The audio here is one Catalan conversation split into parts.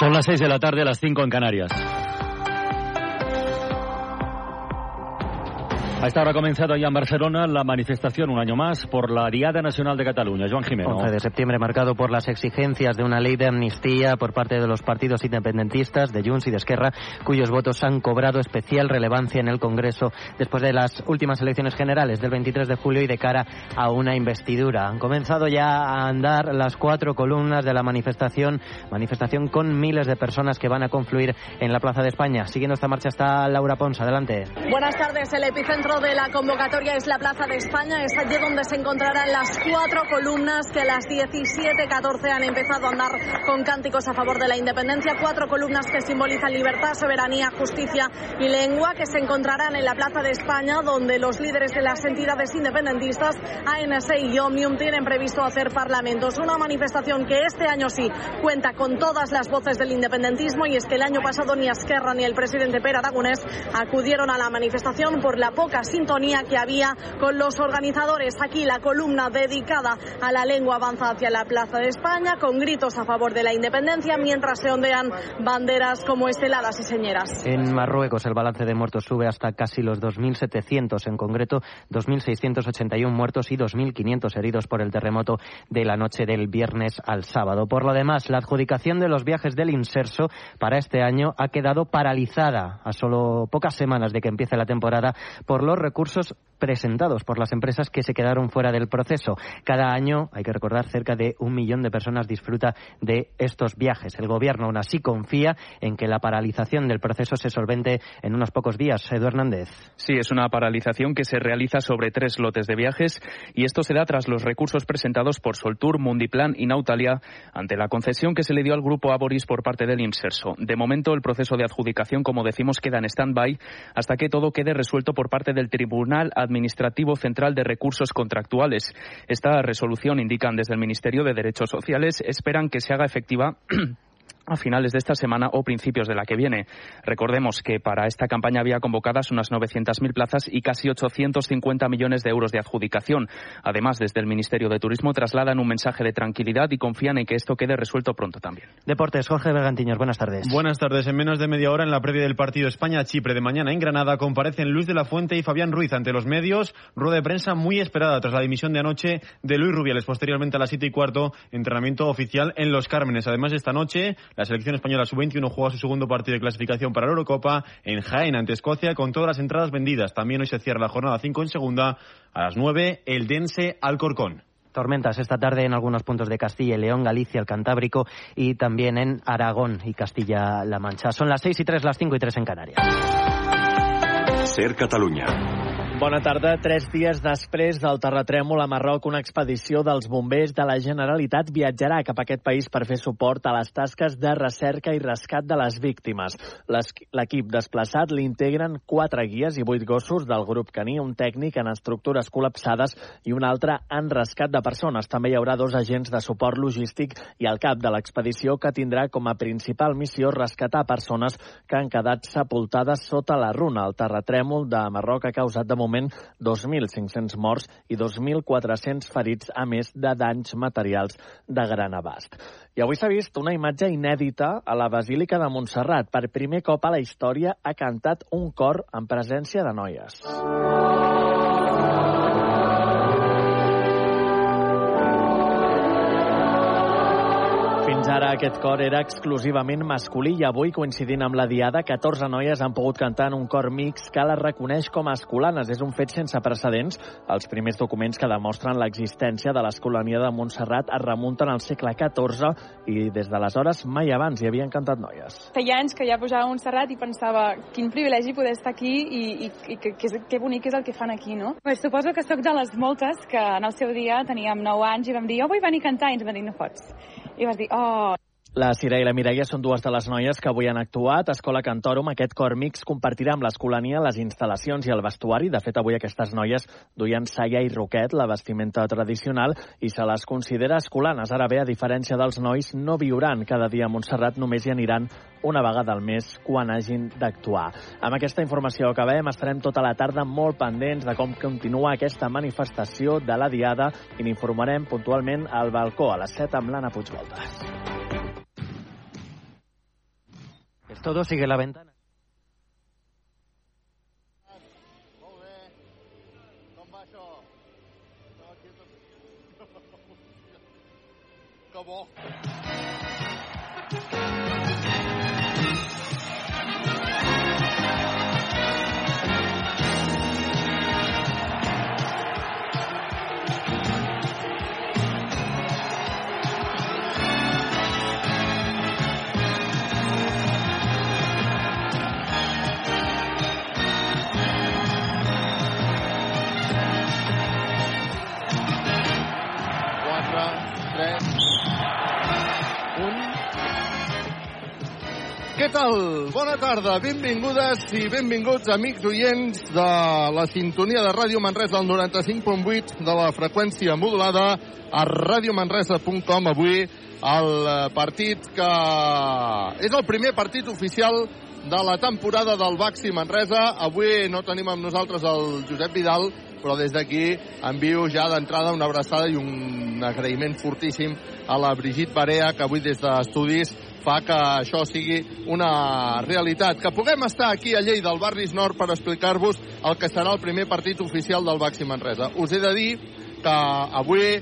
Son las 6 de la tarde, las 5 en Canarias. A esta hora ha comenzado ya en Barcelona la manifestación un año más por la Diada Nacional de Cataluña. Joan Jimeno. 11 de septiembre marcado por las exigencias de una ley de amnistía por parte de los partidos independentistas de Junts y de Esquerra, cuyos votos han cobrado especial relevancia en el Congreso después de las últimas elecciones generales del 23 de julio y de cara a una investidura. Han comenzado ya a andar las cuatro columnas de la manifestación, manifestación con miles de personas que van a confluir en la Plaza de España. Siguiendo esta marcha está Laura Pons. Adelante. Buenas tardes. El epicentro de la convocatoria es la Plaza de España. Es allí donde se encontrarán las cuatro columnas que a las 17.14 han empezado a andar con cánticos a favor de la independencia. Cuatro columnas que simbolizan libertad, soberanía, justicia y lengua que se encontrarán en la Plaza de España donde los líderes de las entidades independentistas, ANC y Omnium, tienen previsto hacer parlamentos. Una manifestación que este año sí cuenta con todas las voces del independentismo y es que el año pasado ni Esquerra ni el presidente Pere Aragonés acudieron a la manifestación por la poca sintonía que había con los organizadores. Aquí la columna dedicada a la lengua avanza hacia la Plaza de España con gritos a favor de la independencia mientras se ondean banderas como esteladas y señeras. En Marruecos el balance de muertos sube hasta casi los 2.700, en concreto 2.681 muertos y 2.500 heridos por el terremoto de la noche del viernes al sábado. Por lo demás, la adjudicación de los viajes del Inserso para este año ha quedado paralizada a solo pocas semanas de que empiece la temporada por los recursos presentados por las empresas que se quedaron fuera del proceso. Cada año, hay que recordar, cerca de un millón de personas disfruta de estos viajes. El Gobierno aún así confía en que la paralización del proceso se solvente en unos pocos días. Edu Hernández. Sí, es una paralización que se realiza sobre tres lotes de viajes y esto se da tras los recursos presentados por Soltour, Mundiplan y Nautalia ante la concesión que se le dio al grupo Aboris por parte del Inserso. De momento, el proceso de adjudicación, como decimos, queda en stand-by hasta que todo quede resuelto por parte del Tribunal Administrativo Central de Recursos Contractuales. Esta resolución, indican desde el Ministerio de Derechos Sociales, esperan que se haga efectiva a finales de esta semana o principios de la que viene. Recordemos que para esta campaña había convocadas unas 900.000 plazas y casi 850 millones de euros de adjudicación. Además, desde el Ministerio de Turismo trasladan un mensaje de tranquilidad y confían en que esto quede resuelto pronto también. Deportes, Jorge Bergantiños, buenas tardes. Buenas tardes. En menos de media hora, en la previa del partido España-Chipre de mañana en Granada, comparecen Luis de la Fuente y Fabián Ruiz ante los medios. Rueda de prensa muy esperada tras la dimisión de anoche de Luis Rubiales. Posteriormente a las 7 y cuarto, entrenamiento oficial en Los Cármenes. Además, esta noche, la selección española sub-21 juega su segundo partido de clasificación para la Eurocopa en Jaén ante Escocia con todas las entradas vendidas. También hoy se cierra la jornada 5 en segunda. A las 9, el Dense Alcorcón. Tormentas esta tarde en algunos puntos de Castilla y León, Galicia, el Cantábrico y también en Aragón y Castilla-La Mancha. Son las 6 y 3, las 5 y 3 en Canarias. Ser Catalunya. Bona tarda. Tres dies després del terratrèmol a Marroc, una expedició dels bombers de la Generalitat viatjarà cap a aquest país per fer suport a les tasques de recerca i rescat de les víctimes. L'equip desplaçat l'integren quatre guies i vuit gossos del grup caní, un tècnic en estructures col·lapsades i un altre en rescat de persones. També hi haurà dos agents de suport logístic i el cap de l'expedició que tindrà com a principal missió rescatar persones que han quedat sepultades sota la runa. El terratrèmol de Marroc ha causat de moment moment 2.500 morts i 2.400 ferits, a més de danys materials de gran abast. I avui s'ha vist una imatge inèdita a la Basílica de Montserrat. Per primer cop a la història ha cantat un cor en presència de noies. Fins ara aquest cor era exclusivament masculí i avui, coincidint amb la Diada, 14 noies han pogut cantar en un cor mix que les reconeix com a escolanes. És un fet sense precedents. Els primers documents que demostren l'existència de l'escolania de Montserrat es remunten al segle XIV i des d'aleshores mai abans hi havien cantat noies. Feia anys que ja posava a Montserrat i pensava quin privilegi poder estar aquí i, i, i que, que, que bonic és el que fan aquí, no? Pues suposo que sóc de les moltes que en el seu dia teníem 9 anys i vam dir, jo vull venir a cantar i ens van dir, no pots. I vas dir, oh, la Cira i la Mireia són dues de les noies que avui han actuat. Escola Cantorum, aquest cor mix, compartirà amb l'Escolania les instal·lacions i el vestuari. De fet, avui aquestes noies duien saia i roquet, la vestimenta tradicional, i se les considera escolanes. Ara bé, a diferència dels nois, no viuran cada dia a Montserrat, només hi aniran una vegada al mes quan hagin d'actuar. Amb aquesta informació acabem. Estarem tota la tarda molt pendents de com continua aquesta manifestació de la Diada i n'informarem puntualment al balcó a les 7 amb l'Anna Puigvoltes. Es todo, sigue la ventana. tal? Bona tarda, benvingudes i benvinguts amics oients de la sintonia de Ràdio Manresa al 95.8 de la freqüència modulada a radiomanresa.com avui el partit que és el primer partit oficial de la temporada del Baxi Manresa. Avui no tenim amb nosaltres el Josep Vidal, però des d'aquí envio ja d'entrada una abraçada i un agraïment fortíssim a la Brigitte Barea, que avui des d'estudis fa que això sigui una realitat. Que puguem estar aquí a Lleida, al Barris Nord, per explicar-vos el que serà el primer partit oficial del Baxi Manresa. Us he de dir que avui,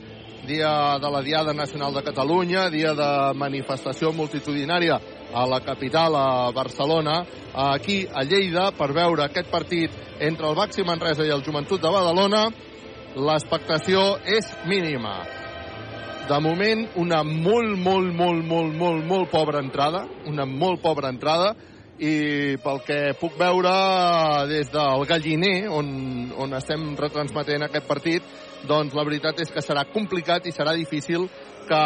dia de la Diada Nacional de Catalunya, dia de manifestació multitudinària a la capital, a Barcelona, aquí a Lleida, per veure aquest partit entre el Baxi Manresa i el Joventut de Badalona, l'expectació és mínima. De moment, una molt, molt, molt, molt, molt, molt pobra entrada, una molt pobra entrada, i pel que puc veure des del Galliner, on, on estem retransmetent aquest partit, doncs la veritat és que serà complicat i serà difícil que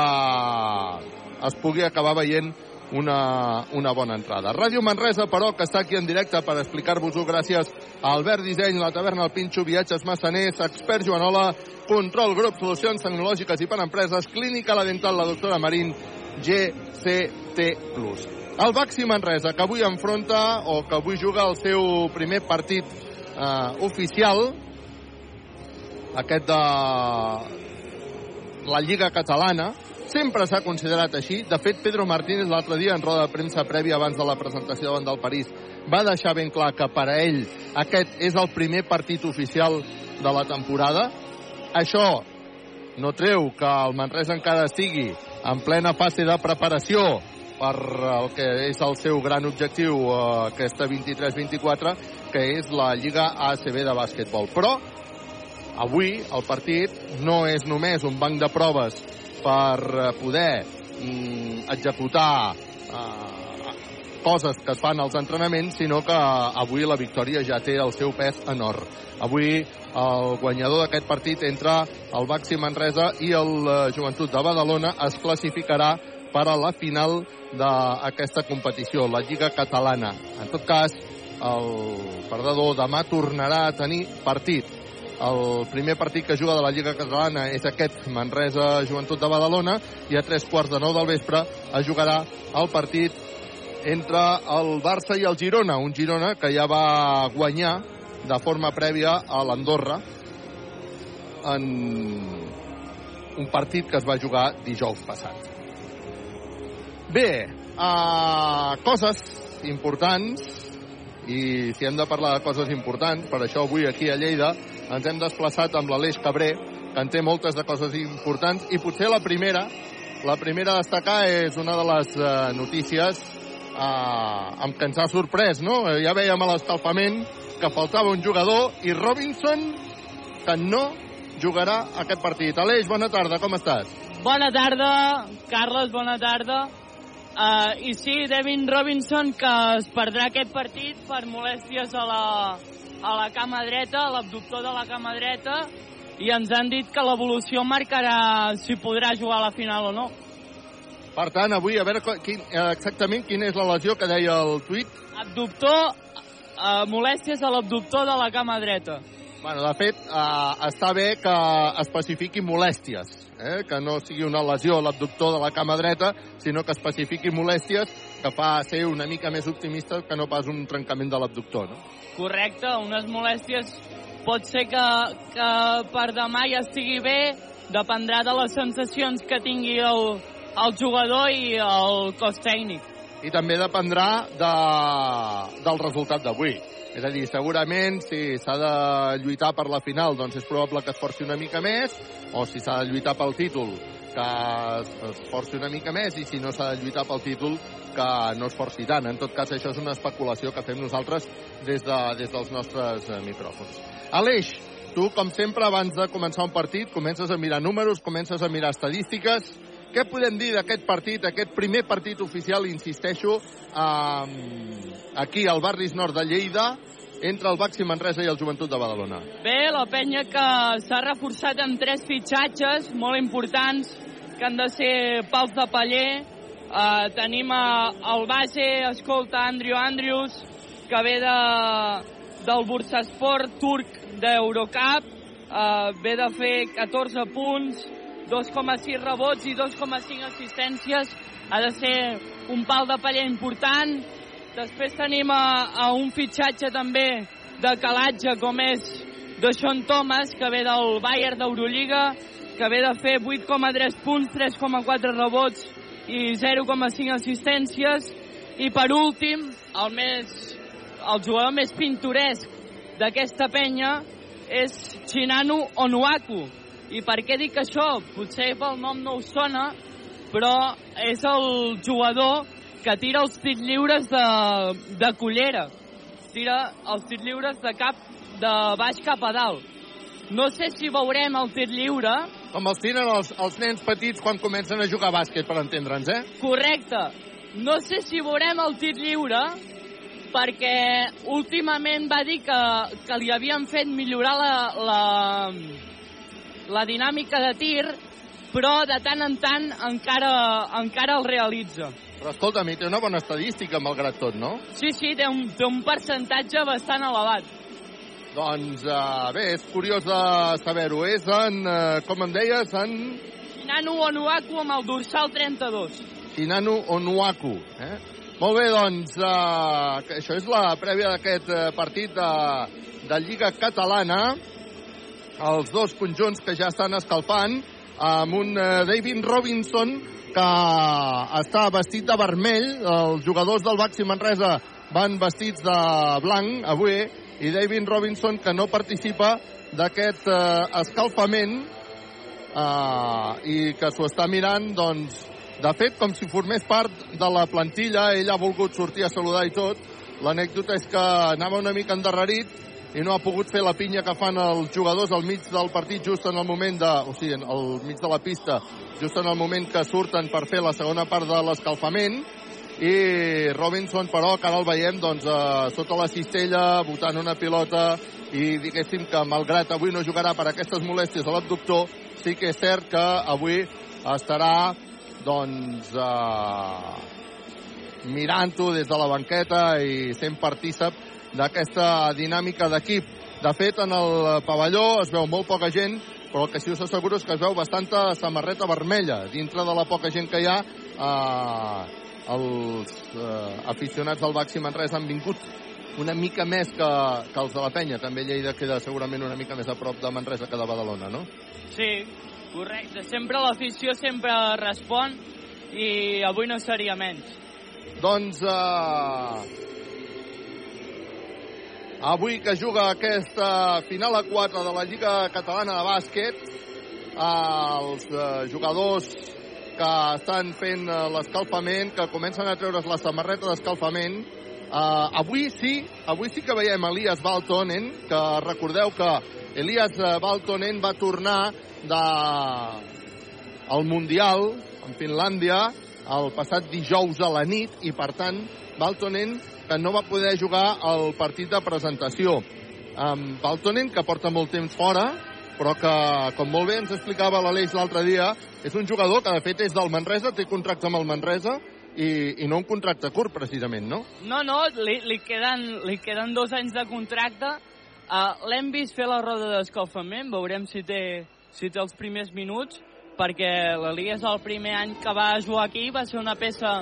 es pugui acabar veient una, una bona entrada. Ràdio Manresa, però, que està aquí en directe per explicar-vos-ho gràcies a Albert Disseny, la taverna El Pinxo, Viatges Massaners, Expert Joanola, Control Grup, Solucions Tecnològiques i per Empreses, Clínica La Dental, la doctora Marín, GCT+. El Baxi Manresa, que avui enfronta, o que avui juga el seu primer partit eh, oficial, aquest de la Lliga Catalana, sempre s'ha considerat així. De fet, Pedro Martínez l'altre dia en roda de premsa prèvia abans de la presentació davant del París va deixar ben clar que per a ell aquest és el primer partit oficial de la temporada. Això no treu que el Manresa encara estigui en plena fase de preparació per el que és el seu gran objectiu eh, aquesta 23-24, que és la Lliga ACB de bàsquetbol. Però avui el partit no és només un banc de proves per eh, poder mm, executar eh, coses que es fan als entrenaments, sinó que avui la victòria ja té el seu pes en or. Avui el guanyador d'aquest partit entre el Baxi Manresa i el eh, Joventut de Badalona es classificarà per a la final d'aquesta competició, la Lliga Catalana. En tot cas, el perdedor demà tornarà a tenir partit el primer partit que juga de la Lliga Catalana és aquest Manresa Joventut de Badalona i a tres quarts de nou del vespre es jugarà el partit entre el Barça i el Girona, un Girona que ja va guanyar de forma prèvia a l'Andorra en un partit que es va jugar dijous passat. Bé, uh, coses importants i si hem de parlar de coses importants, per això avui aquí a Lleida ens hem desplaçat amb l'Aleix Cabré, que en té moltes de coses importants, i potser la primera, la primera a destacar és una de les uh, notícies uh, amb què ens ha sorprès, no? Ja veiem a l'escalfament que faltava un jugador i Robinson, que no jugarà aquest partit. Aleix, bona tarda, com estàs? Bona tarda, Carles, bona tarda. Uh, I sí, Devin Robinson, que es perdrà aquest partit per molèsties a la, a la cama dreta, a l'abductor de la cama dreta, i ens han dit que l'evolució marcarà si podrà jugar a la final o no. Per tant, avui, a veure quin, exactament quina és la lesió que deia el tuit. Abductor, uh, molèsties a l'abductor de la cama dreta. Bueno, de fet, eh, està bé que especifiqui molèsties, eh? que no sigui una lesió a l'abductor de la cama dreta, sinó que especifiqui molèsties, que fa ser una mica més optimista que no pas un trencament de l'abductor. No? Correcte, unes molèsties pot ser que, que per demà ja estigui bé, dependrà de les sensacions que tingui el, el jugador i el cos tècnic. i també dependrà de, del resultat d'avui. És a dir, segurament si s'ha de lluitar per la final, doncs és probable que es forci una mica més, o si s'ha de lluitar pel títol, que es, forci una mica més, i si no s'ha de lluitar pel títol, que no es forci tant. En tot cas, això és una especulació que fem nosaltres des, de, des dels nostres eh, micròfons. Aleix, tu, com sempre, abans de començar un partit, comences a mirar números, comences a mirar estadístiques. Què podem dir d'aquest partit, aquest primer partit oficial, insisteixo, eh, aquí al Barris Nord de Lleida, entre el Baxi Manresa i el Joventut de Badalona? Bé, la penya que s'ha reforçat amb tres fitxatges molt importants, que han de ser pals de paller. Uh, tenim uh, el base, escolta, Andrew Andrews, que ve de, del Bursasport turc d'Eurocup, uh, ve de fer 14 punts, 2,6 rebots i 2,5 assistències. Ha de ser un pal de paller important. Després tenim a, a un fitxatge també de calatge com és de Sean Thomas, que ve del Bayern d'Eurolliga, que ve de fer 8,3 punts, 3,4 rebots i 0,5 assistències. I per últim, el, més, el jugador més pintoresc d'aquesta penya és Chinanu Onuaku. I per què dic això? Potser pel nom no us sona, però és el jugador que tira els tirs lliures de, de cullera. Tira els tirs lliures de cap de baix cap a dalt. No sé si veurem el tir lliure. Com els tiren els, els nens petits quan comencen a jugar a bàsquet, per entendre'ns, eh? Correcte. No sé si veurem el tir lliure, perquè últimament va dir que, que li havien fet millorar la, la, la dinàmica de tir, però de tant en tant encara, encara el realitza. Però escolta, mi té una bona estadística, malgrat tot, no? Sí, sí, té un, té un percentatge bastant elevat. Doncs uh, bé, és curiós de saber-ho. És en, uh, com em deies, en... Shinanu Onuaku amb el dorsal 32. Shinanu Onuaku. Eh? Molt bé, doncs, uh, això és la prèvia d'aquest partit de, de Lliga Catalana. Els dos conjunts que ja estan escalfant amb un uh, David Robinson que està vestit de vermell. Els jugadors del Baxi Manresa van vestits de blanc avui i David Robinson que no participa d'aquest uh, escalfament uh, i que s'ho està mirant doncs de fet com si formés part de la plantilla ell ha volgut sortir a saludar i tot l'anècdota és que anava una mica endarrerit i no ha pogut fer la pinya que fan els jugadors al mig del partit just en el moment de, o sigui, al mig de la pista just en el moment que surten per fer la segona part de l'escalfament. I Robinson però que ara el veiem doncs, eh, sota la cistella botant una pilota i diguéssim que malgrat avui no jugarà per aquestes molèsties a l'abductor sí que és cert que avui estarà doncs eh, mirant-ho des de la banqueta i sent partícip d'aquesta dinàmica d'equip. De fet, en el pavelló es veu molt poca gent, però el que sí us asseguro és que es veu bastanta samarreta vermella. Dintre de la poca gent que hi ha, eh, els eh, aficionats del Baxi Manresa han vingut una mica més que, que els de la penya. També Lleida queda segurament una mica més a prop de Manresa que de Badalona, no? Sí, correcte. Sempre l'afició sempre respon i avui no seria menys. Doncs eh, avui que juga aquesta final a 4 de la Lliga Catalana de Bàsquet, els eh, jugadors que estan fent eh, l'escalfament, que comencen a treure's la samarreta d'escalfament. Uh, avui sí, avui sí que veiem Elias Baltonen, que recordeu que Elias Baltonen va tornar de al Mundial en Finlàndia el passat dijous a la nit i per tant Baltonen que no va poder jugar el partit de presentació. Um, Baltonen que porta molt temps fora però que, com molt bé ens explicava l'Aleix l'altre dia, és un jugador que de fet és del Manresa, té contracte amb el Manresa, i, i no un contracte curt, precisament, no? No, no, li, li, queden, li queden dos anys de contracte. Uh, L'hem vist fer la roda d'escalfament, veurem si té, si té els primers minuts, perquè l'Elias el primer any que va jugar aquí va ser una peça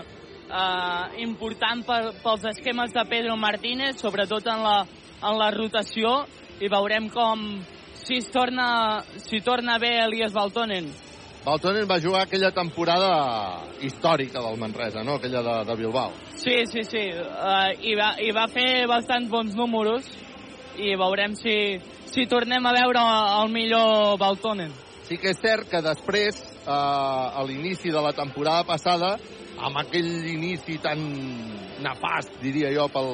uh, important per, pels esquemes de Pedro Martínez, sobretot en la, en la rotació, i veurem com si es torna, si torna bé Elias Baltonen Baltonen va jugar aquella temporada històrica del Manresa, no? Aquella de, de Bilbao. Sí, sí, sí. Uh, i, va, I va fer bastants bons números i veurem si, si tornem a veure el millor Baltonen. Sí que és cert que després, eh, a l'inici de la temporada passada, amb aquell inici tan nefast, diria jo, pel,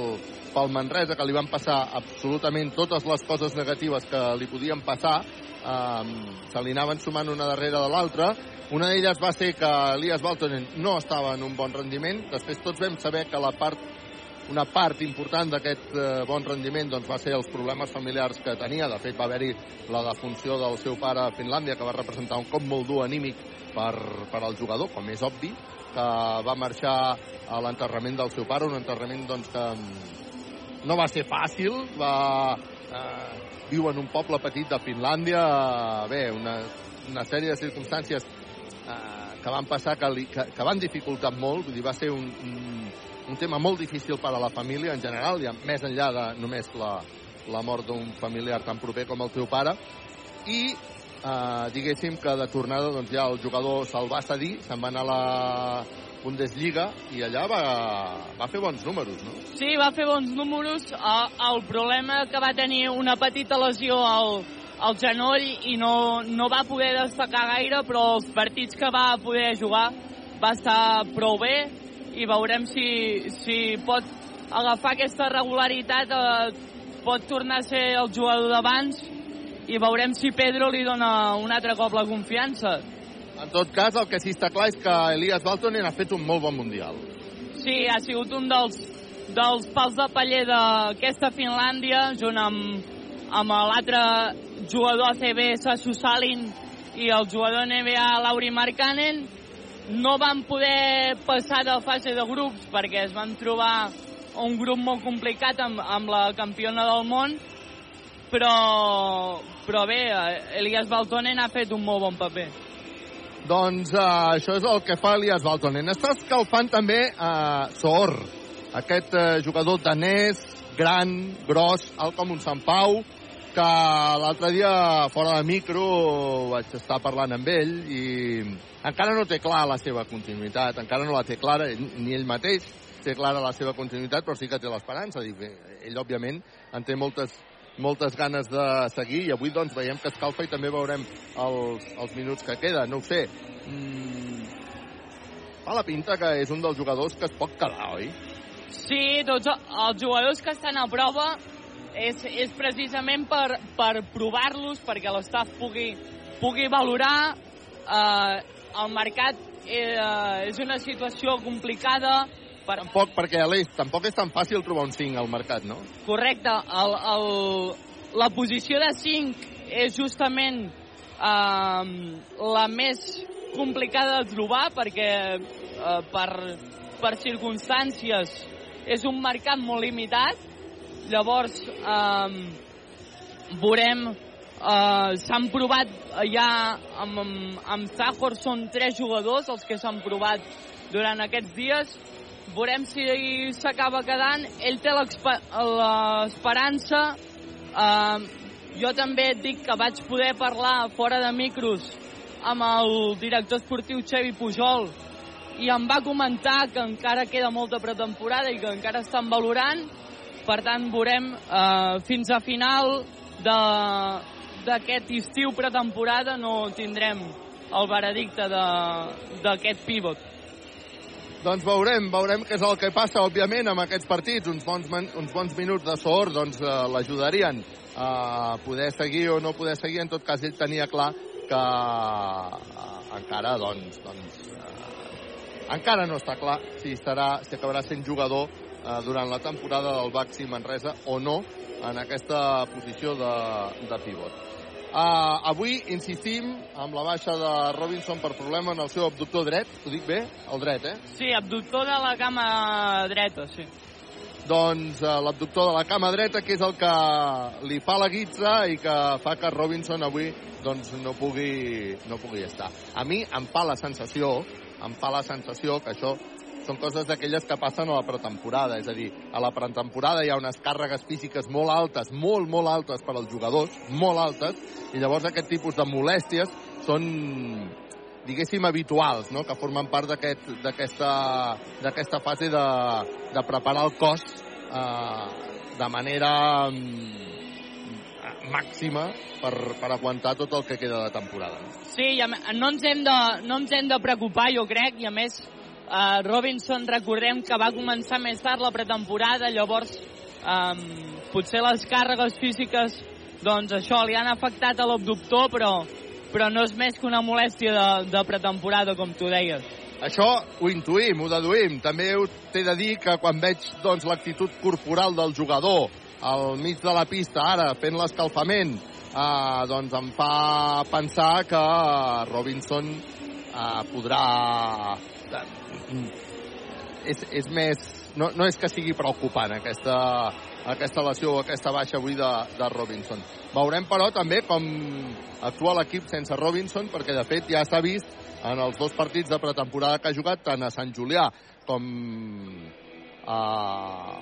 pel Manresa, que li van passar absolutament totes les coses negatives que li podien passar, eh, se li anaven sumant una darrere de l'altra. Una d'elles va ser que Elias Baltonen no estava en un bon rendiment. Després tots vam saber que la part una part important d'aquest eh, bon rendiment doncs, va ser els problemes familiars que tenia. De fet, va haver-hi la defunció del seu pare a Finlàndia, que va representar un cop molt dur anímic per, per al jugador, com és obvi, que va marxar a l'enterrament del seu pare, un enterrament doncs, que mm, no va ser fàcil, va, eh, viu en un poble petit de Finlàndia, bé, una, una sèrie de circumstàncies eh, que van passar que, li, que, que van dificultar molt, vull dir, va ser un, un, un tema molt difícil per a la família en general, ja més enllà de només la, la mort d'un familiar tan proper com el teu pare, i eh, diguéssim que de tornada doncs, ja el jugador se'l va cedir, se'n va anar a la Bundesliga i allà va, va fer bons números, no? Sí, va fer bons números. El, el problema que va tenir una petita lesió al, al genoll i no, no va poder destacar gaire, però els partits que va poder jugar va estar prou bé i veurem si, si pot agafar aquesta regularitat, eh, pot tornar a ser el jugador d'abans i veurem si Pedro li dona un altre cop la confiança. En tot cas, el que sí està clar és que Elias Baltonen ha fet un molt bon Mundial. Sí, ha sigut un dels, dels pals de paller d'aquesta Finlàndia, junt amb, amb l'altre jugador ACB, Sasu Salin, i el jugador NBA, Lauri Markkanen. No van poder passar de fase de grups perquè es van trobar un grup molt complicat amb, amb la campiona del món, però, però bé, Elias Baltonen ha fet un molt bon paper. Doncs uh, això és el que fa Elias Baltonen. Està escalfant també uh, Sor, aquest uh, jugador danès, gran, gros, alt com un Sant Pau, que l'altre dia fora de micro vaig estar parlant amb ell i encara no té clar la seva continuïtat, encara no la té clara, ni ell mateix té clara la seva continuïtat, però sí que té l'esperança. Ell, òbviament, en té moltes moltes ganes de seguir i avui doncs veiem que escalfa i també veurem els, els minuts que queda. No ho sé. Mm, fa la pinta que és un dels jugadors que es pot quedar, oi? Sí, tots els jugadors que estan a prova és, és precisament per, per provar-los, perquè l'estaf pugui, pugui valorar. Eh, el mercat eh, és una situació complicada, per... Tampoc, perquè Aleix, tampoc és tan fàcil trobar un 5 al mercat, no? Correcte. El, el, la posició de 5 és justament eh, la més complicada de trobar perquè eh, per, per circumstàncies és un mercat molt limitat. Llavors, eh, veurem Uh, s'han provat ja amb, amb, amb Zahor, són tres jugadors els que s'han provat durant aquests dies veurem si s'acaba quedant. Ell té l'esperança. Uh, jo també et dic que vaig poder parlar fora de micros amb el director esportiu Xevi Pujol i em va comentar que encara queda molta pretemporada i que encara estan valorant. Per tant, veurem uh, fins a final d'aquest estiu pretemporada no tindrem el veredicte d'aquest pivot. Doncs veurem, veurem què és el que passa, òbviament, amb aquests partits. Uns bons, uns bons minuts de sort doncs, eh, l'ajudarien a poder seguir o no poder seguir. En tot cas, ell tenia clar que eh, encara, doncs, doncs eh, encara no està clar si, estarà, si acabarà sent jugador eh, durant la temporada del Baxi Manresa o no en aquesta posició de, de pivot. Uh, avui insistim amb la baixa de Robinson per problema en el seu abductor dret. Ho dic bé? El dret, eh? Sí, abductor de la cama dreta, sí. Doncs uh, l'abductor de la cama dreta, que és el que li fa la guitza i que fa que Robinson avui doncs, no, pugui, no pugui estar. A mi em fa la sensació, em fa la sensació que això són coses d'aquelles que passen a la pretemporada. És a dir, a la pretemporada hi ha unes càrregues físiques molt altes, molt, molt altes per als jugadors, molt altes, i llavors aquest tipus de molèsties són diguéssim, habituals, no? que formen part d'aquesta aquest, fase de, de preparar el cos eh, de manera mm, màxima per, per aguantar tot el que queda de temporada. Sí, no ens, hem de, no ens hem de preocupar, jo crec, i a més eh, Robinson recordem que va començar més tard la pretemporada, llavors eh, potser les càrregues físiques doncs això li han afectat a l'abductor, però, però no és més que una molèstia de, de pretemporada, com tu deies. Això ho intuïm, ho deduïm. També t'he de dir que quan veig doncs, l'actitud corporal del jugador al mig de la pista, ara, fent l'escalfament, eh, doncs em fa pensar que Robinson eh, podrà... És, és més... No, no és que sigui preocupant aquesta, aquesta lesió o aquesta baixa avui de, de Robinson. Veurem, però, també com actua l'equip sense Robinson, perquè, de fet, ja s'ha vist en els dos partits de pretemporada que ha jugat, tant a Sant Julià com a,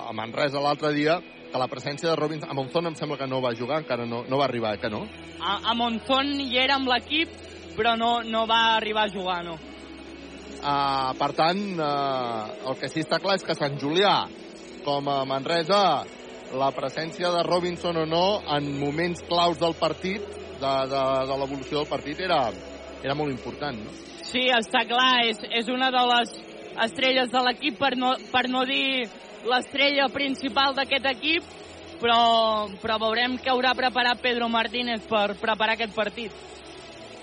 a Manresa l'altre dia, que la presència de Robinson... A Monzón em sembla que no va jugar, encara no, no va arribar, eh, que no? A, a Monzón hi era amb l'equip, però no, no va arribar a jugar, no. Uh, per tant, uh, el que sí està clar és que Sant Julià, com a Manresa, la presència de Robinson o no en moments claus del partit, de, de, de l'evolució del partit, era, era molt important, no? Sí, està clar, és, és una de les estrelles de l'equip, per, no, per no dir l'estrella principal d'aquest equip, però, però veurem que haurà preparat Pedro Martínez per preparar aquest partit.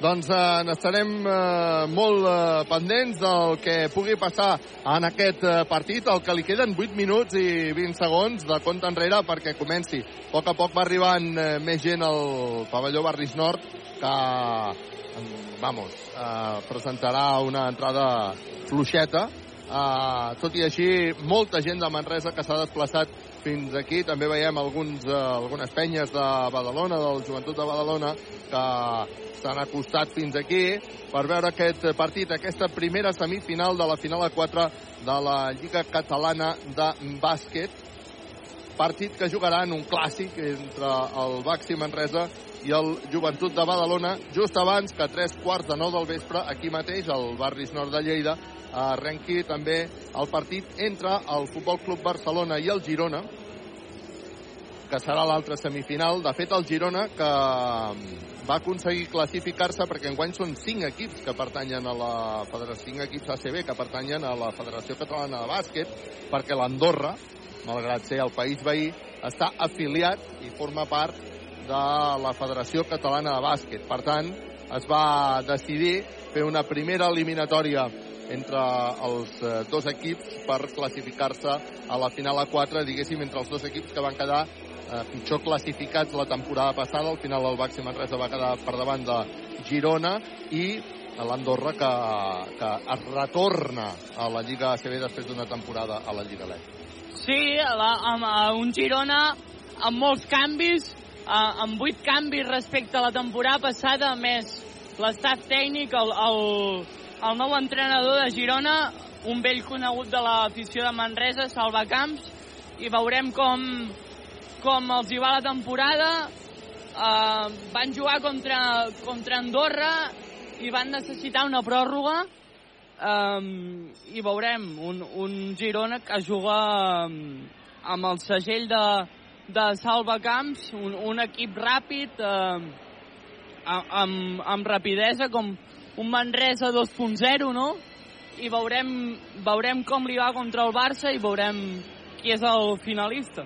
Doncs eh, n'estarem eh, molt eh, pendents del que pugui passar en aquest eh, partit, el que li queden 8 minuts i 20 segons de compte enrere perquè comenci. A poc a poc va arribant eh, més gent al pavelló Barris Nord que, vamos, eh, presentarà una entrada fluixeta. Eh, tot i així, molta gent de Manresa que s'ha desplaçat fins aquí. També veiem alguns, eh, algunes penyes de Badalona, del Joventut de Badalona, que s'han acostat fins aquí per veure aquest partit, aquesta primera semifinal de la final a 4 de la Lliga Catalana de Bàsquet. Partit que jugaran un clàssic entre el Baxi Manresa i el Joventut de Badalona just abans que a tres quarts de nou del vespre aquí mateix, al Barris Nord de Lleida, arrenqui també el partit entre el Futbol Club Barcelona i el Girona, que serà l'altra semifinal. De fet, el Girona, que va aconseguir classificar-se perquè enguany són cinc equips que pertanyen a la Federació, cinc equips ACB que pertanyen a la Federació Catalana de Bàsquet, perquè l'Andorra, malgrat ser el país veí, està afiliat i forma part de la Federació Catalana de Bàsquet. Per tant, es va decidir fer una primera eliminatòria entre els eh, dos equips per classificar-se a la final a 4, diguéssim, entre els dos equips que van quedar eh, pitjor classificats la temporada passada. Al final el Baxi Manresa va quedar per davant de Girona i l'Andorra que, que es retorna a la Lliga ACB després d'una temporada a la Lliga LEC. Sí, la, amb, un Girona amb molts canvis, amb vuit canvis respecte a la temporada passada, més l'estaf tècnic, el, el, el nou entrenador de Girona, un vell conegut de l'afició de Manresa, Salva Camps, i veurem com, com els hi va la temporada. Uh, van jugar contra, contra Andorra i van necessitar una pròrroga um, i veurem un, un Girona que juga um, amb el segell de, de Salvacamps, un, un equip ràpid uh, amb, amb rapidesa com un Manresa 2.0, no? I veurem, veurem com li va contra el Barça i veurem qui és el finalista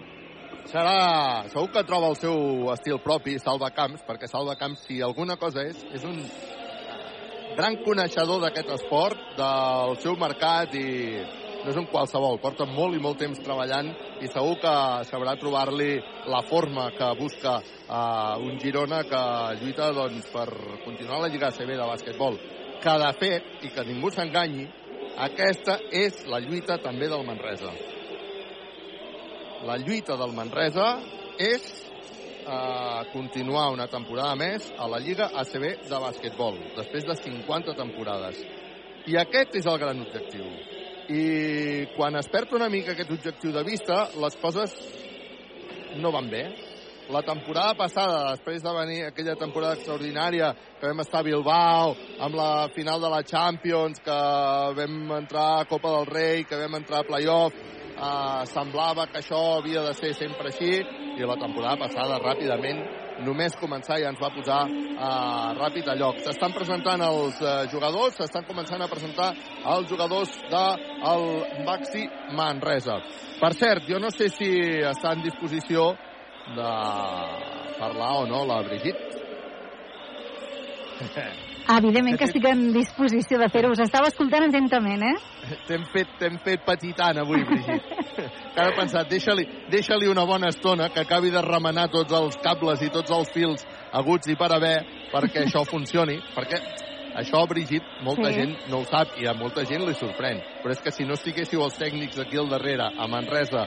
serà... Segur que troba el seu estil propi, Salva Camps, perquè Salva Camps, si alguna cosa és, és un gran coneixedor d'aquest esport, del seu mercat i no és un qualsevol, porta molt i molt temps treballant i segur que sabrà trobar-li la forma que busca uh, un Girona que lluita doncs, per continuar la Lliga CB de bàsquetbol. Que de fet, i que ningú s'enganyi, aquesta és la lluita també del Manresa la lluita del Manresa és eh, continuar una temporada més a la Lliga ACB de bàsquetbol, després de 50 temporades. I aquest és el gran objectiu. I quan es perd una mica aquest objectiu de vista, les coses no van bé. la temporada passada, després de venir aquella temporada extraordinària, que vam estar a Bilbao, amb la final de la Champions, que vam entrar a Copa del Rei, que vam entrar a playoff, eh, semblava que això havia de ser sempre així, i la temporada passada, ràpidament, només començar ja ens va posar eh, ràpid a lloc. S'estan presentant els eh, jugadors, s'estan començant a presentar els jugadors del de Baxi Manresa. Per cert, jo no sé si està en disposició de parlar o no la Brigitte. Evidentment que estic en disposició de fer-ho. Us estava escoltant atentament, eh? T'hem fet, fet petitant avui, Brigitte. que he pensat, deixa-li deixa, una bona estona que acabi de remenar tots els cables i tots els fils aguts i per haver perquè això funcioni. Perquè això, Brigitte, molta sí. gent no ho sap i a molta gent li sorprèn. Però és que si no estiguéssiu els tècnics aquí al darrere, a Manresa,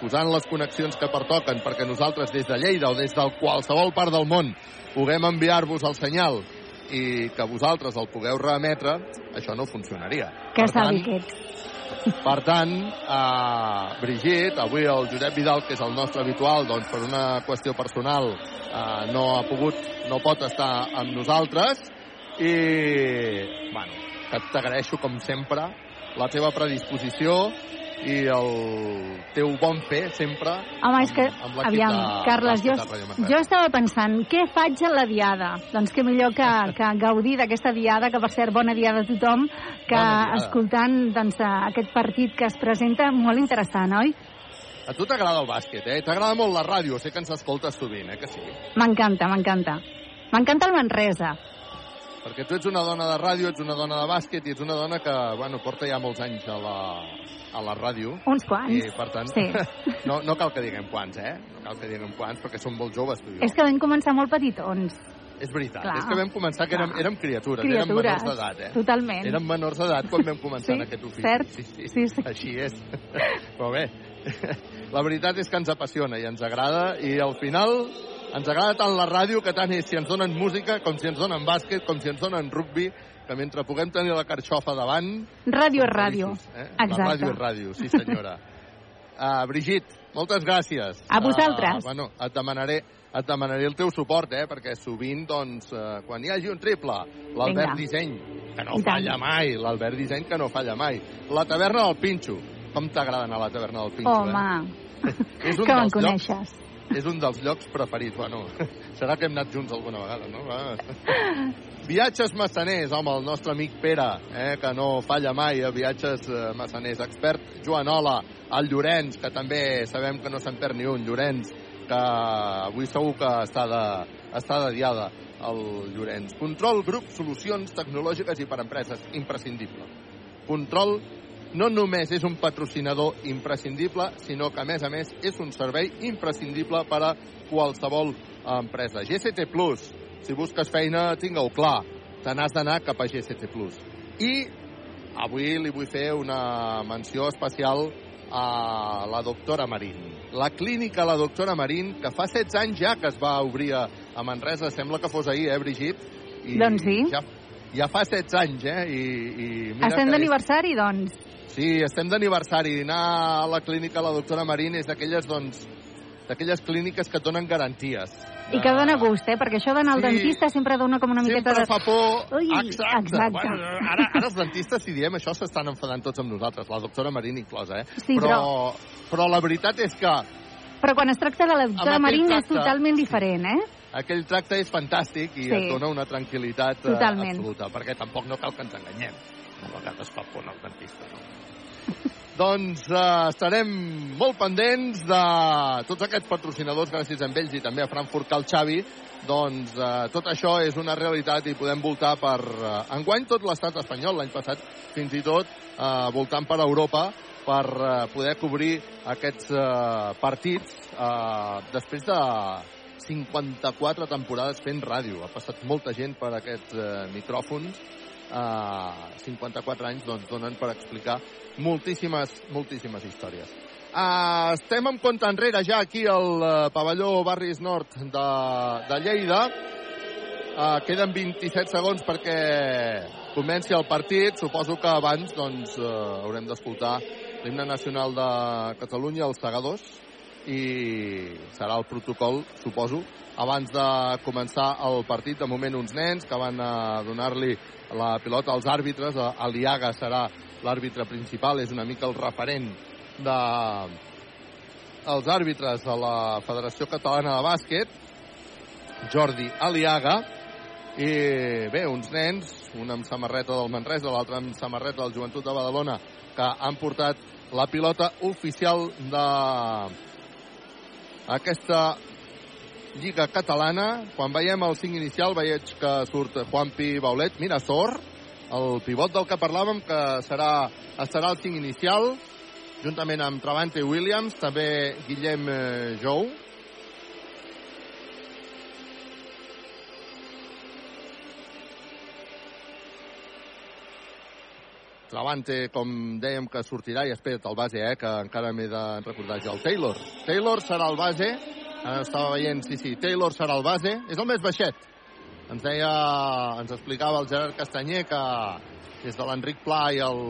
posant les connexions que pertoquen perquè nosaltres des de Lleida o des de qualsevol part del món puguem enviar-vos el senyal i que vosaltres el pugueu reemetre, això no funcionaria. Que sabi que ets. Per tant, eh, Brigitte, avui el Josep Vidal, que és el nostre habitual, doncs per una qüestió personal eh, no ha pogut, no pot estar amb nosaltres i, bueno, que t'agraeixo com sempre la teva predisposició i el teu bon fer sempre Home, és que, amb, amb aviam, de, Carles, jo, jo estava pensant, què faig a la diada? Doncs què millor que, que gaudir d'aquesta diada, que per cert, bona diada a tothom, que escoltant doncs, aquest partit que es presenta molt interessant, oi? A tu t'agrada el bàsquet, eh? T'agrada molt la ràdio, sé que ens escoltes sovint, eh? Que sí? M'encanta, m'encanta. M'encanta el Manresa. Perquè tu ets una dona de ràdio, ets una dona de bàsquet i ets una dona que, bueno, porta ja molts anys a la, a la ràdio. Uns quants. I, per tant, sí. no, no cal que diguem quants, eh? No cal que diguem quants, perquè som molt joves, tu i jo. És que vam començar molt petitons. És veritat, Clar. és que vam començar que érem, érem criatures, criatures, érem menors d'edat, eh? Totalment. Érem menors d'edat quan vam començar sí, en aquest ofici. Cert? Sí, sí, sí, sí. Així és. Però bé, la veritat és que ens apassiona i ens agrada i al final ens agrada tant la ràdio que tant és si ens donen música, com si ens donen bàsquet, com si ens donen rugby, que mentre puguem tenir la carxofa davant... Ràdio és ràdio. Eh? Exacte. La ràdio és ràdio, sí senyora. uh, Brigitte, moltes gràcies. A vosaltres. Uh, bueno, et demanaré, et demanaré el teu suport, eh? perquè sovint, doncs, uh, quan hi hagi un triple, l'Albert Disseny, que no falla mai, l'Albert Disseny que no falla mai, la taverna del Pinxo, com t'agrada anar a la taverna del Pinxo, Home, eh? és un que me'n coneixes. Llocs, és un dels llocs preferits. Bueno, serà que hem anat junts alguna vegada, no? Va. Viatges Massaners, home, el nostre amic Pere, eh, que no falla mai a Viatges eh, Massaners. Expert Joanola, el Llorenç, que també sabem que no se'n perd ni un. Llorenç, que avui segur que està de, està de diada, el Llorenç. Control Grup, solucions tecnològiques i per empreses, imprescindible. Control no només és un patrocinador imprescindible, sinó que, a més a més, és un servei imprescindible per a qualsevol empresa. GCT Plus, si busques feina, tingueu clar, te n'has d'anar cap a GCT Plus. I avui li vull fer una menció especial a la doctora Marín. La clínica La doctora Marín, que fa 16 anys ja que es va obrir a Manresa, sembla que fos ahir, eh, Brigitte? I doncs sí. Ja, ja fa 16 anys, eh? I, i mira Estem d'aniversari, és... doncs. Sí, estem d'aniversari. Anar a la clínica la doctora Marín és d'aquelles, doncs, d'aquelles clíniques que et donen garanties. I que dona gust, eh? Perquè això d'anar al Sí. dentista sempre dona com una miqueta Sempre de... fa por. Ui, exacte. exacte. Bueno, ara, ara els dentistes, si diem això, s'estan enfadant tots amb nosaltres, la doctora Marín inclosa, eh? Sí, però... Però la veritat és que Però quan es tracta de la doctora Marín és tracte- totalment diferent, eh? aquell tracte és fantàstic i Sí. et dona una tranquil·litat eh, Totalment. absoluta, perquè tampoc no cal que ens enganyem. A vegades fa por anar al dentista, no? Doncs eh, estarem molt pendents de tots aquests patrocinadors, gràcies a ells i també a Frankfurt Cal Xavi. Doncs eh, tot això és una realitat i podem voltar per eh, enguany tot l'estat espanyol, l'any passat fins i tot eh, voltant per Europa per eh, poder cobrir aquests eh, partits eh, després de 54 temporades fent ràdio. Ha passat molta gent per aquests eh, micròfons. Uh, 54 anys doncs, donen per explicar moltíssimes, moltíssimes històries. Uh, estem en compte enrere ja aquí al uh, pavelló Barris Nord de, de Lleida. Uh, queden 27 segons perquè comenci el partit. Suposo que abans doncs, uh, haurem d'escoltar l'himne nacional de Catalunya, els segadors. i serà el protocol, suposo, abans de començar el partit. De moment uns nens que van a donar-li la pilota als àrbitres. Aliaga serà l'àrbitre principal, és una mica el referent de els àrbitres de la Federació Catalana de Bàsquet, Jordi Aliaga, i bé, uns nens, un amb samarreta del Manresa, l'altre amb samarreta del Joventut de Badalona, que han portat la pilota oficial de aquesta Lliga Catalana. Quan veiem el 5 inicial veig que surt Juanpi Baulet. Mira, Sor, el pivot del que parlàvem, que serà, estarà el 5 inicial, juntament amb Travante Williams, també Guillem eh, Jou. Travante, com dèiem, que sortirà, i espera't el base, eh, que encara m'he de recordar ja el Taylor. Taylor serà el base, ara estava veient, sí, sí, Taylor serà el base, és el més baixet. Ens deia, ens explicava el Gerard Castanyer que des de l'Enric Pla i el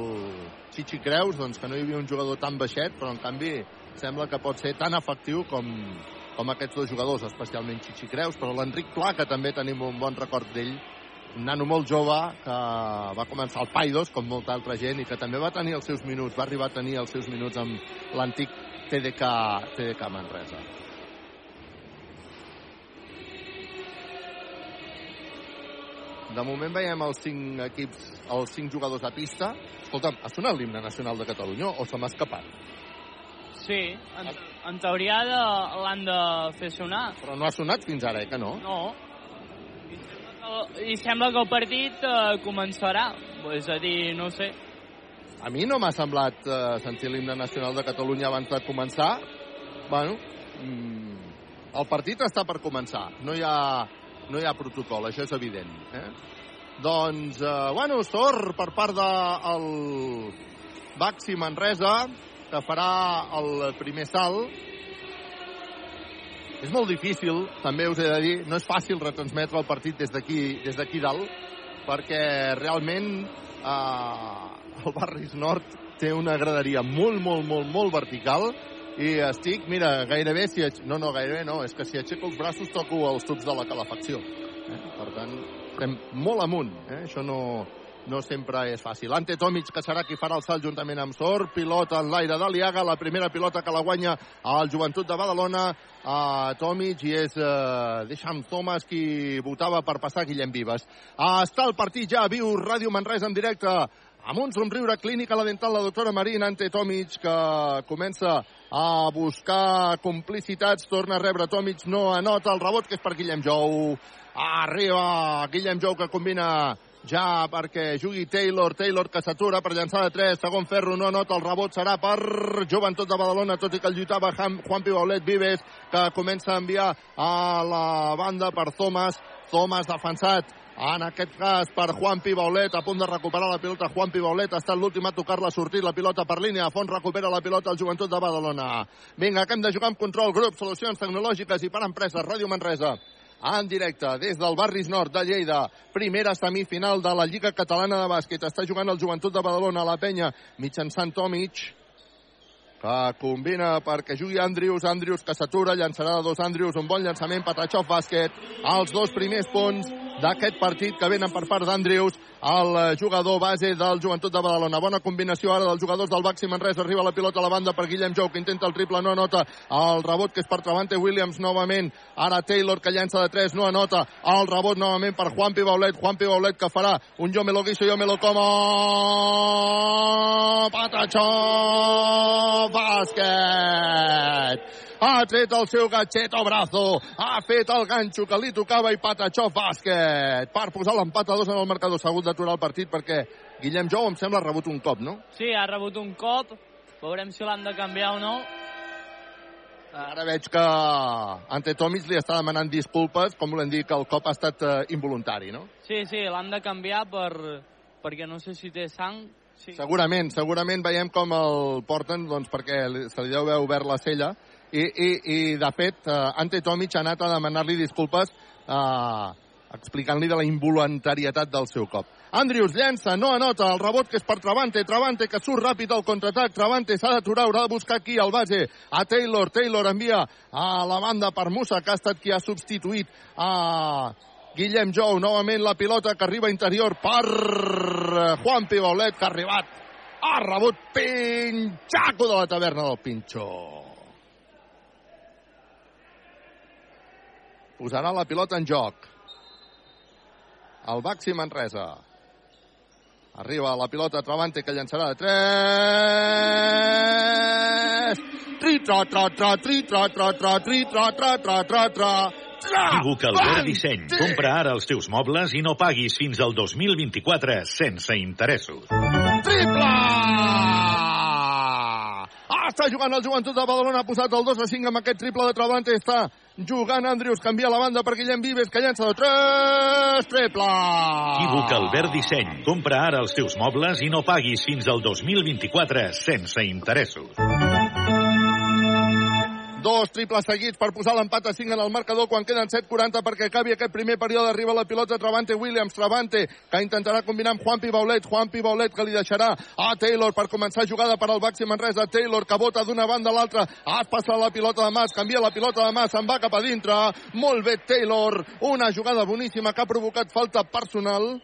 Chichi Creus, doncs que no hi havia un jugador tan baixet, però en canvi sembla que pot ser tan efectiu com, com aquests dos jugadors, especialment Chichi Creus, però l'Enric Pla, que també tenim un bon record d'ell, un nano molt jove que va començar al Paidos, com molta altra gent, i que també va tenir els seus minuts, va arribar a tenir els seus minuts amb l'antic TDK, TDK Manresa. De moment veiem els cinc equips, els cinc jugadors a pista. Escolta'm, ha sonat l'himne nacional de Catalunya o se m'ha escapat? Sí, en, en teoria l'han de fer sonar. Però no ha sonat fins ara, eh, que no? No. I sembla que, i sembla que el partit eh, començarà. És a dir, no sé. A mi no m'ha semblat eh, sentir l'himne nacional de Catalunya abans de començar. Bueno, mm, el partit està per començar. No hi ha no hi ha protocol, això és evident. Eh? Doncs, eh, bueno, sort per part del de Baxi Manresa, que farà el primer salt. És molt difícil, també us he de dir, no és fàcil retransmetre el partit des d'aquí des d'aquí dalt, perquè realment eh, el Barris Nord té una graderia molt, molt, molt, molt vertical i estic, mira, gairebé si... No, no, gairebé no, és que si aixeco els braços toco els tubs de la calefacció. Eh? Per tant, estem molt amunt. Eh? Això no, no sempre és fàcil. Ante Tomic, que serà qui farà el salt juntament amb Sor, pilota en l'aire d'Aliaga, la primera pilota que la guanya al Joventut de Badalona, a Tomic, i és eh, Deixam Thomas qui votava per passar Guillem Vives. Està el partit ja, viu Ràdio Manresa en directe amb un somriure clínica la dental la doctora Marina Ante Tomic que comença a buscar complicitats, torna a rebre Tomic, no anota el rebot que és per Guillem Jou. Arriba Guillem Jou que combina ja perquè jugui Taylor, Taylor que s'atura per llançar de 3, segon ferro no anota el rebot serà per Joventut de Badalona tot i que el lluitava Juan Pibaulet Vives que comença a enviar a la banda per Thomas Thomas defensat en aquest cas per Juan Pibaulet, a punt de recuperar la pilota. Juan Pibaulet ha estat l'últim a tocar-la, sortir la pilota per línia. A fons recupera la pilota el Joventut de Badalona. Vinga, que hem de jugar amb control, grup, solucions tecnològiques i per empreses. Ràdio Manresa en directe des del Barris Nord de Lleida. Primera semifinal de la Lliga Catalana de Bàsquet. Està jugant el Joventut de Badalona a la penya mitjançant Tomic que combina perquè jugui Andrius, Andrius que s'atura, llançarà de dos Andrius, un bon llançament, Patachov bàsquet, els dos primers punts d'aquest partit que venen per part d'Andrius, el jugador base del Joventut de Badalona. Bona combinació ara dels jugadors del Baxi Manresa, arriba la pilota a la banda per Guillem Jou, que intenta el triple, no anota el rebot que és per Travante Williams novament, ara Taylor que llança de 3, no anota el rebot novament per Juan Pibaulet, Juan Pibaulet que farà un jo me lo guiso, jo me lo como, Patachov bàsquet. Ha tret el seu gatxet o brazo. Ha fet el ganxo que li tocava i Patachov bàsquet. Per posar l'empat a dos en el marcador. S'ha hagut d'aturar el partit perquè Guillem Jou em sembla ha rebut un cop, no? Sí, ha rebut un cop. Veurem si l'han de canviar o no. Ara veig que Ante Tomis li està demanant disculpes, com volem dir que el cop ha estat uh, involuntari, no? Sí, sí, l'han de canviar per, perquè no sé si té sang. Sí. Segurament, segurament veiem com el porten doncs, perquè se li deu haver obert la cella i, i, i de fet, uh, Ante Tomic ha anat a demanar-li disculpes uh, explicant-li de la involuntarietat del seu cop. Andrius llença, no anota, el rebot que és per Travante, Travante que surt ràpid al contraatac, Travante s'ha d'aturar, haurà de buscar aquí al base, a Taylor, Taylor envia a la banda per Musa, que ha estat qui ha substituït a Guillem Jou, novament la pilota que arriba interior per Juan Pibaulet, que ha arribat, ha rebut Pinxaco de la taverna del Pinxó. Posarà la pilota en joc. El Baxi Manresa. Arriba la pilota Travante que llançarà de 3. Tri, tra, tra, tra, tri, tra, tra, tra, tri, tra, tra, tra, tra, tra. Equivoca Albert Disseny. Compra ara els teus mobles i no paguis fins al 2024 sense interessos. Triple! Està jugant el joventut de Badalona, ha posat el 2 a 5 amb aquest triple de Travante. Està jugant Andrius, canvia la banda per Guillem Vives, que llença de 3, triple! Equivoca Albert Disseny. Compra ara els teus mobles i no paguis fins al 2024 sense interessos. Dos triples seguits per posar l'empat a 5 en el marcador quan queden 7.40 perquè acabi aquest primer període. Arriba la pilota Travante Williams, Travante, que intentarà combinar amb Juanpi Baulet, Juanpi Baulet que li deixarà a Taylor per començar jugada per al Baxi Manresa. Taylor que bota d'una banda a l'altra, ha passat la pilota de Mas, canvia la pilota de Mas, se'n va cap a dintre. Molt bé Taylor, una jugada boníssima que ha provocat falta personal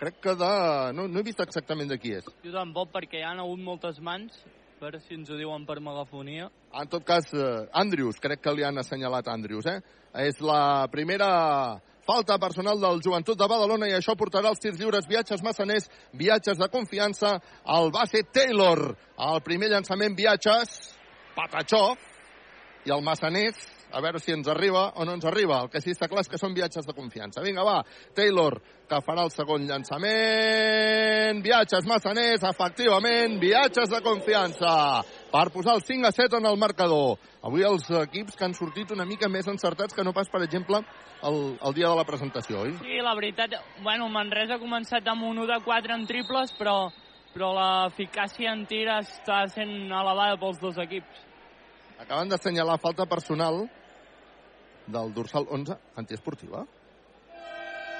crec que de... No, no he vist exactament de qui és. Jo tampoc, perquè hi ha hagut moltes mans, per si ens ho diuen per megafonia. En tot cas, eh, Andrius, crec que li han assenyalat Andrius, eh? És la primera falta personal del Joventut de Badalona i això portarà els tirs lliures, viatges massaners, viatges de confiança al base Taylor. El primer llançament, viatges, Patachó, i el massaners, a veure si ens arriba o no ens arriba. El que sí està clar és que són viatges de confiança. Vinga, va, Taylor, que farà el segon llançament. Viatges massaners, efectivament, viatges de confiança per posar el 5 a 7 en el marcador. Avui els equips que han sortit una mica més encertats que no pas, per exemple, el, el dia de la presentació, oi? Sí, la veritat, bueno, Manresa ha començat amb un 1 de 4 en triples, però, però l'eficàcia en tir està sent elevada pels dos equips. Acaben d'assenyalar falta personal del dorsal 11 antiesportiva.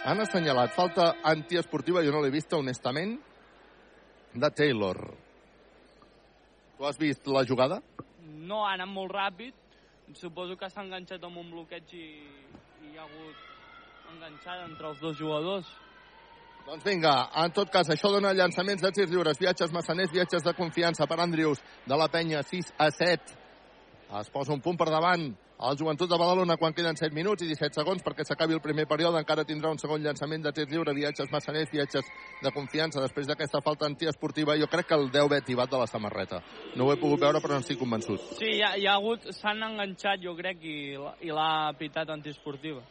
Han assenyalat falta antiesportiva, jo no l'he vista honestament, de Taylor. Tu has vist la jugada? No, ha anat molt ràpid. Suposo que s'ha enganxat amb un bloqueig i, i hi ha hagut enganxada entre els dos jugadors. Doncs vinga, en tot cas, això dona llançaments de tirs lliures, viatges massaners, viatges de confiança per Andrius de la penya, 6 a 7. Es posa un punt per davant el Joventut de Badalona quan queden 7 minuts i 17 segons perquè s'acabi el primer període. Encara tindrà un segon llançament de tir lliure, viatges massaners, viatges de confiança. Després d'aquesta falta antiesportiva, jo crec que el deu haver tibat de la samarreta. No ho he pogut veure, però no estic convençut. Sí, hi ha, hi ha hagut, s'han enganxat, jo crec, i, i l'ha pitat antiesportiva.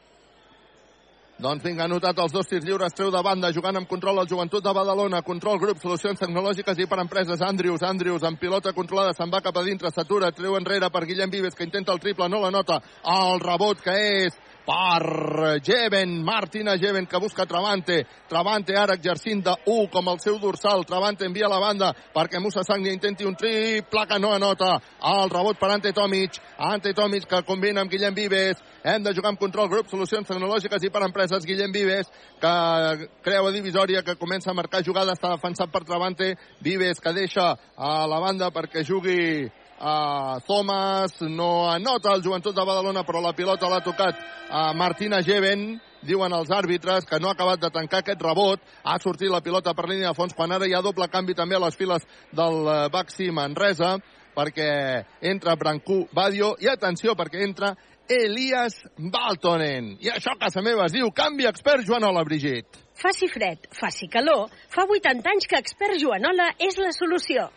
Doncs vinga, anotat els dos tirs lliures, treu de banda, jugant amb control el joventut de Badalona, control grup, solucions tecnològiques i per empreses, Andrius, Andrius, amb pilota controlada, se'n va cap a dintre, s'atura, treu enrere per Guillem Vives, que intenta el triple, no la nota, el rebot que és per Jeven, Martina Jeven, que busca Travante. Travante ara exercint de 1 com el seu dorsal. Travante envia la banda perquè Musa Sagni intenti un triple que no anota. El rebot per Ante Tomic. Ante Tomic que combina amb Guillem Vives. Hem de jugar amb control grup, solucions tecnològiques i per empreses. Guillem Vives que creua divisòria, que comença a marcar jugada, està defensat per Travante. Vives que deixa a la banda perquè jugui a Thomas, no anota el joventut de Badalona, però la pilota l'ha tocat a Martina Geven, diuen els àrbitres que no ha acabat de tancar aquest rebot, ha sortit la pilota per línia de fons, quan ara hi ha doble canvi també a les files del Baxi Manresa, perquè entra Brancú Badio, i atenció, perquè entra Elias Baltonen. I això a casa meva es diu canvi expert Joanola Brigit. Faci fred, faci calor, fa 80 anys que expert Joanola és la solució.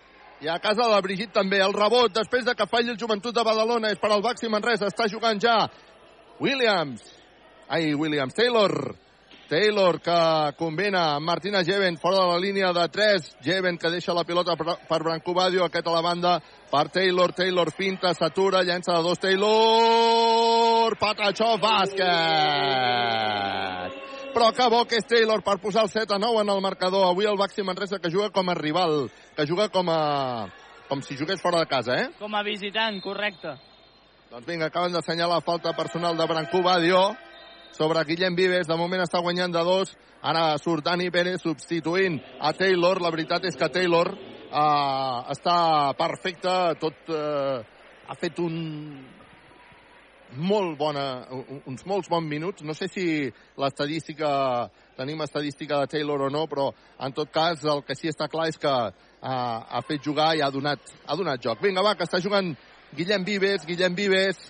I a casa de Brigit també el rebot després de que falli el joventut de Badalona és per al Baxi Manresa. Està jugant ja Williams. Ai, Williams. Taylor. Taylor que combina amb Martina Jeven fora de la línia de 3. Jeven que deixa la pilota per, per Brancobadio. Aquest a la banda per Taylor. Taylor finta, s'atura, llença de dos. Taylor! Patachó bàsquet! Però que bo que és Taylor per posar el 7 a 9 en el marcador. Avui el Baxi Manresa que juga com a rival, que juga com a... com si jugués fora de casa, eh? Com a visitant, correcte. Doncs vinga, acaben d'assenyalar la falta personal de Brancú Badio. sobre Guillem Vives. De moment està guanyant de dos. Ara surt Dani Pérez substituint a Taylor. La veritat és que Taylor uh, està perfecte. Tot uh, ha fet un molt bona, uns molts bons minuts. No sé si l'estadística, tenim estadística de Taylor o no, però en tot cas el que sí està clar és que uh, ha fet jugar i ha donat, ha donat joc. Vinga, va, que està jugant Guillem Vives, Guillem Vives,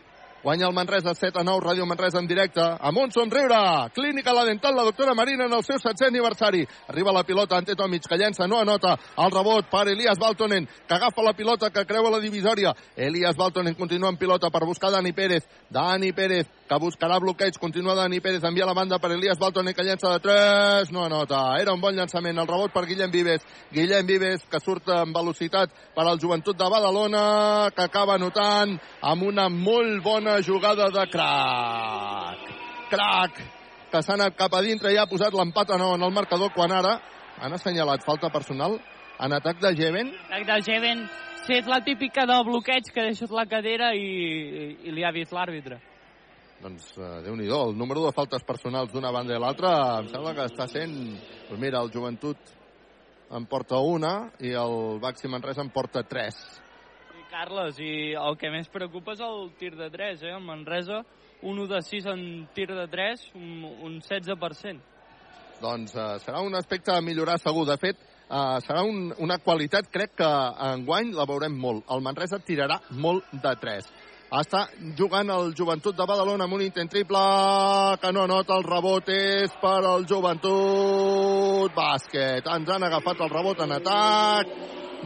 Guanya el Manresa 7 a 9, Ràdio Manresa en directe. Amb un somriure! Clínica La Dental, la doctora Marina en el seu 7è aniversari. Arriba la pilota, Ante Tomic, que llença, no anota. El rebot per Elias Baltonen, que agafa la pilota, que creua la divisòria. Elias Baltonen continua en pilota per buscar Dani Pérez. Dani Pérez, que buscarà bloqueig. Continua Dani Pérez, envia la banda per Elias Baltonen, que llença de 3. No anota. Era un bon llançament. El rebot per Guillem Vives. Guillem Vives, que surt amb velocitat per al joventut de Badalona, que acaba anotant amb una molt bona jugada de crac. Crac, que s'ha anat cap a dintre i ha posat l'empat a nou en el marcador quan ara han assenyalat falta personal en atac de Geven. Atac de Geven, sí, és la típica de bloqueig que deixat la cadera i, i, i li ha vist l'àrbitre. Doncs uh, Déu-n'hi-do, el número de faltes personals d'una banda i l'altra em sembla que està sent... Pues mira, el Joventut en porta una i el Baxi Manresa en porta tres. Carles, i el que més preocupa és el tir de 3, eh? El Manresa, un 1 de 6 en tir de 3, un, un 16%. Doncs uh, serà un aspecte a millorar segur. De fet, uh, serà un, una qualitat, crec que enguany la veurem molt. El Manresa tirarà molt de 3. Està jugant el Joventut de Badalona amb un intent triple que no anota el rebot és per al Joventut bàsquet. Ens han agafat el rebot en atac.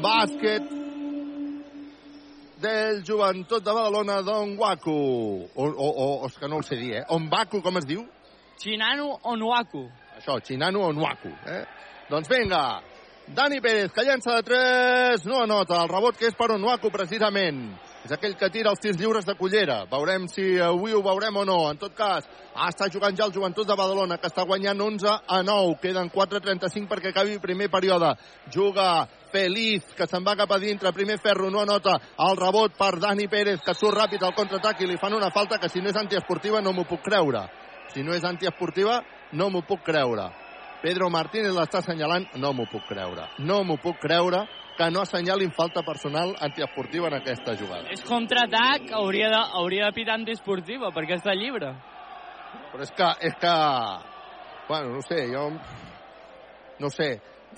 Bàsquet del Joventut de Badalona d'Onwaku. O, o, o, és que no ho sé dir, eh? Onwaku, com es diu? Chinanu Onwaku. Això, Chinanu Onwaku. Eh? Doncs vinga, Dani Pérez, que llença de 3, no anota el rebot que és per Onwaku, precisament. És aquell que tira els tirs lliures de Cullera. Veurem si avui ho veurem o no. En tot cas, està jugant ja el Joventut de Badalona, que està guanyant 11 a 9. Queden 4.35 perquè acabi el primer període. Juga Feliz, que se'n va cap a dintre. Primer ferro, no anota el rebot per Dani Pérez, que surt ràpid al contraatac i li fan una falta que si no és antiesportiva no m'ho puc creure. Si no és antiesportiva, no m'ho puc creure. Pedro Martínez l'està assenyalant, no m'ho puc creure. No m'ho puc creure que no assenyalin falta personal antiesportiva en aquesta jugada. És contraatac, hauria de, hauria de pitar antiesportiva, perquè està llibre. Però és que, és que... Bueno, no sé, jo... No sé,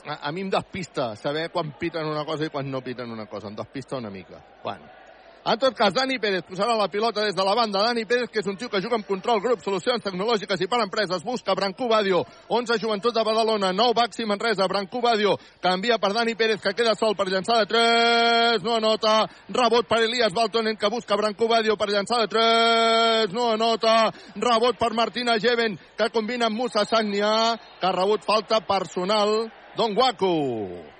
a, a mi em despista saber quan piten una cosa i quan no piten una cosa. Em despista una mica. Bueno, en tot cas, Dani Pérez posarà la pilota des de la banda. Dani Pérez, que és un tio que juga amb control, grup, solucions tecnològiques i per empreses, busca Brancú Badio, 11 Joventut de Badalona, 9 Baxi Manresa, Brancú Badio, canvia per Dani Pérez, que queda sol per llançar de 3, no anota, rebot per Elias Baltonen, que busca Brancú Badio per llançar de 3, no anota, rebot per Martina Geven, que combina amb Musa Sagnia, que ha rebut falta personal Don Guaco.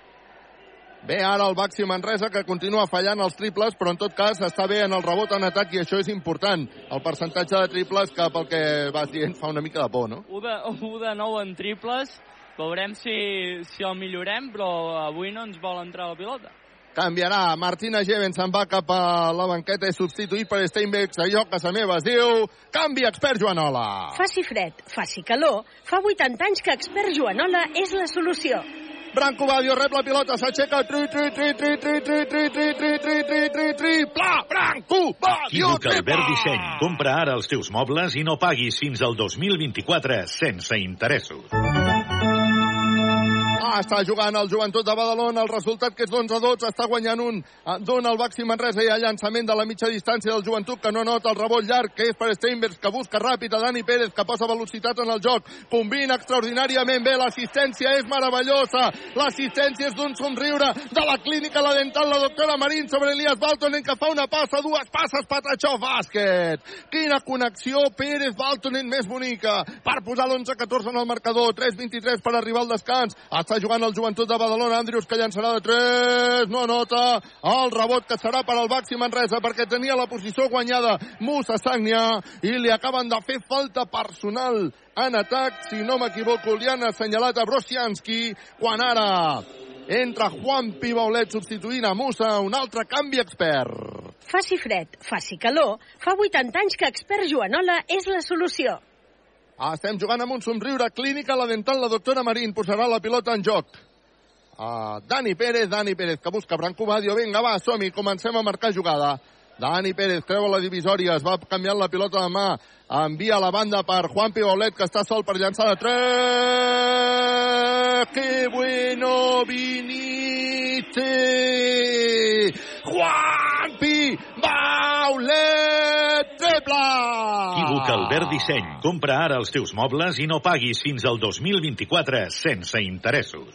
Bé, ara el Baxi Manresa, que continua fallant els triples, però en tot cas està bé en el rebot en atac i això és important. El percentatge de triples, que pel que vas dient, fa una mica de por, no? 1 de, 1 de 9 en triples, veurem si, si el millorem, però avui no ens vol entrar la pilota. Canviarà. Martina Geven se'n va cap a la banqueta i substituït per Steinbeck. Allò que sa meva es diu... Canvi, expert Joanola. Faci fred, faci calor. Fa 80 anys que expert Joanola és la solució. Branco Badio rep la pilota, s'aixeca, tri, tri, tri, tri, tri, tri, tri, tri, tri, tri, tri, tri, tri, pla, Branco Badio, Equívoc Albert Disseny. Compra ara els teus mobles i no paguis fins al 2024 sense interessos. Ah, està jugant el Joventut de Badalona, el resultat que és d'11 a 12, està guanyant un, dona el Baxi Manresa i el llançament de la mitja distància del Joventut que no nota el rebot llarg, que és per Steinbergs, que busca ràpid a Dani Pérez, que posa velocitat en el joc, combina extraordinàriament bé, l'assistència és meravellosa, l'assistència és d'un somriure de la clínica La Dental, la doctora Marín sobre Elias Baltonen, que fa una passa, dues passes, Patachó, bàsquet. Quina connexió Pérez Baltonen més bonica per posar l'11-14 en el marcador, 3-23 per arribar al descans, està jugant el Joventut de Badalona, Andrius que llançarà de 3, no nota el rebot que serà per al Baxi Manresa perquè tenia la posició guanyada Musa Sagnia i li acaben de fer falta personal en atac, si no m'equivoco li han assenyalat a Brosianski quan ara entra Juan Pibaulet substituint a Musa, un altre canvi expert. Faci fred, faci calor, fa 80 anys que expert Joanola és la solució. Estem jugant amb un somriure clínica, la dental, la doctora Marín posarà la pilota en joc. Uh, Dani Pérez, Dani Pérez, que busca Branco Badio. Vinga, va, som-hi, comencem a marcar jugada. Dani Pérez creu a la divisòria, es va canviant la pilota de mà, envia la banda per Juan Pibolet, que està sol per llançar de 3. ¡Qué bueno, Vinite! Juanpi Baulet triple! Equívoc Albert Disseny. Compra ara els teus mobles i no paguis fins al 2024 sense interessos.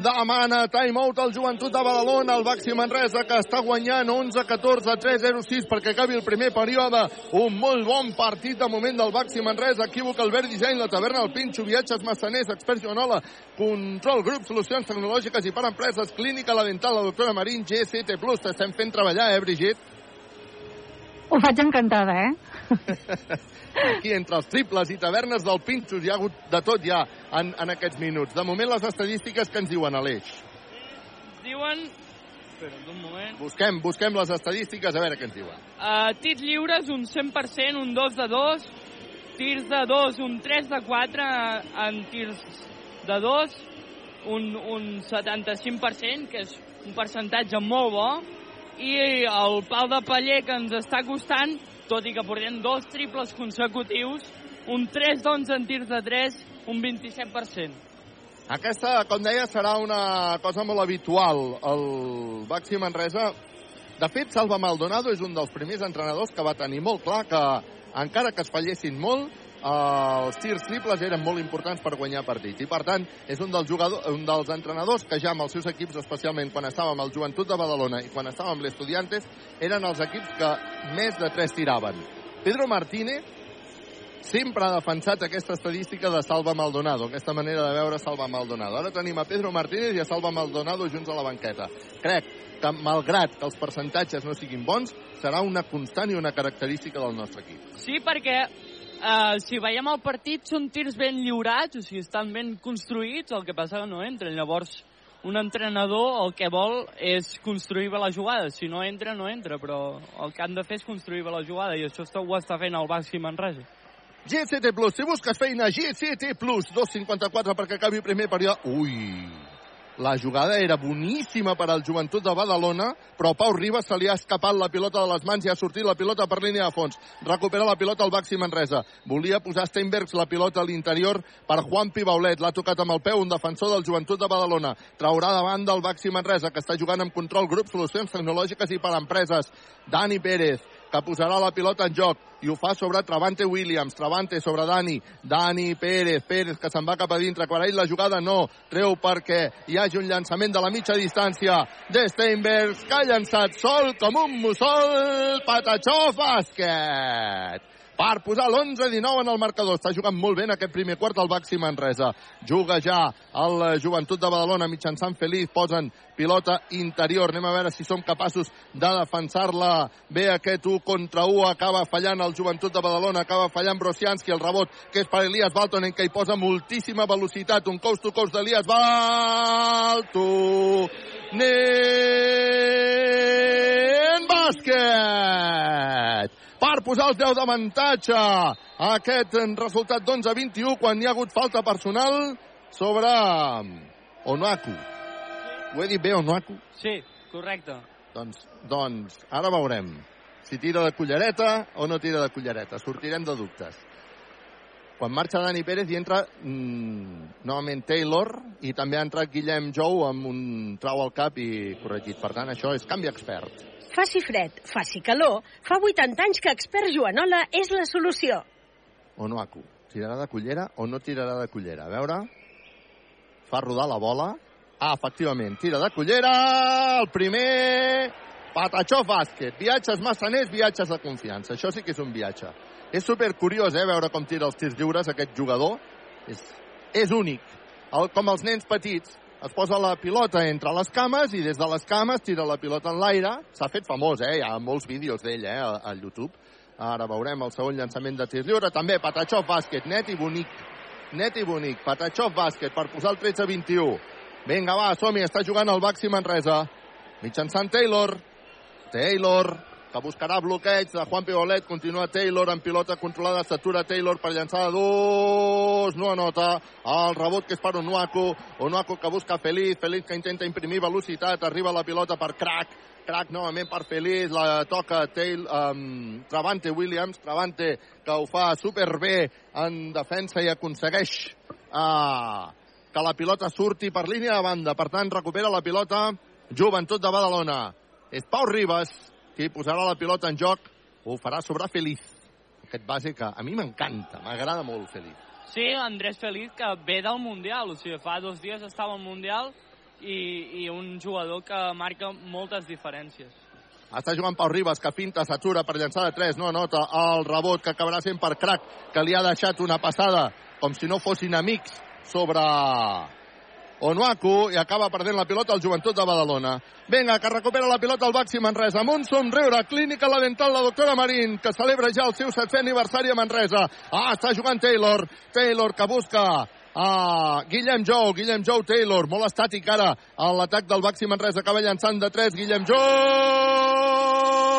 Demana timeout al Joventut de Badalona, el Baxi Manresa, que està guanyant 11-14, 3-0-6 perquè acabi el primer període. Un molt bon partit de moment del Baxi Manresa. Equívoc, Albert Disseny, la taverna del Pinxo, viatges massaners, experts Joanola, control grup, solucions tecnològiques i per empreses, clínica, la dental, la doctora Marín, GCT+. T'estem fent treballar, eh, Brigitte? Ho faig encantada, eh? Aquí, entre els triples i tavernes del Pinxos, hi ha hagut de tot ja en, en aquests minuts. De moment, les estadístiques que ens diuen, Aleix. Diuen... Espera't un moment. Busquem, busquem les estadístiques, a veure què ens diuen. Uh, tirs lliures, un 100%, un 2 de 2. Tirs de 2, un 3 de 4 en tirs de 2. Un, un 75%, que és un percentatge molt bo. I el pal de paller que ens està costant, tot i que portem dos triples consecutius, un 3 d'11 en tirs de 3, un 27%. Aquesta, com deia, serà una cosa molt habitual. El Baxi Manresa, de fet, Salva Maldonado és un dels primers entrenadors que va tenir molt clar que, encara que es fallessin molt, els tirs triples eren molt importants per guanyar partits. I, per tant, és un dels, jugadors, un dels entrenadors que ja amb els seus equips, especialment quan estava amb el Joventut de Badalona i quan estava amb l'Estudiantes, eren els equips que més de tres tiraven. Pedro Martínez sempre ha defensat aquesta estadística de Salva Maldonado, aquesta manera de veure Salva Maldonado. Ara tenim a Pedro Martínez i a Salva Maldonado junts a la banqueta. Crec que, malgrat que els percentatges no siguin bons, serà una constant i una característica del nostre equip. Sí, perquè uh, si veiem el partit són tirs ben lliurats, o sigui, estan ben construïts, el que passa que no entren. Llavors, un entrenador el que vol és construir bé la jugada. Si no entra, no entra, però el que han de fer és construir bé la jugada, i això ho està fent el Baxi Manresa. GCT Plus, si busques feina, GCT Plus, 2.54 perquè acabi el primer període. Ui, la jugada era boníssima per al joventut de Badalona, però Pau Ribas se li ha escapat la pilota de les mans i ha sortit la pilota per línia de fons. Recupera la pilota al Baxi Manresa. Volia posar Steinbergs la pilota a l'interior per Juan Pibaulet. L'ha tocat amb el peu un defensor del joventut de Badalona. Traurà davant del Baxi Manresa, que està jugant amb control grup, solucions tecnològiques i per empreses. Dani Pérez, que posarà la pilota en joc. I ho fa sobre Travante Williams, Travante sobre Dani, Dani Pérez, Pérez que se'n va cap a dintre, quan ell la jugada no, treu perquè hi hagi un llançament de la mitja distància de Steinbergs, que ha llançat sol com un mussol, Patachó bàsquet per posar l'11-19 en el marcador. Està jugant molt bé en aquest primer quart el Baxi Manresa. Juga ja el Joventut de Badalona mitjançant Feliz. Posen pilota interior. Anem a veure si som capaços de defensar-la bé aquest 1 contra 1. Acaba fallant el Joventut de Badalona. Acaba fallant Brosianski. El rebot que és per Elias Baltonen que hi posa moltíssima velocitat. Un coast to coast d'Elias Baltonen. Bàsquet! Per posar els 10 d'avantatge aquest resultat d'11-21 quan hi ha hagut falta personal sobre Onuaku. Ho he dit bé, Onuaku? Sí, correcte. Doncs, doncs ara veurem si tira de cullereta o no tira de cullereta. Sortirem de dubtes. Quan marxa Dani Pérez i entra mmm, novament Taylor i també ha entrat Guillem Jou amb un trau al cap i corregit. Per tant, això és canvi expert. Faci fred, faci calor, fa 80 anys que Expert Joanola és la solució. Onuaku, tirarà de cullera o no tirarà de cullera? A veure, fa rodar la bola. Ah, efectivament, tira de cullera, el primer... Patachó bàsquet, viatges massaners, viatges de confiança. Això sí que és un viatge. És super curiós, eh, veure com tira els tirs lliures aquest jugador. És, és únic. El, com els nens petits, es posa la pilota entre les cames i des de les cames tira la pilota en l'aire. S'ha fet famós, eh? Hi ha molts vídeos d'ell, eh, al YouTube. Ara veurem el segon llançament de tir lliure. També Patachov bàsquet, net i bonic. Net i bonic. Patachov bàsquet per posar el 13-21. Vinga, va, som -hi. Està jugant el Baxi Manresa. Mitjançant Taylor. Taylor. Que buscarà bloqueig de Juan Pibolet, continua Taylor en pilota controlada, s'atura Taylor per llançar dos, no anota, el rebot que és per Onuaku, Onuaku que busca Feliz, Feliz que intenta imprimir velocitat, arriba la pilota per Crack, Crack novament per Feliz, la toca Tail, um, Travante Williams, Travante que ho fa superbé en defensa i aconsegueix uh, que la pilota surti per línia de banda, per tant recupera la pilota Joventut de Badalona. És Pau Ribas, qui posarà la pilota en joc, ho farà sobre Feliz. Aquest base que a mi m'encanta, m'agrada molt Feliz. Sí, Andrés Feliz, que ve del Mundial, o sigui, fa dos dies estava al Mundial i, i un jugador que marca moltes diferències. Està jugant Pau Ribas, que finta, s'atura per llançar de 3, no anota el rebot que acabarà sent per Crac, que li ha deixat una passada com si no fossin amics sobre Onuaku i acaba perdent la pilota al Joventut de Badalona. Vinga, que recupera la pilota el Baxi Manresa. Amb un somriure, clínica la dental la doctora Marín, que celebra ja el seu 7è aniversari a Manresa. Ah, està jugant Taylor. Taylor que busca a Guillem Jou, Guillem Jou Taylor, molt estàtic ara a l'atac del Baxi Manresa, acaba llançant de 3, Guillem Jou,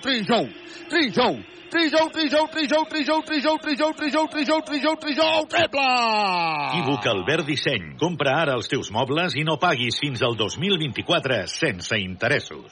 Trijou, Trijou, Trijou, Trijou, Trijou, Trijou, Trijou, Trijou, Trijou, Trijou, Trijou, Trijou, triple! Equívoc Albert Disseny. Compra ara els teus mobles i no paguis fins al 2024 sense interessos.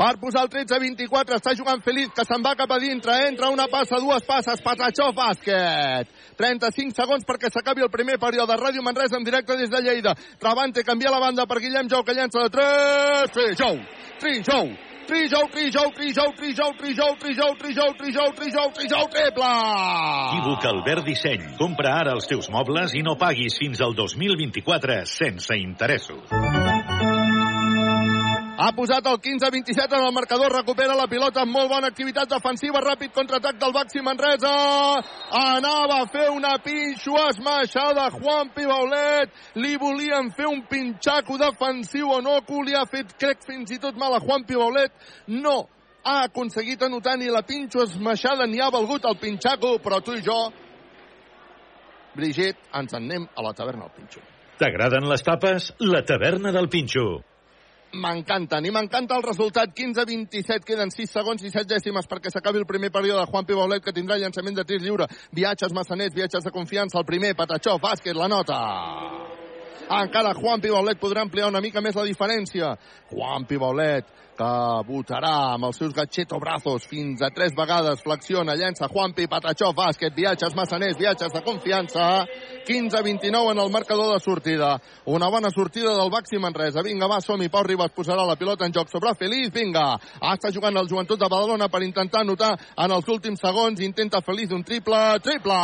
Per posar el 13-24 està jugant Feliz, que se'n va cap a dintre. Entra una passa, dues passes, Patachó, bàsquet. 35 segons perquè s'acabi el primer període. Ràdio Manresa en directe des de Lleida. Travante canvia la banda per Guillem Jou, que llença de 3. Trijou, Trijou, Trijou, Trijou, Trijou, Trijou, Trijou, Trijou, Trijou, Trijou, Trijou, Trijou, triple! Equívoc Albert Disseny. Compra ara els teus mobles i no paguis fins al 2024 sense interessos. Ha posat el 15-27 en el marcador, recupera la pilota amb molt bona activitat defensiva, ràpid contraatac del Baxi Manresa. Anava a fer una pinxo esmaixada Juan Pibaulet. Li volien fer un pinxaco defensiu o no, li ha fet, crec, fins i tot mal a Juan Pibaulet. No ha aconseguit anotar ni la pinxo esmaixada ni ha valgut el pinxaco, però tu i jo, Brigitte, ens en anem a la taverna del Pinxo. T'agraden les tapes? La taverna del Pinxo. M'encanten i m'encanta el resultat. 15-27, queden 6 segons i 7 dècimes perquè s'acabi el primer període. Juan Pibaulet que tindrà llançament de tir lliure. Viatges massaners, viatges de confiança. El primer, Patachó, bàsquet, la nota encara Juan Pibaulet podrà ampliar una mica més la diferència Juan Pibaulet que votarà amb els seus gatxeto brazos fins a tres vegades, flexiona, llença Juanpi, Patachó, bàsquet, viatges massaners, viatges de confiança, 15-29 en el marcador de sortida. Una bona sortida del Baxi Manresa. Vinga, va, som-hi, Pau Ribas posarà la pilota en joc sobre Feliz, vinga. Ah, està jugant el Joventut de Badalona per intentar anotar en els últims segons, intenta Feliz un triple, triple!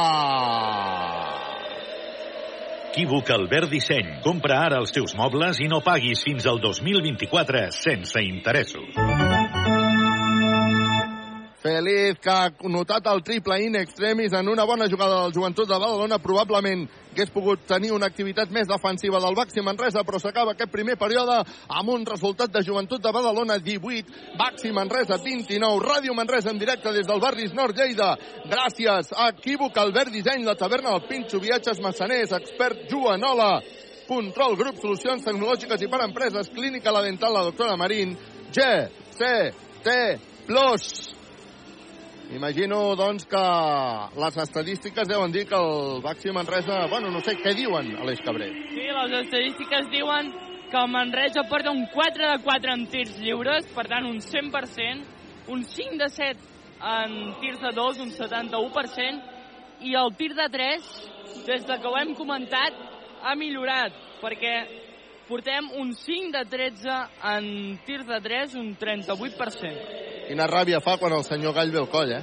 Equívoc Albert Disseny. Compra ara els teus mobles i no paguis fins al 2024 sense interessos. Feliz, que ha notat el triple in extremis en una bona jugada del Joventut de Badalona. Probablement hagués pogut tenir una activitat més defensiva del Baxi Manresa, però s'acaba aquest primer període amb un resultat de Joventut de Badalona 18, Baxi Manresa 29, Ràdio Manresa en directe des del barris Nord Lleida. Gràcies a Equívoc, Albert Disseny, la taverna del Pinxo, Viatges Massaners, Expert Joanola, Control Grup, Solucions Tecnològiques i per Empreses, Clínica La Dental, la doctora Marín, G, C, T, Plus. Imagino, doncs, que les estadístiques deuen dir que el Baxi Manresa... Bueno, no sé, què diuen a l'Eix Cabré? Sí, les estadístiques diuen que el Manresa porta un 4 de 4 en tirs lliures, per tant, un 100%, un 5 de 7 en tirs de 2, un 71%, i el tir de 3, des de que ho hem comentat, ha millorat, perquè portem un 5 de 13 en tirs de 3, un 38%. Quina ràbia fa quan el senyor Gall ve al coll, eh?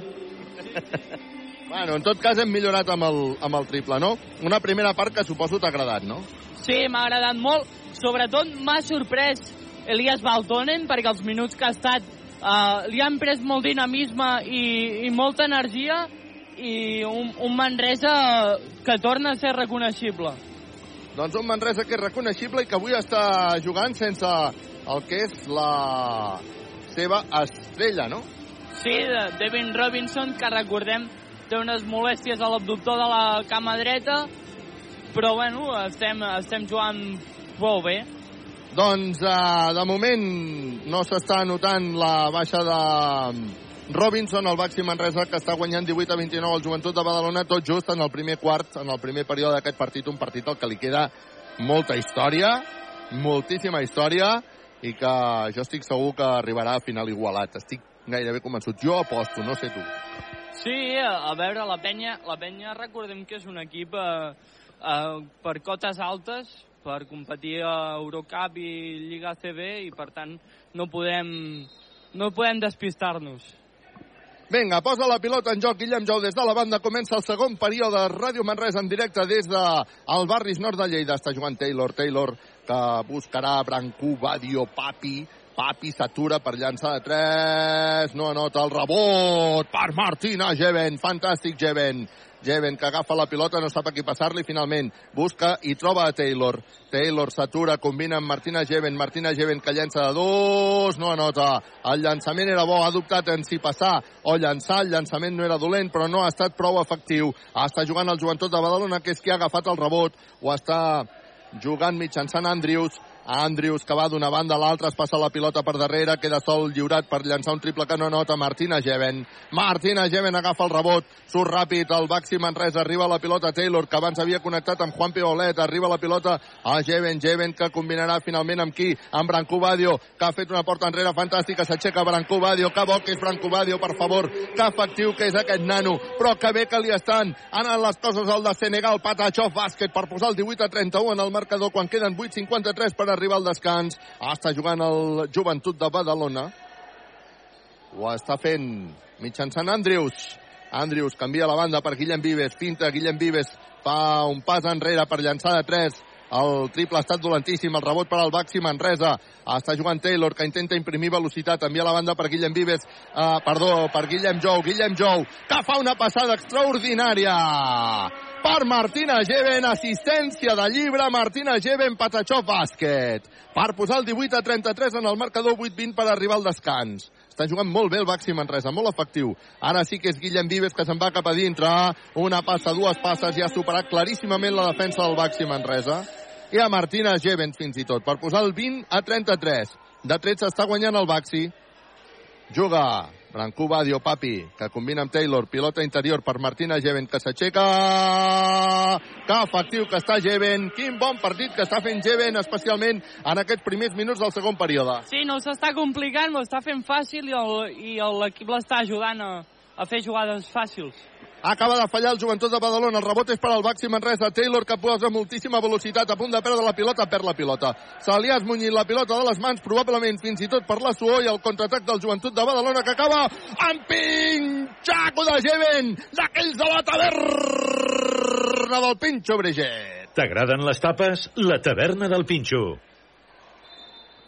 bueno, en tot cas hem millorat amb el, amb el triple, no? Una primera part que suposo t'ha agradat, no? Sí, m'ha agradat molt. Sobretot m'ha sorprès Elias Baltonen, perquè els minuts que ha estat uh, li han pres molt dinamisme i, i molta energia i un, un Manresa que torna a ser reconeixible. Doncs un Manresa que és reconeixible i que avui està jugant sense el que és la seva estrella, no? Sí, de Devin Robinson, que recordem té unes molèsties a l'abductor de la cama dreta, però bueno, estem, estem jugant molt bé. Doncs, eh, de moment, no s'està notant la baixa de Robinson, el Baxi Manresa, que està guanyant 18 a 29 al Joventut de Badalona, tot just en el primer quart, en el primer període d'aquest partit, un partit al que li queda molta història, moltíssima història, i que jo estic segur que arribarà a final igualat. Estic gairebé convençut. Jo aposto, no sé tu. Sí, a veure, la penya, la penya recordem que és un equip eh, eh, per cotes altes, per competir a Eurocup i Lliga CB i per tant no podem, no podem despistar-nos. Vinga, posa la pilota en joc Guillem Jou des de la banda. Comença el segon període. Ràdio Manresa en directe des de el barris nord de Lleida. Està jugant Taylor. Taylor que buscarà Brancú, Badio, Papi. Papi s'atura per llançar de 3. No anota el rebot per Martina Jeven. Fantàstic Jeven. Jeven que agafa la pilota, no sap a qui passar-li finalment. Busca i troba a Taylor. Taylor s'atura, combina amb Martina Jeven. Martina Jeven que llença de dos, no anota. El llançament era bo, ha dubtat en si passar o llançar. El llançament no era dolent, però no ha estat prou efectiu. Està jugant el joventut de Badalona, que és qui ha agafat el rebot. O està jugant mitjançant Andrius. Andrius que va d'una banda a l'altra, es passa la pilota per darrere, queda sol lliurat per llançar un triple que no nota Martina Jeven. Martina Jeven agafa el rebot, surt ràpid, el Baxi Manresa, arriba la pilota Taylor, que abans havia connectat amb Juan Piolet, arriba la pilota a Jeven, Jeven que combinarà finalment amb qui? Amb Brancú Badio, que ha fet una porta enrere fantàstica, s'aixeca Brancú Badio, que bo que és Brancú Badio, per favor, que efectiu que és aquest nano, però que bé que li estan anant les coses al de Senegal, Patachov bàsquet per posar el 18 a 31 en el marcador quan queden 8.53 per arribar al descans. Està jugant el Joventut de Badalona. Ho està fent mitjançant Andrius. Andrius canvia la banda per Guillem Vives. Pinta Guillem Vives. Fa un pas enrere per llançar de 3. El triple ha estat dolentíssim, el rebot per al Baxi Manresa. Està jugant Taylor, que intenta imprimir velocitat. Envia la banda per Guillem Vives, uh, perdó, per Guillem Jou. Guillem Jou, que fa una passada extraordinària per Martina Geven, assistència de llibre, Martina Geven, Patachó bàsquet. Per posar el 18 a 33 en el marcador 8-20 per arribar al descans. Està jugant molt bé el Baxi Manresa, molt efectiu. Ara sí que és Guillem Vives que se'n va cap a dintre. Una passa, dues passes i ha superat claríssimament la defensa del Baxi Manresa. I a Martina Geven fins i tot, per posar el 20 a 33. De 13 està guanyant el Baxi. Juga Brancú Badio Papi, que combina amb Taylor, pilota interior per Martina Geven, que s'aixeca, que efectiu que està Geven, quin bon partit que està fent Geven, especialment en aquests primers minuts del segon període. Sí, no s'està complicant, m'ho està fent fàcil i l'equip l'està ajudant a, a fer jugades fàcils. Acaba de fallar el joventut de Badalona. El rebot és per al Baxi Manresa. Taylor que posa moltíssima velocitat. A punt de perdre la pilota, perd la pilota. Se li ha esmunyit la pilota de les mans, probablement fins i tot per la suor i el contraatac del joventut de Badalona que acaba amb pinxaco de Geven, d'aquells de la taverna del Pinxo Breget. T'agraden les tapes? La taverna del Pinxo.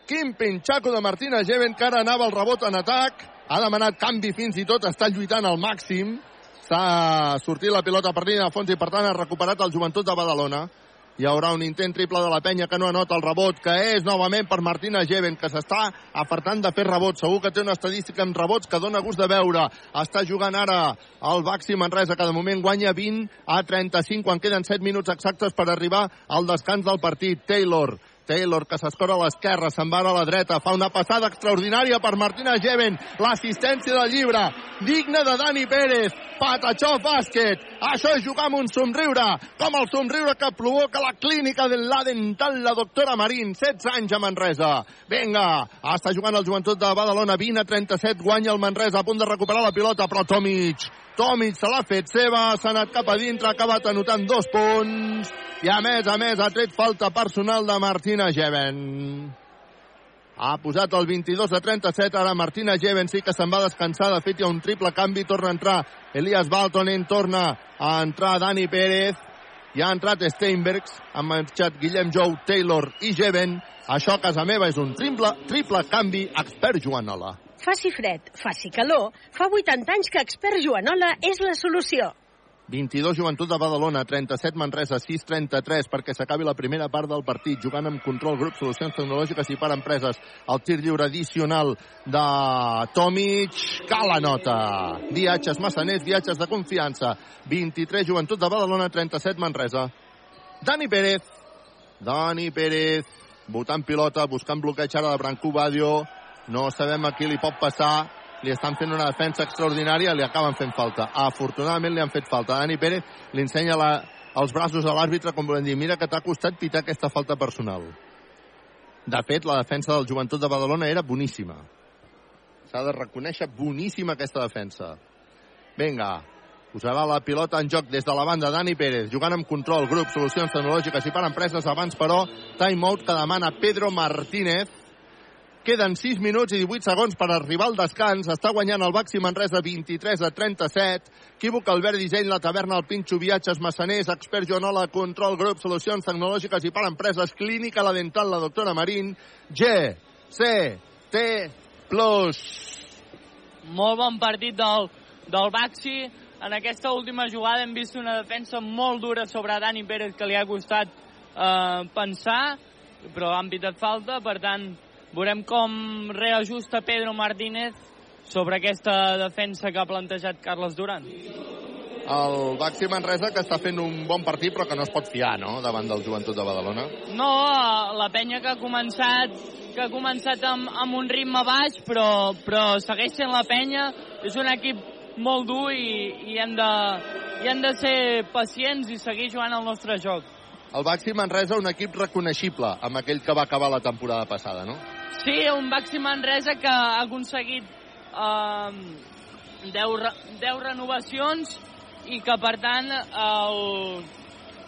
Quin pinxaco de Martina Geven, que ara anava el rebot en atac. Ha demanat canvi fins i tot, està lluitant al màxim. S'ha sortit la pilota per línia de fons i per tant ha recuperat el joventut de Badalona. Hi haurà un intent triple de la penya que no anota el rebot, que és novament per Martina Geven, que s'està afartant de fer rebot. Segur que té una estadística amb rebots que dona gust de veure. Està jugant ara el Baxi Manresa, que de moment guanya 20 a 35 quan queden 7 minuts exactes per arribar al descans del partit. Taylor Taylor, que s'escora a l'esquerra, se'n va a la dreta, fa una passada extraordinària per Martina Geven, l'assistència del llibre, digna de Dani Pérez, Patachó bàsquet, això és jugar amb un somriure, com el somriure que provoca la clínica de la dental la doctora Marín, 16 anys a Manresa. Vinga, està jugant el joventut de Badalona, 20 a 37, guanya el Manresa, a punt de recuperar la pilota, però Tomic, Tomic se l'ha fet seva, s'ha anat cap a dintre, ha acabat anotant dos punts, i a més a més ha tret falta personal de Martina Geven. Ha posat el 22 a 37, ara Martina Geven sí que se'n va descansar, de fet hi ha un triple canvi, torna a entrar Elias Baltonen, torna a entrar Dani Pérez, i ha entrat Steinbergs, ha marxat Guillem Jou, Taylor i Geven. Això a casa meva és un triple, triple canvi expert Joanola. Faci fred, faci calor, fa 80 anys que expert Joanola és la solució. 22 Joventut de Badalona, 37 Manresa, 6-33 perquè s'acabi la primera part del partit, jugant amb control grup, solucions tecnològiques i per empreses. El tir lliure addicional de Tomic, que la nota. Viatges massaners, viatges de confiança. 23 Joventut de Badalona, 37 Manresa. Dani Pérez. Dani Pérez votant pilota, buscant bloqueig ara de Branco Badio. No sabem a qui li pot passar. Li estan fent una defensa extraordinària, li acaben fent falta. Afortunadament li han fet falta. Dani Pérez li ensenya la, els braços a l'àrbitre com volem dir, mira que t'ha costat pitar aquesta falta personal. De fet, la defensa del Joventut de Badalona era boníssima. S'ha de reconèixer boníssima aquesta defensa. Vinga, posarà la pilota en joc des de la banda Dani Pérez, jugant amb control, grup, solucions tecnològiques i per empreses. Abans, però, timeout que demana Pedro Martínez. Queden 6 minuts i 18 segons per arribar al descans. Està guanyant el Baxi Manresa 23 a 37. Equívoc, Albert Disseny, la taverna, el Pinxo, viatges, massaners, expert Joanola, control, grup, solucions tecnològiques i per empreses, clínica, la dental, la doctora Marín, G, C, T, plus. Molt bon partit del, del Baxi. En aquesta última jugada hem vist una defensa molt dura sobre Dani Pérez que li ha costat eh, pensar, però han pitat falta, per tant, veurem com reajusta Pedro Martínez sobre aquesta defensa que ha plantejat Carles Duran. El Baxi Manresa que està fent un bon partit però que no es pot fiar, no?, davant del Joventut de Badalona. No, la penya que ha començat que ha començat amb, amb un ritme baix, però, però segueix sent la penya. És un equip molt dur i, i, hem de, i hem de ser pacients i seguir jugant el nostre joc. El Baxi Manresa un equip reconeixible amb aquell que va acabar la temporada passada, no? Sí, un Baxi Manresa que ha aconseguit eh, 10, 10 renovacions i que, per tant,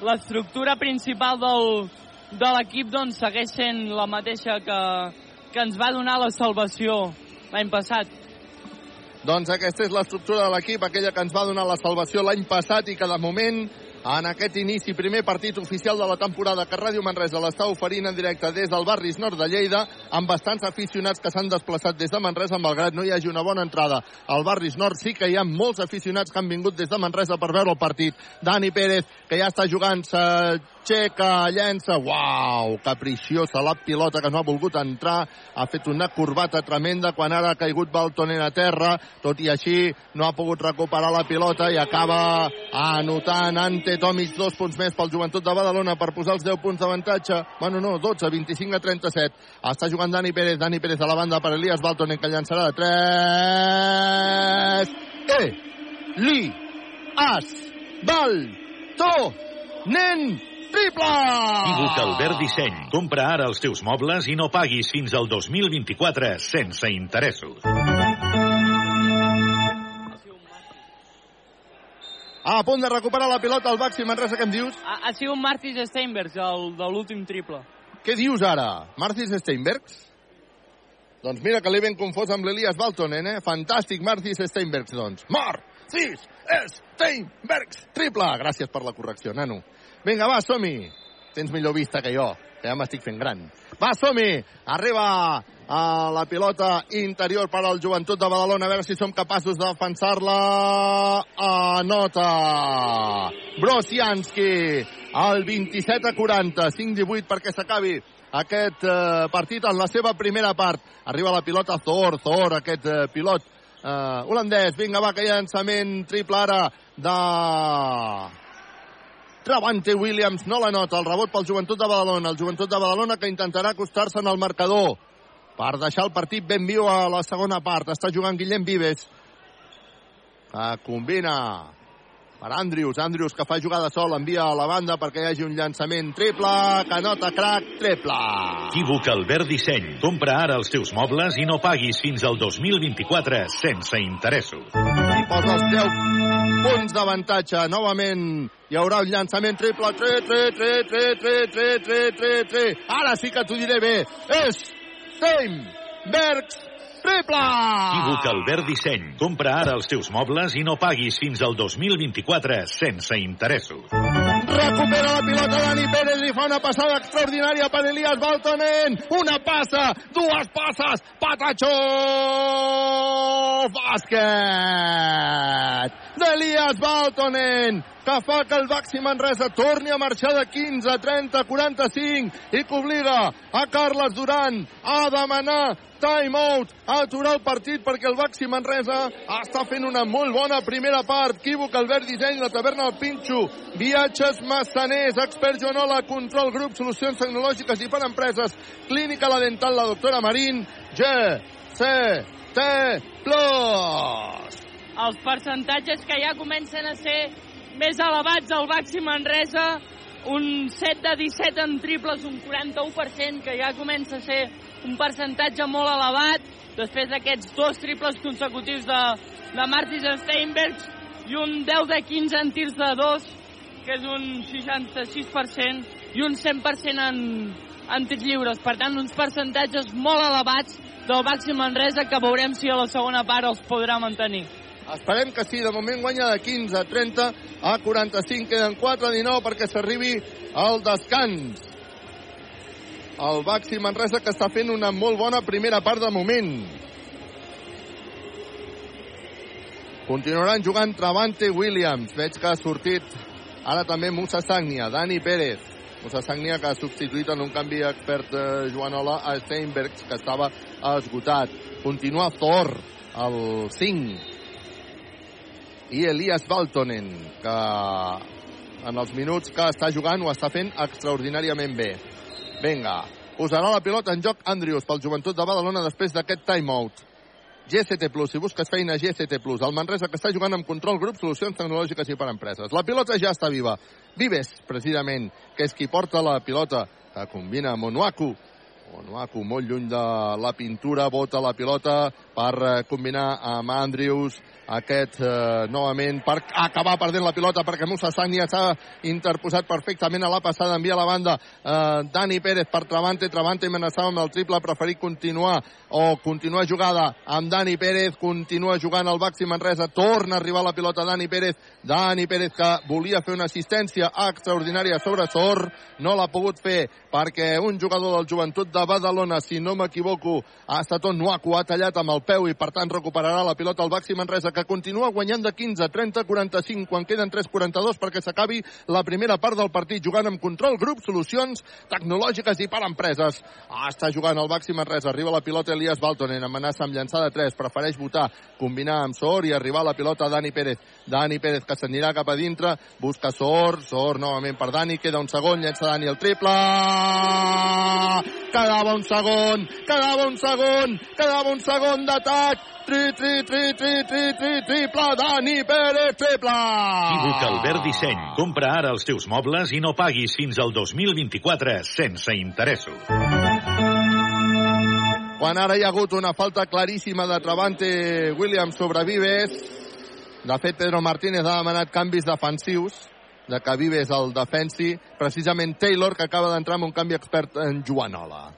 l'estructura principal del, de l'equip doncs, segueix sent la mateixa que, que ens va donar la salvació l'any passat. Doncs aquesta és l'estructura de l'equip, aquella que ens va donar la salvació l'any passat i que de moment en aquest inici, primer partit oficial de la temporada que Ràdio Manresa l'està oferint en directe des del barris nord de Lleida, amb bastants aficionats que s'han desplaçat des de Manresa, malgrat no hi hagi una bona entrada al barris nord. Sí que hi ha molts aficionats que han vingut des de Manresa per veure el partit. Dani Pérez, que ja està jugant, s'aixeca, llença, uau, capriciosa la pilota que no ha volgut entrar, ha fet una corbata tremenda quan ara ha caigut Baltonen a terra, tot i així no ha pogut recuperar la pilota i acaba anotant ante Tomic dos punts més pel Joventut de Badalona per posar els 10 punts d'avantatge. Bueno, no, 12, 25 a 37. Està jugant Dani Pérez, Dani Pérez a la banda per Elias Baltonen que llançarà de 3. E, li, as, val, to, nen, triple! Albert Disseny. Compra ara els teus mobles i no paguis fins al 2024 sense interessos. A punt de recuperar la pilota al Baxi Manresa, què em dius? Ha, ha sigut Martis Steinbergs, el de l'últim triple. Què dius ara? Martis Steinbergs? Doncs mira que l'he ben confós amb l'Elias Baltonen, eh? Fantàstic, Martis Steinbergs, doncs. Martis Steinbergs, triple! Gràcies per la correcció, nano. Vinga, va, som-hi. Tens millor vista que jo, que ja m'estic fent gran. Va, som-hi! Arriba a la pilota interior per al joventut de Badalona. A veure si som capaços de defensar-la. Anota! Brosianski, el 27 a 40, 5-18 perquè s'acabi aquest eh, partit en la seva primera part. Arriba la pilota Thor, Thor, aquest eh, pilot eh, holandès. Vinga, va, que llançament triple ara de Travante Williams no la nota. El rebot pel Joventut de Badalona. El Joventut de Badalona que intentarà acostar-se en el marcador per deixar el partit ben viu a la segona part. Està jugant Guillem Vives. Que combina per Andrius. Andrius que fa jugada sol, envia a la banda perquè hi hagi un llançament triple, que nota crac, triple. Equívoc Albert Disseny. Compra ara els teus mobles i no paguis fins al 2024 sense interessos. I posa els 10 punts d'avantatge. Novament hi haurà un llançament triple. Tre, tre, tre, tre, tre, tre, tre, tre, tre. Ara sí que t'ho diré bé. És Steinbergs triple! Equívoc Albert Disseny. Compra ara els teus mobles i no paguis fins al 2024 sense interessos. Recupera la pilota Dani Pérez i fa una passada extraordinària per Elias Baltonen. Una passa, dues passes, Patachó! Bàsquet! d'Elias Baltonen que fa que el Baxi Manresa torni a marxar de 15, 30, 45 i que obliga a Carles Duran a demanar timeout, a aturar el partit perquè el Baxi Manresa està fent una molt bona primera part. Equívoc, Albert Disseny, la taverna del Pinxo, viatges massaners, expert Joanola, control grup, solucions tecnològiques i per empreses, clínica la dental, la doctora Marín, G, C, T, plus. Els percentatges que ja comencen a ser més elevats al Baxi Manresa, un 7 de 17 en triples, un 41%, que ja comença a ser un percentatge molt elevat, després d'aquests dos triples consecutius de, de Martis Steinbergs i un 10 de 15 en tirs de dos, que és un 66%, i un 100% en, en tirs lliures. Per tant, uns percentatges molt elevats del Baxi Manresa que veurem si a la segona part els podrà mantenir. Esperem que sí, de moment guanya de 15 a 30 a 45, queden 4 a 19 perquè s'arribi al descans. El Baxi Manresa que està fent una molt bona primera part de moment. Continuaran jugant Travante Williams. Veig que ha sortit ara també Musa Sagnia, Dani Pérez. Musa Sagnia que ha substituït en un canvi expert eh, Joanola a Steinbergs que estava esgotat. Continua Thor, el 5 i Elias Baltonen, que en els minuts que està jugant ho està fent extraordinàriament bé. Vinga, posarà la pilota en joc Andrius pel joventut de Badalona després d'aquest timeout. GCT Plus, si busques feina, GCT Plus. El Manresa que està jugant amb control grup, solucions tecnològiques i per empreses. La pilota ja està viva. Vives, precisament, que és qui porta la pilota, que combina amb Onuaku. Onuaku molt lluny de la pintura, bota la pilota per combinar amb Andrius aquest eh, novament per acabar perdent la pilota perquè Musa Sagnia s'ha interposat perfectament a la passada, envia la banda eh, Dani Pérez per Travante, Travante amenaçava amb el triple, preferit continuar o continuar jugada amb Dani Pérez, continua jugant el Baxi Manresa, torna a arribar la pilota Dani Pérez, Dani Pérez que volia fer una assistència extraordinària sobre Sor, no l'ha pogut fer perquè un jugador del joventut de Badalona, si no m'equivoco, ha estat on Nuaku, ha tallat amb el peu i per tant recuperarà la pilota el Baxi Manresa que continua guanyant de 15, 30, 45, quan queden 3-42 perquè s'acabi la primera part del partit, jugant amb control, grup, solucions tecnològiques i per empreses. Ah, està jugant el Baxi Manresa, arriba la pilota Elias Baltonen, amenaça amb llançar de 3, prefereix votar, combinar amb Sor i arribar a la pilota Dani Pérez. Dani Pérez que s'anirà cap a dintre, busca Sor, Sor novament per Dani, queda un segon, llença Dani el triple, quedava un segon, quedava un segon, quedava un segon d'atac, tri, tri, tri, tri, tri, tri, triple, Dani Pérez, triple! Equívoc Albert Disseny. Compra ara els teus mobles i no paguis fins al 2024 sense interessos. Quan ara hi ha hagut una falta claríssima de Travante Williams sobre Vives, de fet Pedro Martínez ha demanat canvis defensius, de que Vives el defensi, precisament Taylor, que acaba d'entrar amb un canvi expert en Joanola.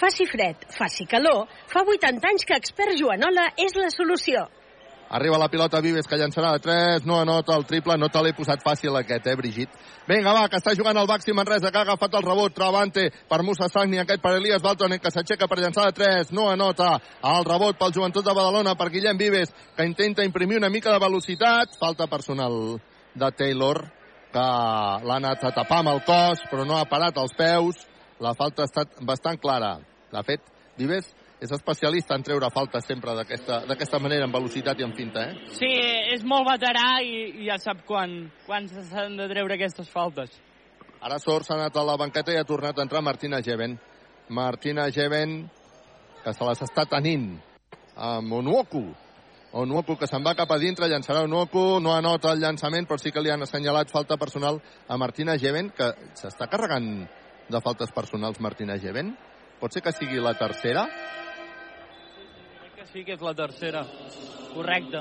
Faci fred, faci calor, fa 80 anys que expert Joanola és la solució. Arriba la pilota Vives que llançarà de 3, no anota el triple, no te l'he posat fàcil aquest, eh, Brigit? Vinga, va, que està jugant el Baxi Manresa, que ha agafat el rebot, Travante per Musa Sagni, aquest per Elias Baltonen, que s'aixeca per llançar de 3, no anota el rebot pel joventut de Badalona, per Guillem Vives, que intenta imprimir una mica de velocitat, falta personal de Taylor, que l'ha anat a tapar amb el cos, però no ha parat els peus, la falta ha estat bastant clara. De fet, Vives és especialista en treure faltes sempre d'aquesta manera, en velocitat i en finta, eh? Sí, és molt veterà i, i ja sap quan, quan s'han de treure aquestes faltes. Ara Sor s'ha anat a la banqueta i ha tornat a entrar Martina Geven. Martina Geven, que se les està tenint amb Onuoku. Onuoku que se'n va cap a dintre, llançarà Onuoku, no anota el llançament, però sí que li han assenyalat falta personal a Martina Geven, que s'està carregant de faltes personals Martina Geven. Pot ser que sigui la tercera? que sí que és la tercera. Correcte.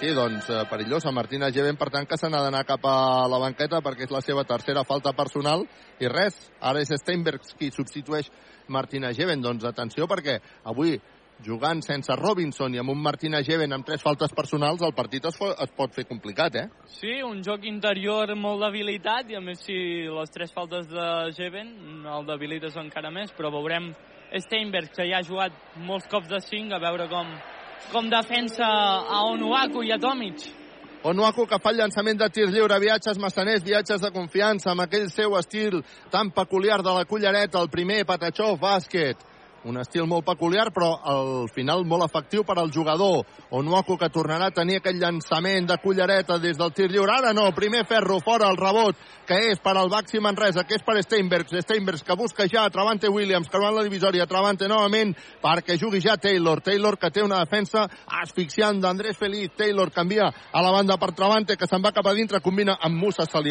Sí, doncs eh, perillosa. Martina Geven, per tant, que se n'ha d'anar cap a la banqueta perquè és la seva tercera falta personal. I res, ara és Steinbergs qui substitueix Martina Geven. Doncs atenció perquè avui jugant sense Robinson i amb un Martina Geven amb tres faltes personals, el partit es, es pot fer complicat, eh? Sí, un joc interior molt debilitat i a més si les tres faltes de Geven el debilites encara més, però veurem Steinberg, que ja ha jugat molts cops de 5, a veure com, com defensa a Onuaku i a Tomic. Onuaku que fa el llançament de tir lliure, viatges massaners, viatges de confiança, amb aquell seu estil tan peculiar de la cullereta, el primer Patachó bàsquet. Un estil molt peculiar, però al final molt efectiu per al jugador. Onuaku que tornarà a tenir aquell llançament de cullereta des del tir lliure. Ara no, primer ferro fora el rebot, que és per al Baxi Manresa, que és per Steinbergs. Steinbergs que busca ja Travante Williams, creuant la divisòria. Travante novament perquè jugui ja Taylor. Taylor que té una defensa asfixiant d'Andrés Feliz. Taylor canvia a la banda per Travante, que se'n va cap a dintre, combina amb Musa, se li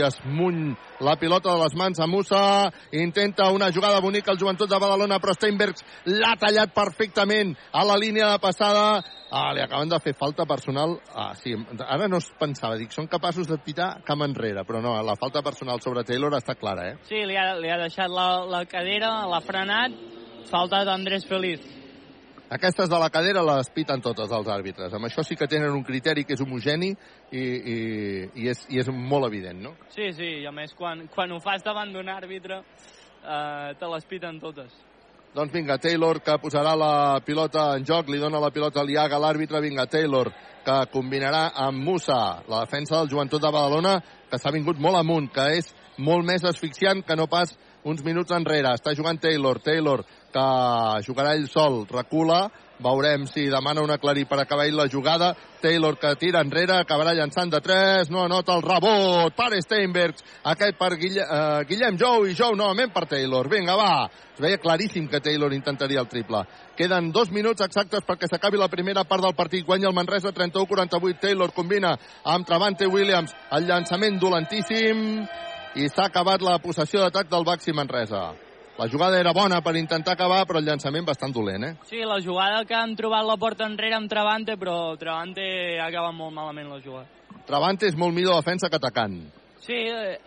la pilota de les mans a Musa. Intenta una jugada bonica al joventut de Badalona, però Steinbergs l'ha tallat perfectament a la línia de passada. Ah, li acaben de fer falta personal. Ah, sí, ara no es pensava, dic, són capaços de pitar camp enrere, però no, la falta personal sobre Taylor està clara, eh? Sí, li ha, li ha deixat la, la cadera, l'ha frenat, falta d'Andrés Feliz. Aquestes de la cadera les piten totes els àrbitres. Amb això sí que tenen un criteri que és homogeni i, i, i, és, i és molt evident, no? Sí, sí, i a més quan, quan ho fas davant d'un àrbitre eh, te les piten totes. Doncs vinga, Taylor que posarà la pilota en joc, li dona la pilota a Liaga, l'àrbitre, vinga, Taylor que combinarà amb Musa, la defensa del joventut de Badalona, que s'ha vingut molt amunt, que és molt més asfixiant que no pas uns minuts enrere. Està jugant Taylor, Taylor que jugarà ell sol, recula, veurem si demana un aclarir per acabar la jugada. Taylor que tira enrere, acabarà llançant de 3, no anota el rebot per Steinbergs, aquest per Guille, uh, Guillem Jou i Jou novament per Taylor. Vinga, va, es veia claríssim que Taylor intentaria el triple. Queden dos minuts exactes perquè s'acabi la primera part del partit. Guanya el Manresa 31-48. Taylor combina amb Travante Williams. El llançament dolentíssim i s'ha acabat la possessió d'atac del Baxi Manresa. La jugada era bona per intentar acabar, però el llançament bastant dolent, eh? Sí, la jugada que han trobat la porta enrere amb Travante, però Travante ha acabat molt malament la jugada. Travante és molt millor defensa que atacant. Sí,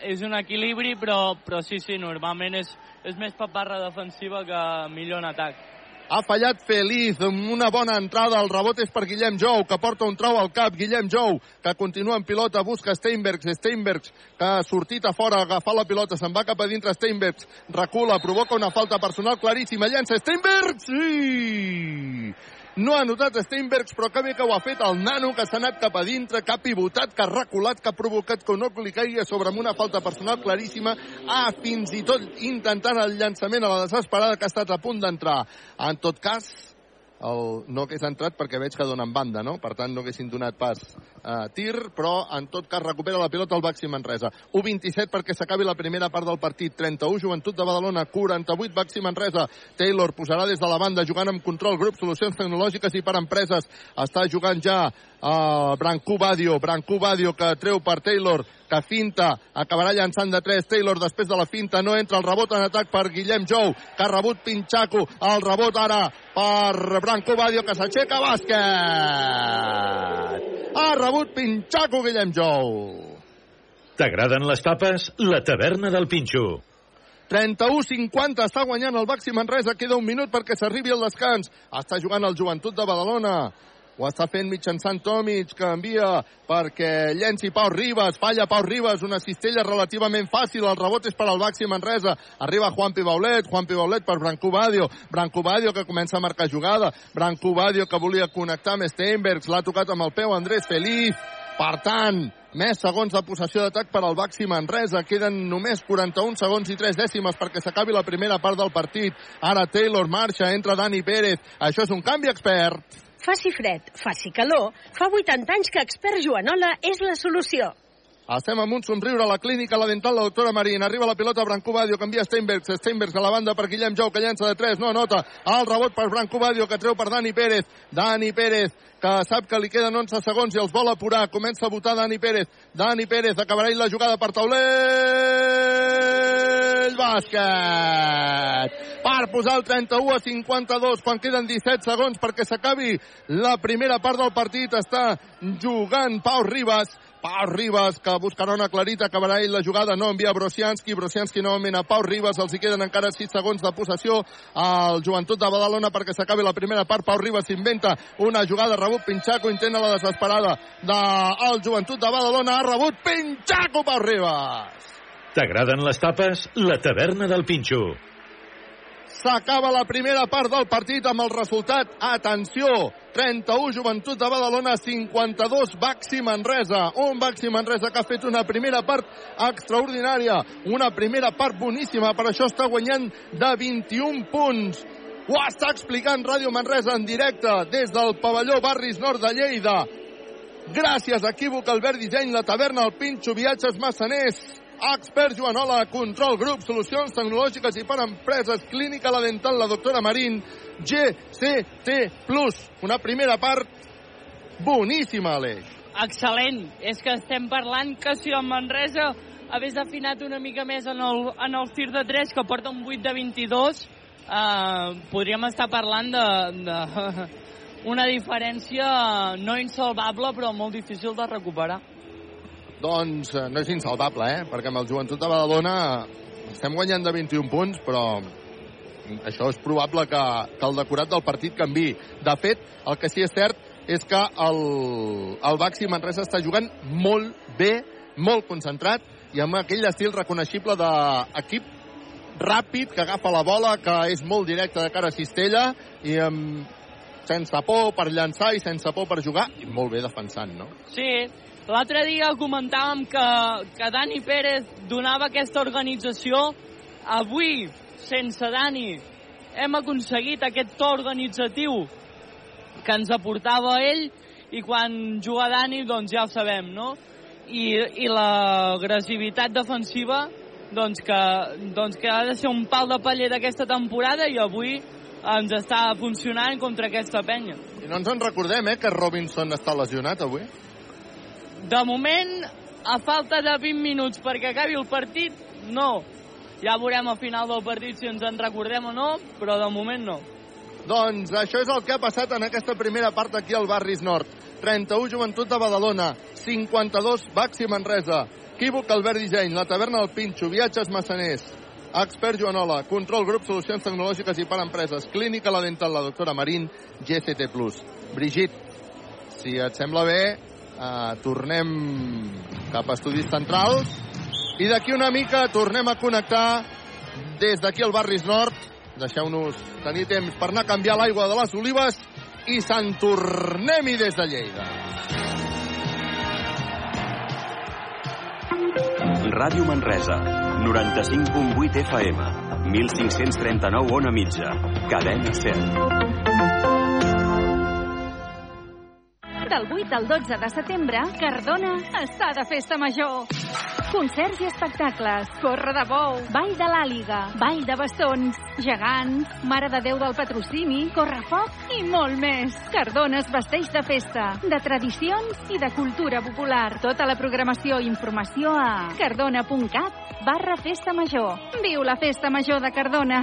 és un equilibri, però, però sí, sí, normalment és, és més paparra defensiva que millor en atac. Ha fallat Feliz, amb una bona entrada. El rebot és per Guillem Jou, que porta un trau al cap. Guillem Jou, que continua en pilota, busca Steinbergs. Steinbergs, que ha sortit a fora, a agafar la pilota, se'n va cap a dintre Steinbergs. Recula, provoca una falta personal claríssima. Llença Steinbergs! Sí! No ha notat Steinbergs, però que bé que ho ha fet el nano, que s'ha anat cap a dintre, que ha pivotat, que ha reculat, que ha provocat que no li caigui sobre amb una falta personal claríssima. Ah, fins i tot intentant el llançament a la desesperada que ha estat a punt d'entrar. En tot cas, el, no hagués entrat perquè veig que donen banda, no? Per tant, no haguessin donat pas a tir, però en tot cas recupera la pilota el Baxi Manresa. 1-27 perquè s'acabi la primera part del partit. 31, Joventut de Badalona, 48, Baxi Manresa. Taylor posarà des de la banda, jugant amb control, grup, solucions tecnològiques i per empreses. Està jugant ja uh, Brancú Badio, Brancú Badio que treu per Taylor, que finta, acabarà llançant de 3, Taylor després de la finta, no entra el rebot en atac per Guillem Jou, que ha rebut Pinxaco, el rebot ara per Branco Badio, que s'aixeca bàsquet! Ha rebut Pinxaco Guillem Jou! T'agraden les tapes? La taverna del Pinxo. 31-50, està guanyant el Baxi Manresa, queda un minut perquè s'arribi al descans. Està jugant el Joventut de Badalona. Ho està fent mitjançant Tomic, que envia perquè llenci Pau Ribas. Falla Pau Ribas, una cistella relativament fàcil. El rebot és per al Baxi Manresa. Arriba Juan Pibaulet, Juan Pibaulet per Branco Badio. Branco Badio que comença a marcar jugada. Branco Badio que volia connectar amb Steinbergs. L'ha tocat amb el peu Andrés Feliz. Per tant, més segons de possessió d'atac per al Baxi Manresa. Queden només 41 segons i 3 dècimes perquè s'acabi la primera part del partit. Ara Taylor marxa, entra Dani Pérez. Això és un canvi expert. Faci fred, faci calor, fa 80 anys que expert Joanola és la solució. Estem amb un somriure a la clínica, la dental, la doctora Marín. Arriba la pilota Branco Badio, canvia Steinbergs. Steinbergs a la banda per Guillem Jou, que llença de 3, no nota. El rebot per Branco Badio, que treu per Dani Pérez. Dani Pérez, que sap que li queden 11 segons i els vol apurar. Comença a votar Dani Pérez. Dani Pérez acabarà la jugada per taulell. Bàsquet! Per posar el 31 a 52 quan queden 17 segons perquè s'acabi la primera part del partit. Està jugant Pau Ribas. Pau Ribas, que buscarà una clarita, acabarà ell la jugada, no envia Brosianski, Brosianski novament a Pau Ribas, els hi queden encara 6 segons de possessió al joventut de Badalona perquè s'acabi la primera part, Pau Ribas s'inventa una jugada, rebut Pinxaco, intenta la desesperada del joventut de Badalona, ha rebut Pinxaco, Pau Ribas! T'agraden les tapes? La taverna del Pinxo. S'acaba la primera part del partit amb el resultat. Atenció! 31 Joventut de Badalona, 52 Baxi Manresa. Un Baxi Manresa que ha fet una primera part extraordinària. Una primera part boníssima, per això està guanyant de 21 punts. Ho està explicant Ràdio Manresa en directe des del pavelló Barris Nord de Lleida. Gràcies a Equívoc, Albert Disseny, la taverna, el Pinxo, Viatges Massaners, Expert Joanola, Control Grup, Solucions Tecnològiques i per Empreses, Clínica La Dental, la doctora Marín, GCT. Una primera part boníssima, Aleix. Excel·lent. És que estem parlant que si el Manresa hagués afinat una mica més en el, en el tir de 3, que porta un 8 de 22, eh, podríem estar parlant de, de una diferència no insalvable, però molt difícil de recuperar. Doncs eh, no és insalvable, eh? Perquè amb el Joventut de Badalona estem guanyant de 21 punts, però això és probable que, que el decorat del partit canvi. De fet, el que sí és cert és que el, el Baxi Manresa està jugant molt bé, molt concentrat i amb aquell estil reconeixible d'equip ràpid, que agafa la bola, que és molt directe de cara a Cistella i amb, sense por per llançar i sense por per jugar i molt bé defensant, no? Sí, l'altre dia comentàvem que, que Dani Pérez donava aquesta organització. Avui, sense Dani, hem aconseguit aquest to organitzatiu que ens aportava ell i quan juga Dani, doncs ja ho sabem, no? I, i l'agressivitat defensiva doncs que, doncs que ha de ser un pal de paller d'aquesta temporada i avui ens està funcionant contra aquesta penya. I no ens en recordem, eh, que Robinson està lesionat avui? De moment, a falta de 20 minuts perquè acabi el partit, no. Ja veurem al final del partit si ens en recordem o no, però de moment no. Doncs això és el que ha passat en aquesta primera part aquí al Barris Nord. 31 Joventut de Badalona, 52 Baxi Manresa, Quívoc Albert Disseny, la taverna del Pinxo, Viatges Massaners, Expert Joanola, Control Grup, Solucions Tecnològiques i per Empreses, Clínica La Dental, la doctora Marín, GCT+. Brigit, si et sembla bé, eh, tornem cap a Estudis Centrals i d'aquí una mica tornem a connectar des d'aquí al Barris Nord. Deixeu-nos tenir temps per anar a canviar l'aigua de les olives i se'n tornem-hi des de Lleida. Ràdio Manresa, 95.8 FM, 1539 on a mitja, cadena 100. Del 8 al 12 de setembre, Cardona està de festa major. Concerts i espectacles, corre de bou, ball de l'àliga, ball de bastons, gegants, Mare de Déu del Patrocini, correfoc i molt més. Cardona es vesteix de festa, de tradicions i de cultura popular. Tota la programació i informació a cardona.cat barra festa major. Viu la festa major de Cardona.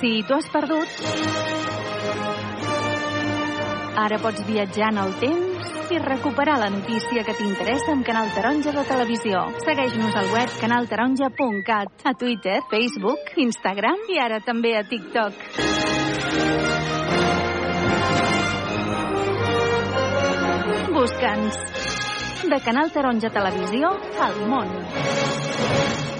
Si tu has perdut, ara pots viatjar en el temps i recuperar la notícia que t'interessa amb Canal Taronja de Televisió. Segueix-nos al web canaltaronja.cat, a Twitter, Facebook, Instagram i ara també a TikTok. Busca'ns. De Canal Taronja Televisió al món.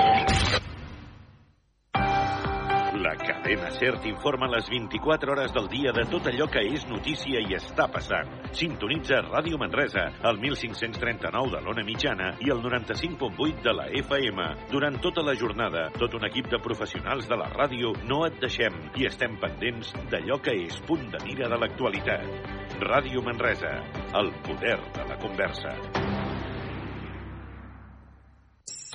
SER t'informa les 24 hores del dia de tot allò que és notícia i està passant. Sintonitza Ràdio Manresa, al 1539 de l'Ona Mitjana i el 95.8 de la FM. Durant tota la jornada, tot un equip de professionals de la ràdio no et deixem i estem pendents d'allò que és punt de mira de l'actualitat. Ràdio Manresa, el poder de la conversa.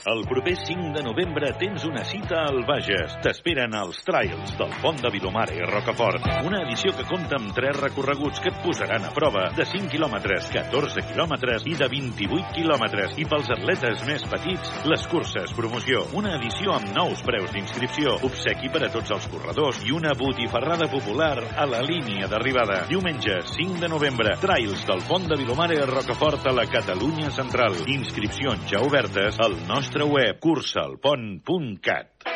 El proper 5 de novembre tens una cita al Bages. T'esperen els Trials del Pont de Vilomare i Rocafort. Una edició que compta amb tres recorreguts que et posaran a prova de 5 quilòmetres, 14 quilòmetres i de 28 quilòmetres. I pels atletes més petits, les curses promoció. Una edició amb nous preus d'inscripció, obsequi per a tots els corredors i una botifarrada popular a la línia d'arribada. Diumenge, 5 de novembre, Trials del Pont de Vilomare a Rocafort a la Catalunya Central. Inscripcions ja obertes al nostre web cursalpont.cat.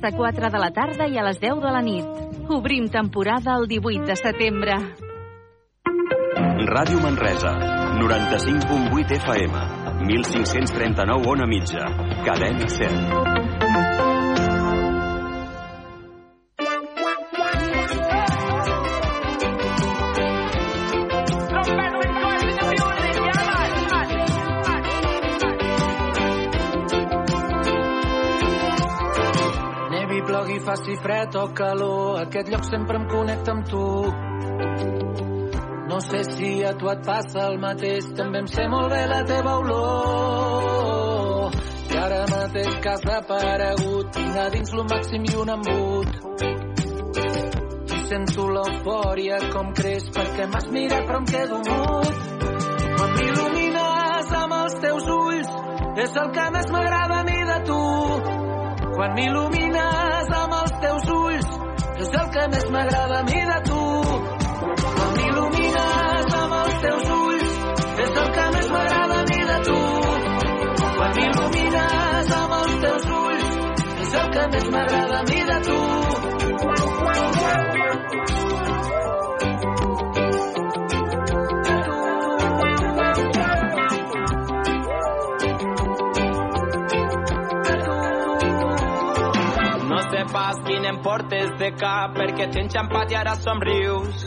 de quatre de la tarda i a les 10 de la nit. Obrim temporada el 18 de setembre. Ràdio Manresa, 95.8 FM, 1539 on a mitja, cadena 100. Plogui, faci fred o calor, aquest lloc sempre em connecta amb tu. No sé si a tu et passa el mateix, també em sé molt bé la teva olor. I ara mateix que has aparegut, tinc a dins lo màxim i un embut. I sento l'eufòria com creix perquè m'has mirat però em quedo mut. Quan m'il·lumines amb els teus ulls, és el que més m'agrada a mi de tu. Quan m'il·lumines amb els teus ulls, és el que més m'agrada a mi de tu. Quan m'il·lumines amb els teus ulls, és el que més m'agrada a mi de tu. Quan m'il·lumines amb els teus ulls, és el que més m'agrada a mi de tu. Quin em portes de cap perquè t'he enxampat i ara somrius.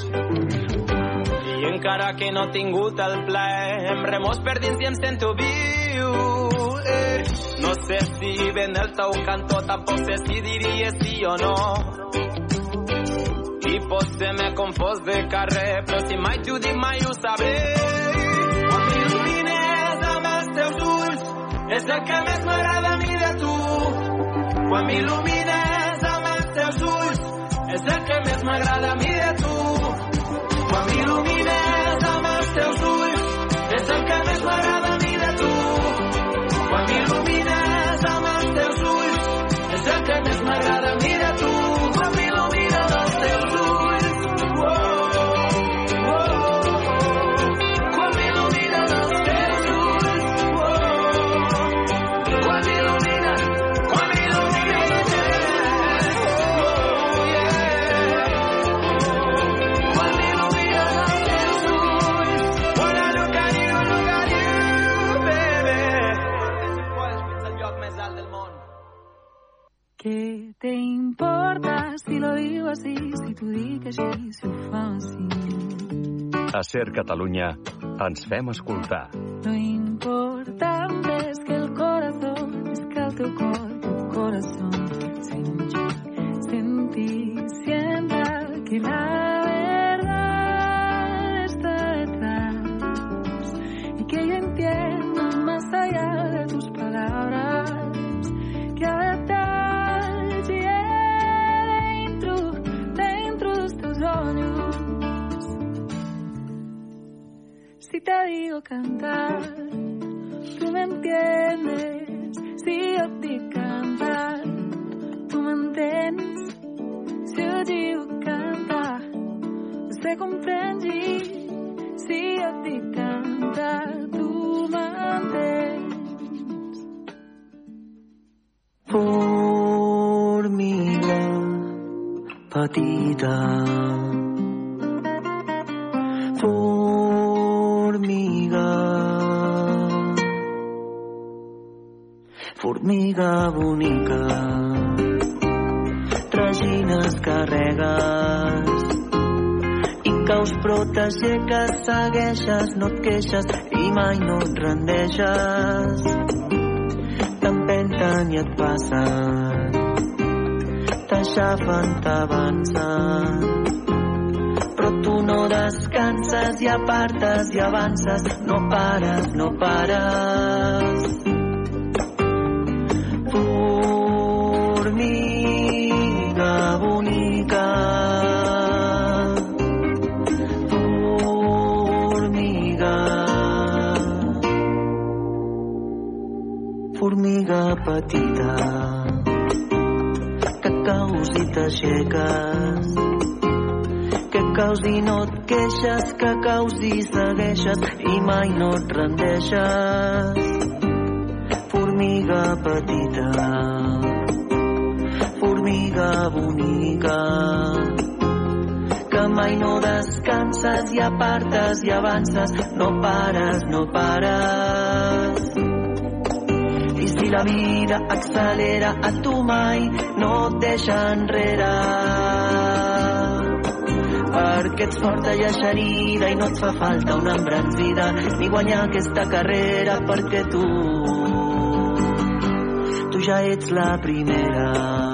I encara que no he tingut el ple, em remos per dins i em sento viu. Eh, no sé si ven del teu cantó, tampoc sé si diries sí o no. I potser m'he confós de carrer, però si mai t'ho dic mai ho sabré. Quan m'il·lumines amb els teus ulls, és el que més m'agrada a mi de tu. Quan m'il·lumines teus ulls, és el que més m'agrada a mi de tu. Quan m'il·lumines amb els teus ulls, és el que més m'agrada así, si t'ho dic així, si ho fa així? A Ser Catalunya ens fem escoltar. Lo importante es que el corazón, es que el teu cor, tu corazón, sin ti, cantar, tú me entiendes. Si jo et dic cantar, tu m'entens. Si jo diu cantar, você compreende. Si jo et dic cantar, tu m'entens. Formiga petita Formiga Formiga bonica Tragines carregues i caus però t'aixeques, segueixes, no et queixes i mai no et rendeixes. T'empenten i et passen t'aixafen, t'avancen però tu no descanses i apartes i avances. No pares, no pares petita que caus i t'aixeques que caus i no et queixes que caus i segueixes i mai no et rendeixes. Formiga petita formiga bonica que mai no descanses i apartes i avances no pares, no pares la vida accelera a tu mai no et deixa enrere. Perquè ets forta i eixerida i no et fa falta una embranzida ni guanyar aquesta carrera perquè tu tu ja ets la primera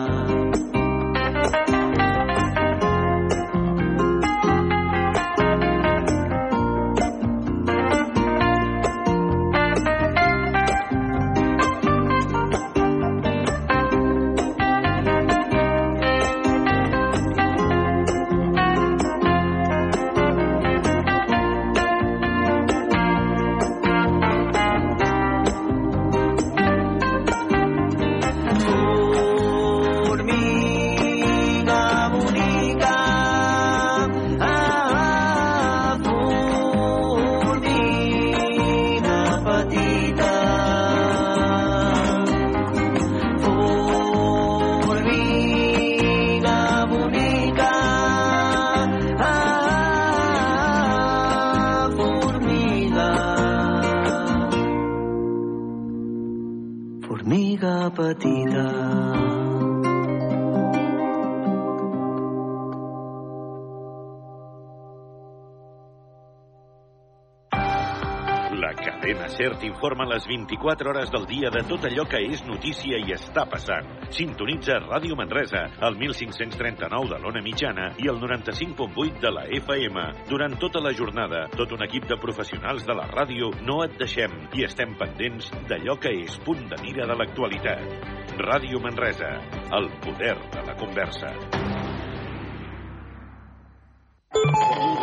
t'informa les 24 hores del dia de tot allò que és notícia i està passant. Sintonitza Ràdio Manresa, al 1539 de l'Ona Mitjana i el 95.8 de la FM. Durant tota la jornada, tot un equip de professionals de la ràdio no et deixem i estem pendents d'allò que és punt de mira de l'actualitat. Ràdio Manresa, el poder de la conversa.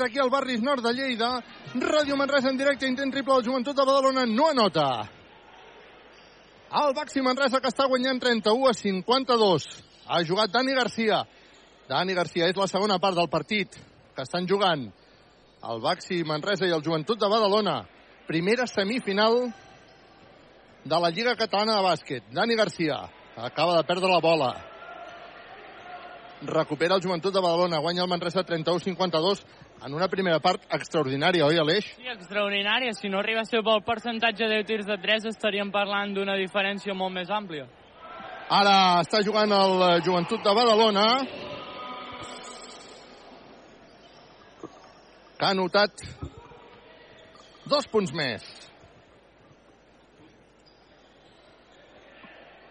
partit aquí al Barris Nord de Lleida. Ràdio Manresa en directe, intent triple del Joventut de Badalona, no anota. El Baxi Manresa que està guanyant 31 a 52. Ha jugat Dani Garcia. Dani Garcia és la segona part del partit que estan jugant el Baxi Manresa i el Joventut de Badalona. Primera semifinal de la Lliga Catalana de Bàsquet. Dani Garcia acaba de perdre la bola recupera el Joventut de Badalona, guanya el Manresa 31-52 en una primera part extraordinària, oi, Aleix? Sí, extraordinària. Si no arriba a ser pel percentatge de tirs de 3 estaríem parlant d'una diferència molt més àmplia. Ara està jugant el Joventut de Badalona. Que ha anotat dos punts més.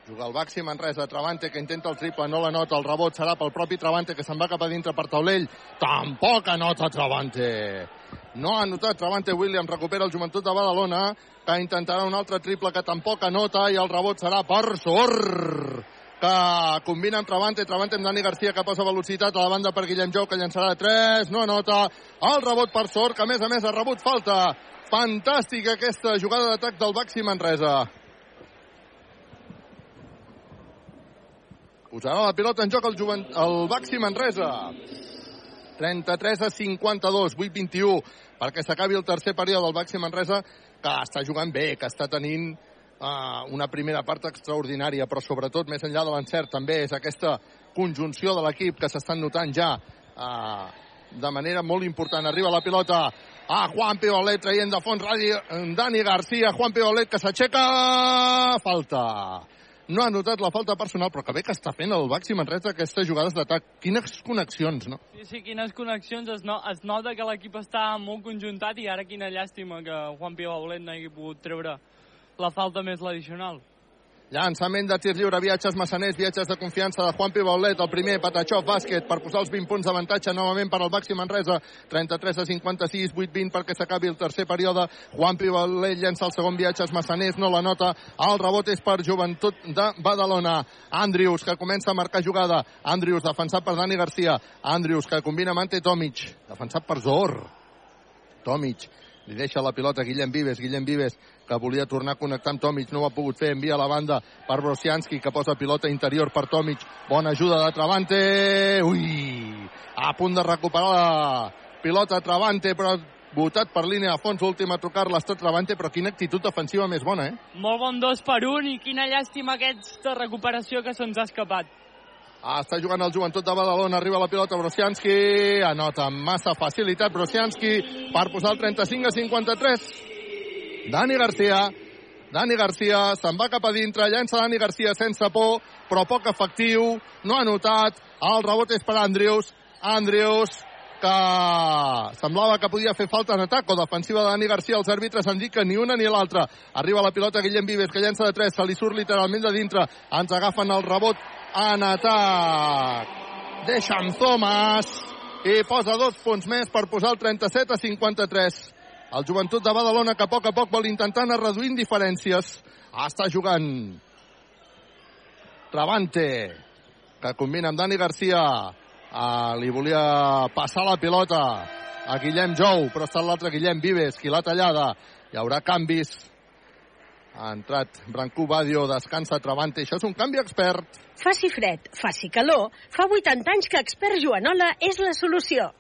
Juga el Baxi Manresa, Travante que intenta el triple, no la nota, el rebot serà pel propi Travante que se'n va cap a dintre per taulell. Tampoc anota Travante. No ha anotat Travante Williams, recupera el Joventut de Badalona, que intentarà un altre triple que tampoc anota i el rebot serà per Sor que combina amb Travante, Travante amb Dani Garcia que posa velocitat a la banda per Guillem Jou que llançarà de 3, no anota el rebot per Sor, que a més a més ha rebut falta fantàstica aquesta jugada d'atac del Baxi Manresa posarà la pilota en joc el, juvent... el Baxi Manresa 33 a 52 8-21 perquè s'acabi el tercer període del Baxi Manresa que està jugant bé, que està tenint uh, una primera part extraordinària, però sobretot, més enllà de l'encert, també és aquesta conjunció de l'equip que s'estan notant ja uh, de manera molt important. Arriba la pilota a Juan Piolet traient de fons Dani Garcia, Juan Piolet que s'aixeca, falta. No ha notat la falta personal, però que bé que està fent el Baxi Manresa aquestes jugades d'atac. Quines connexions, no? Sí, sí, quines connexions. Es, no, es nota que l'equip està molt conjuntat i ara quina llàstima que Juan Pio Baulet no hagi pogut treure la falta més l'addicional. Llançament de tir lliure, viatges massaners, viatges de confiança de Juan Pibaulet, el primer, Patachó, bàsquet, per posar els 20 punts d'avantatge novament per al Baxi Manresa, 33 a 56, 8-20 perquè s'acabi el tercer període. Juan Pibaulet llença el segon viatges massaners, no la nota, el rebot és per Joventut de Badalona. Andrius, que comença a marcar jugada. Andrius, defensat per Dani Garcia. Andrius, que combina amb Ante Tomic, defensat per Zor. Tomic, li deixa la pilota Guillem Vives, Guillem Vives que volia tornar a connectar amb Tomic, no ho ha pogut fer, envia la banda per Brosianski, que posa pilota interior per Tomic, bona ajuda de Travante, ui, a punt de recuperar la pilota Travante, però votat per línia de fons, última a tocar-la està Travante, però quina actitud defensiva més bona, eh? Molt bon dos per un i quina llàstima aquesta recuperació que se'ns ha escapat. Ah, està jugant el joventut de Badalona, arriba la pilota Brosianski, anota amb massa facilitat Brosianski per posar el 35 a 53. Dani Garcia, Dani Garcia se'n va cap a dintre, llença Dani Garcia sense por, però poc efectiu, no ha notat, el rebot és per Andrius, Andrius, que semblava que podia fer falta en atac o defensiva de Dani Garcia. Els àrbitres han dit que ni una ni l'altra. Arriba la pilota Guillem Vives, que llença de 3, se li surt literalment de dintre. Ens agafen el rebot en atac. Deixa'm Thomas. i posa dos punts més per posar el 37 a 53. El joventut de Badalona que a poc a poc vol intentar anar reduint diferències. Està jugant Travante, que combina amb Dani Garcia. Ah, li volia passar la pilota a Guillem Jou, però està l'altre Guillem Vives, qui l'ha tallada. Hi haurà canvis. Ha entrat Brancú Badio, descansa Travante. Això és un canvi expert. Faci fred, faci calor, fa 80 anys que expert Joanola és la solució.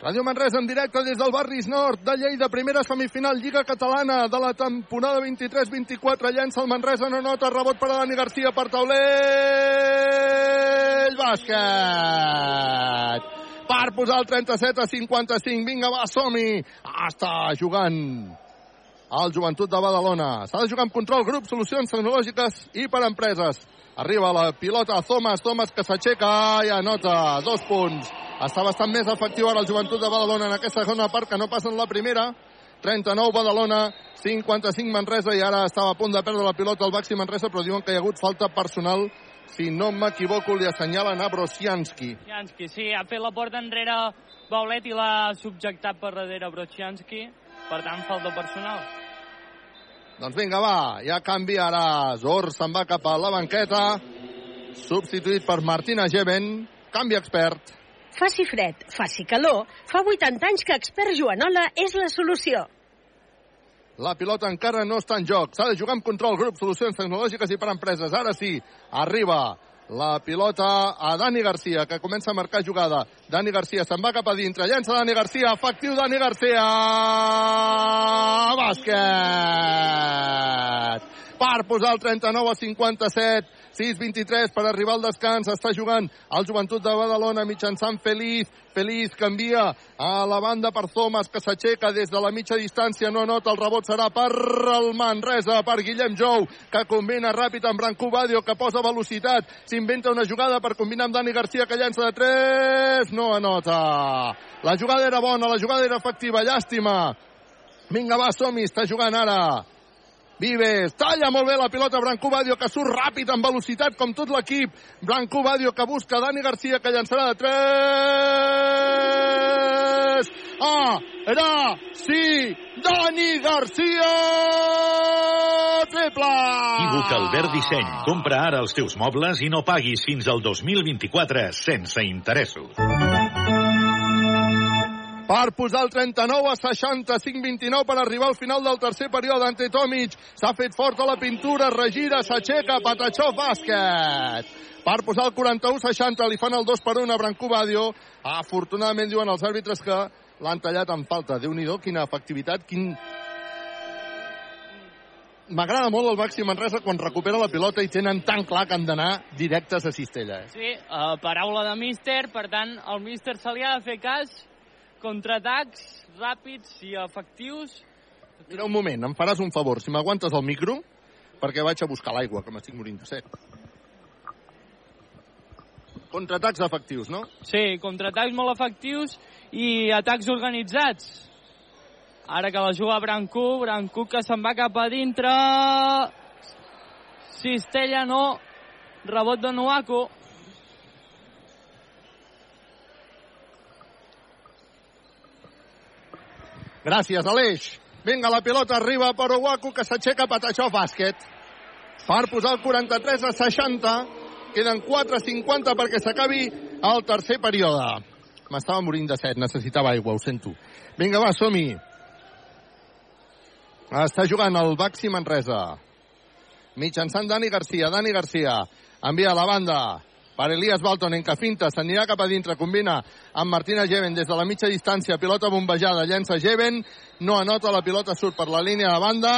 Ràdio Manresa en directe des del Barris Nord de Lleida, primera semifinal Lliga Catalana de la temporada 23-24. Llença el Manresa, no nota, rebot per a Dani Garcia per taulell. Bàsquet! Per posar el 37 a 55. Vinga, va, som-hi! Està jugant el Joventut de Badalona. S'ha de jugar amb control, grup, solucions tecnològiques i per empreses. Arriba la pilota a Thomas, Thomas que s'aixeca i anota dos punts. Està bastant més efectiu ara el Joventut de Badalona en aquesta segona part que no passa en la primera. 39 Badalona, 55 Manresa i ara estava a punt de perdre la pilota al Baxi Manresa però diuen que hi ha hagut falta personal si no m'equivoco li assenyalen a Brosianski. Brocianski, sí, ha fet la porta enrere Baulet i l'ha subjectat per darrere Brocianski, per tant, falta personal. Doncs vinga, va, ja canvi ara. Zor se'n va cap a la banqueta, substituït per Martina Geven, canvi expert. Faci fred, faci calor, fa 80 anys que expert Joanola és la solució. La pilota encara no està en joc. S'ha de jugar amb control, grup, solucions tecnològiques i per empreses. Ara sí, arriba la pilota a Dani Garcia, que comença a marcar jugada. Dani Garcia se'n va cap a dintre, llença Dani Garcia, efectiu Dani Garcia! Bàsquet! Per posar el 39 a 57, 6-23 per arribar al descans. Està jugant el Joventut de Badalona mitjançant Feliz. Feliz canvia a la banda per Thomas, que s'aixeca des de la mitja distància. No nota, el rebot serà per el Manresa, per Guillem Jou, que combina ràpid amb Branco Badio, que posa velocitat. S'inventa una jugada per combinar amb Dani Garcia, que llença de 3. No anota. La jugada era bona, la jugada era efectiva. Llàstima. Vinga, va, som-hi. Està jugant ara Vives, talla molt bé la pilota Branco Badio que surt ràpid amb velocitat com tot l'equip. Branco Badio que busca Dani Garcia que llançarà de 3. Ah, era, sí, Dani Garcia! Triple! Equívoc Albert Disseny. Compra ara els teus mobles i no paguis fins al 2024 sense interessos. Per posar el 39 a 65-29 per arribar al final del tercer període ante Tomic. S'ha fet fort a la pintura, regira, s'aixeca, Patachó, bàsquet. Per posar el 41-60 li fan el 2 per 1 a Branco Badio. Afortunadament diuen els àrbitres que l'han tallat en falta. déu nhi quina efectivitat, quin... M'agrada molt el Baxi Manresa quan recupera la pilota i tenen tan clar que han d'anar directes a Cistella. Sí, uh, paraula de míster, per tant, el míster se li ha de fer cas, contraatacs ràpids i efectius. Mira un moment, em faràs un favor, si m'aguantes el micro, perquè vaig a buscar l'aigua, que m'estic morint de set. Contraatacs efectius, no? Sí, contraatacs molt efectius i atacs organitzats. Ara que la juga Brancú, Brancú que se'n va cap a dintre. Cistella no. Rebot de Nuaco. Gràcies, Aleix. Vinga, la pilota arriba per Owaku, que s'aixeca Patachó bàsquet. Per posar el 43 a 60. Queden 4.50 perquè s'acabi el tercer període. M'estava morint de set, necessitava aigua, ho sento. Vinga, va, som-hi. Està jugant el Baxi Manresa. Mitjançant Dani Garcia. Dani Garcia envia a la banda per Elias Balton en que finta, s'anirà cap a dintre, combina amb Martina Geven des de la mitja distància, pilota bombejada, llença Geven, no anota, la pilota surt per la línia de banda,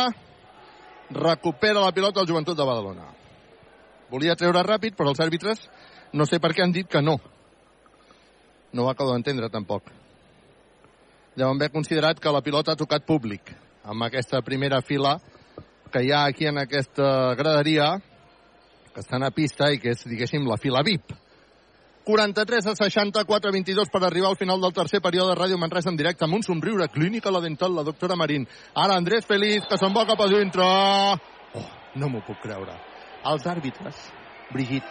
recupera la pilota el Joventut de Badalona. Volia treure ràpid, però els àrbitres no sé per què han dit que no. No ho acabo d'entendre, tampoc. Deuen haver considerat que la pilota ha tocat públic amb aquesta primera fila que hi ha aquí en aquesta graderia que estan a pista i que és, diguéssim, la fila VIP. 43 a 64, 22 per arribar al final del tercer període de Ràdio Manresa en directe amb un somriure clínica la dental, la doctora Marín. Ara Andrés Feliz, que se'n va cap a dintre. Oh, no m'ho puc creure. Els àrbitres, Brigitte,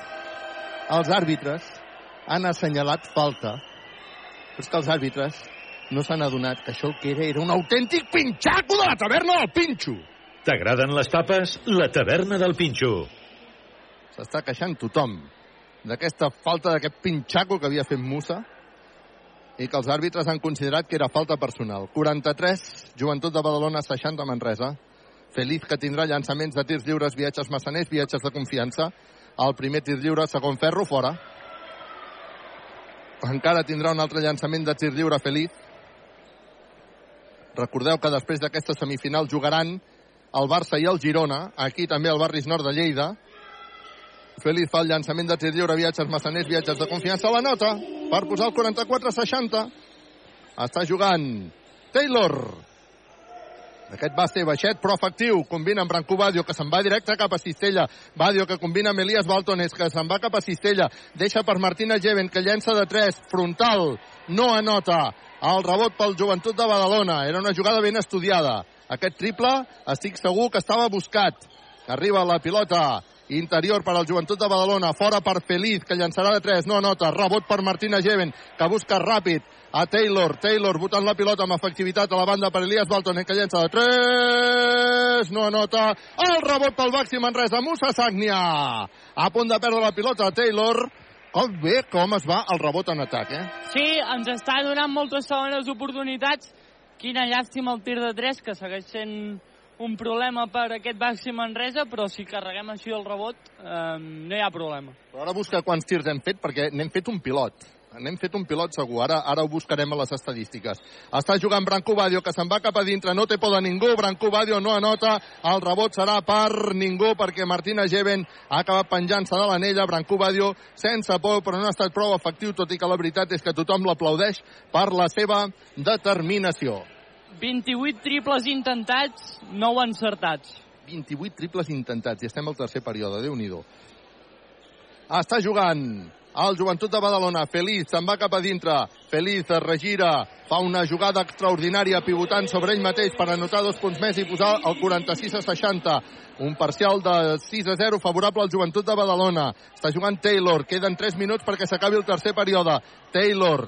els àrbitres han assenyalat falta Però és que els àrbitres no s'han adonat que això el que era era un autèntic pinxaco de la taverna del Pinxo. T'agraden les tapes? La taverna del Pinxo. S'està queixant tothom d'aquesta falta d'aquest pinxaco que havia fet Musa i que els àrbitres han considerat que era falta personal. 43, Joventut de Badalona, 60 Manresa. Feliz que tindrà llançaments de tirs lliures, viatges massaners, viatges de confiança. El primer tir lliure, segon ferro, fora. Encara tindrà un altre llançament de tir lliure Feliz. Recordeu que després d'aquesta semifinal jugaran el Barça i el Girona, aquí també al Barris Nord de Lleida. Feliz fa el llançament de tir lliure, viatges massaners, viatges de confiança la nota per posar el 44-60. Està jugant Taylor. Aquest va ser baixet, però efectiu. Combina amb Brancú Badio, que se'n va directe cap a Cistella. Badio, que combina amb Elias Baltones, que se'n va cap a Cistella. Deixa per Martina Geven, que llença de 3. Frontal. No anota. El rebot pel Joventut de Badalona. Era una jugada ben estudiada. Aquest triple, estic segur que estava buscat. Arriba la pilota interior per al Joventut de Badalona, fora per Feliz, que llançarà de 3, no anota, rebot per Martina Geven, que busca ràpid a Taylor, Taylor botant la pilota amb efectivitat a la banda per Elias Balton, que llença de 3, no anota, el rebot pel Baxi Manresa, Musa Sagnia, a punt de perdre la pilota, Taylor, com bé com es va el rebot en atac, eh? Sí, ens està donant moltes segones oportunitats. Quina llàstima el tir de 3, que segueix sent un problema per aquest Baxi Manresa, però si carreguem així el rebot eh, no hi ha problema. Però ara busca quants tirs hem fet, perquè n'hem fet un pilot. N'hem fet un pilot segur, ara, ara ho buscarem a les estadístiques. Està jugant Branco Badio, que se'n va cap a dintre, no té por de ningú, Branco Badio no anota, el rebot serà per ningú, perquè Martina Geven ha acabat penjant-se de l'anella, Branco Badio sense por, però no ha estat prou efectiu, tot i que la veritat és que tothom l'aplaudeix per la seva determinació. 28 triples intentats, 9 encertats. 28 triples intentats i estem al tercer període, déu nhi Està jugant el Joventut de Badalona. Feliz se'n va cap a dintre. Feliz es regira, fa una jugada extraordinària pivotant sobre ell mateix per anotar dos punts més i posar el 46 a 60. Un parcial de 6 a 0 favorable al Joventut de Badalona. Està jugant Taylor. Queden 3 minuts perquè s'acabi el tercer període. Taylor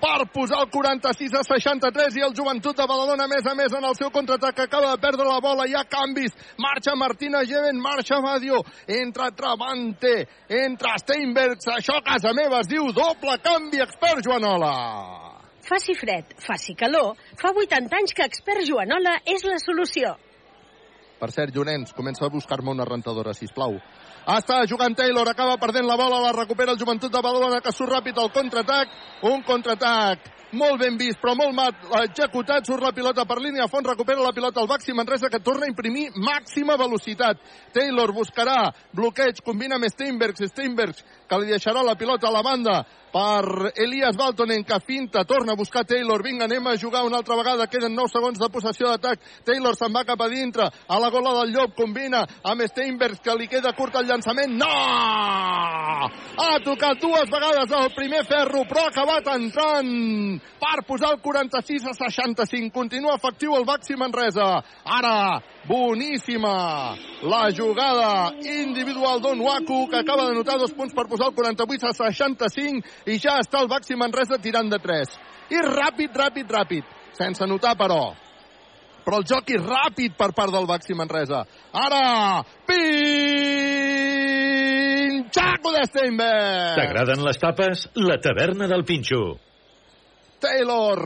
per posar el 46 a 63 i el Joventut de Badalona, a més a més, en el seu contraatac acaba de perdre la bola. Hi ha canvis. Marxa Martina Geven, marxa Badio, entra Travante, entra Steinbergs. Això a casa meva es diu doble canvi, expert Joanola. Faci fred, faci calor, fa 80 anys que Expert Joanola és la solució. Per cert, Llorenç, comença a buscar-me una rentadora, si plau. Està jugant Taylor, acaba perdent la bola, la recupera el Joventut de Badalona, que surt ràpid al contraatac. Un contraatac molt ben vist, però molt mal executat. Surt la pilota per línia fons, recupera la pilota al Baxi Manresa, que torna a imprimir màxima velocitat. Taylor buscarà bloqueig, combina amb Steinbergs, Steinbergs, que li deixarà la pilota a la banda per Elias Baltonen, que finta, torna a buscar Taylor. Vinga, anem a jugar una altra vegada. Queden 9 segons de possessió d'atac. Taylor se'n va cap a dintre, a la gola del Llop, combina amb Steinbergs, que li queda curt el llançament. No! Ha tocat dues vegades el primer ferro, però ha acabat entrant per posar el 46 a 65. Continua efectiu el Baxi Manresa. Ara, boníssima la jugada individual d'On Waku, que acaba de notar dos punts per posar el 48 a 65 i ja està el Baxi Manresa tirant de 3. I ràpid, ràpid, ràpid. Sense notar, però. Però el joc és ràpid per part del Baxi Manresa. Ara, Pinxaco de Steinberg! T'agraden les tapes? La taverna del Pinxo. Taylor,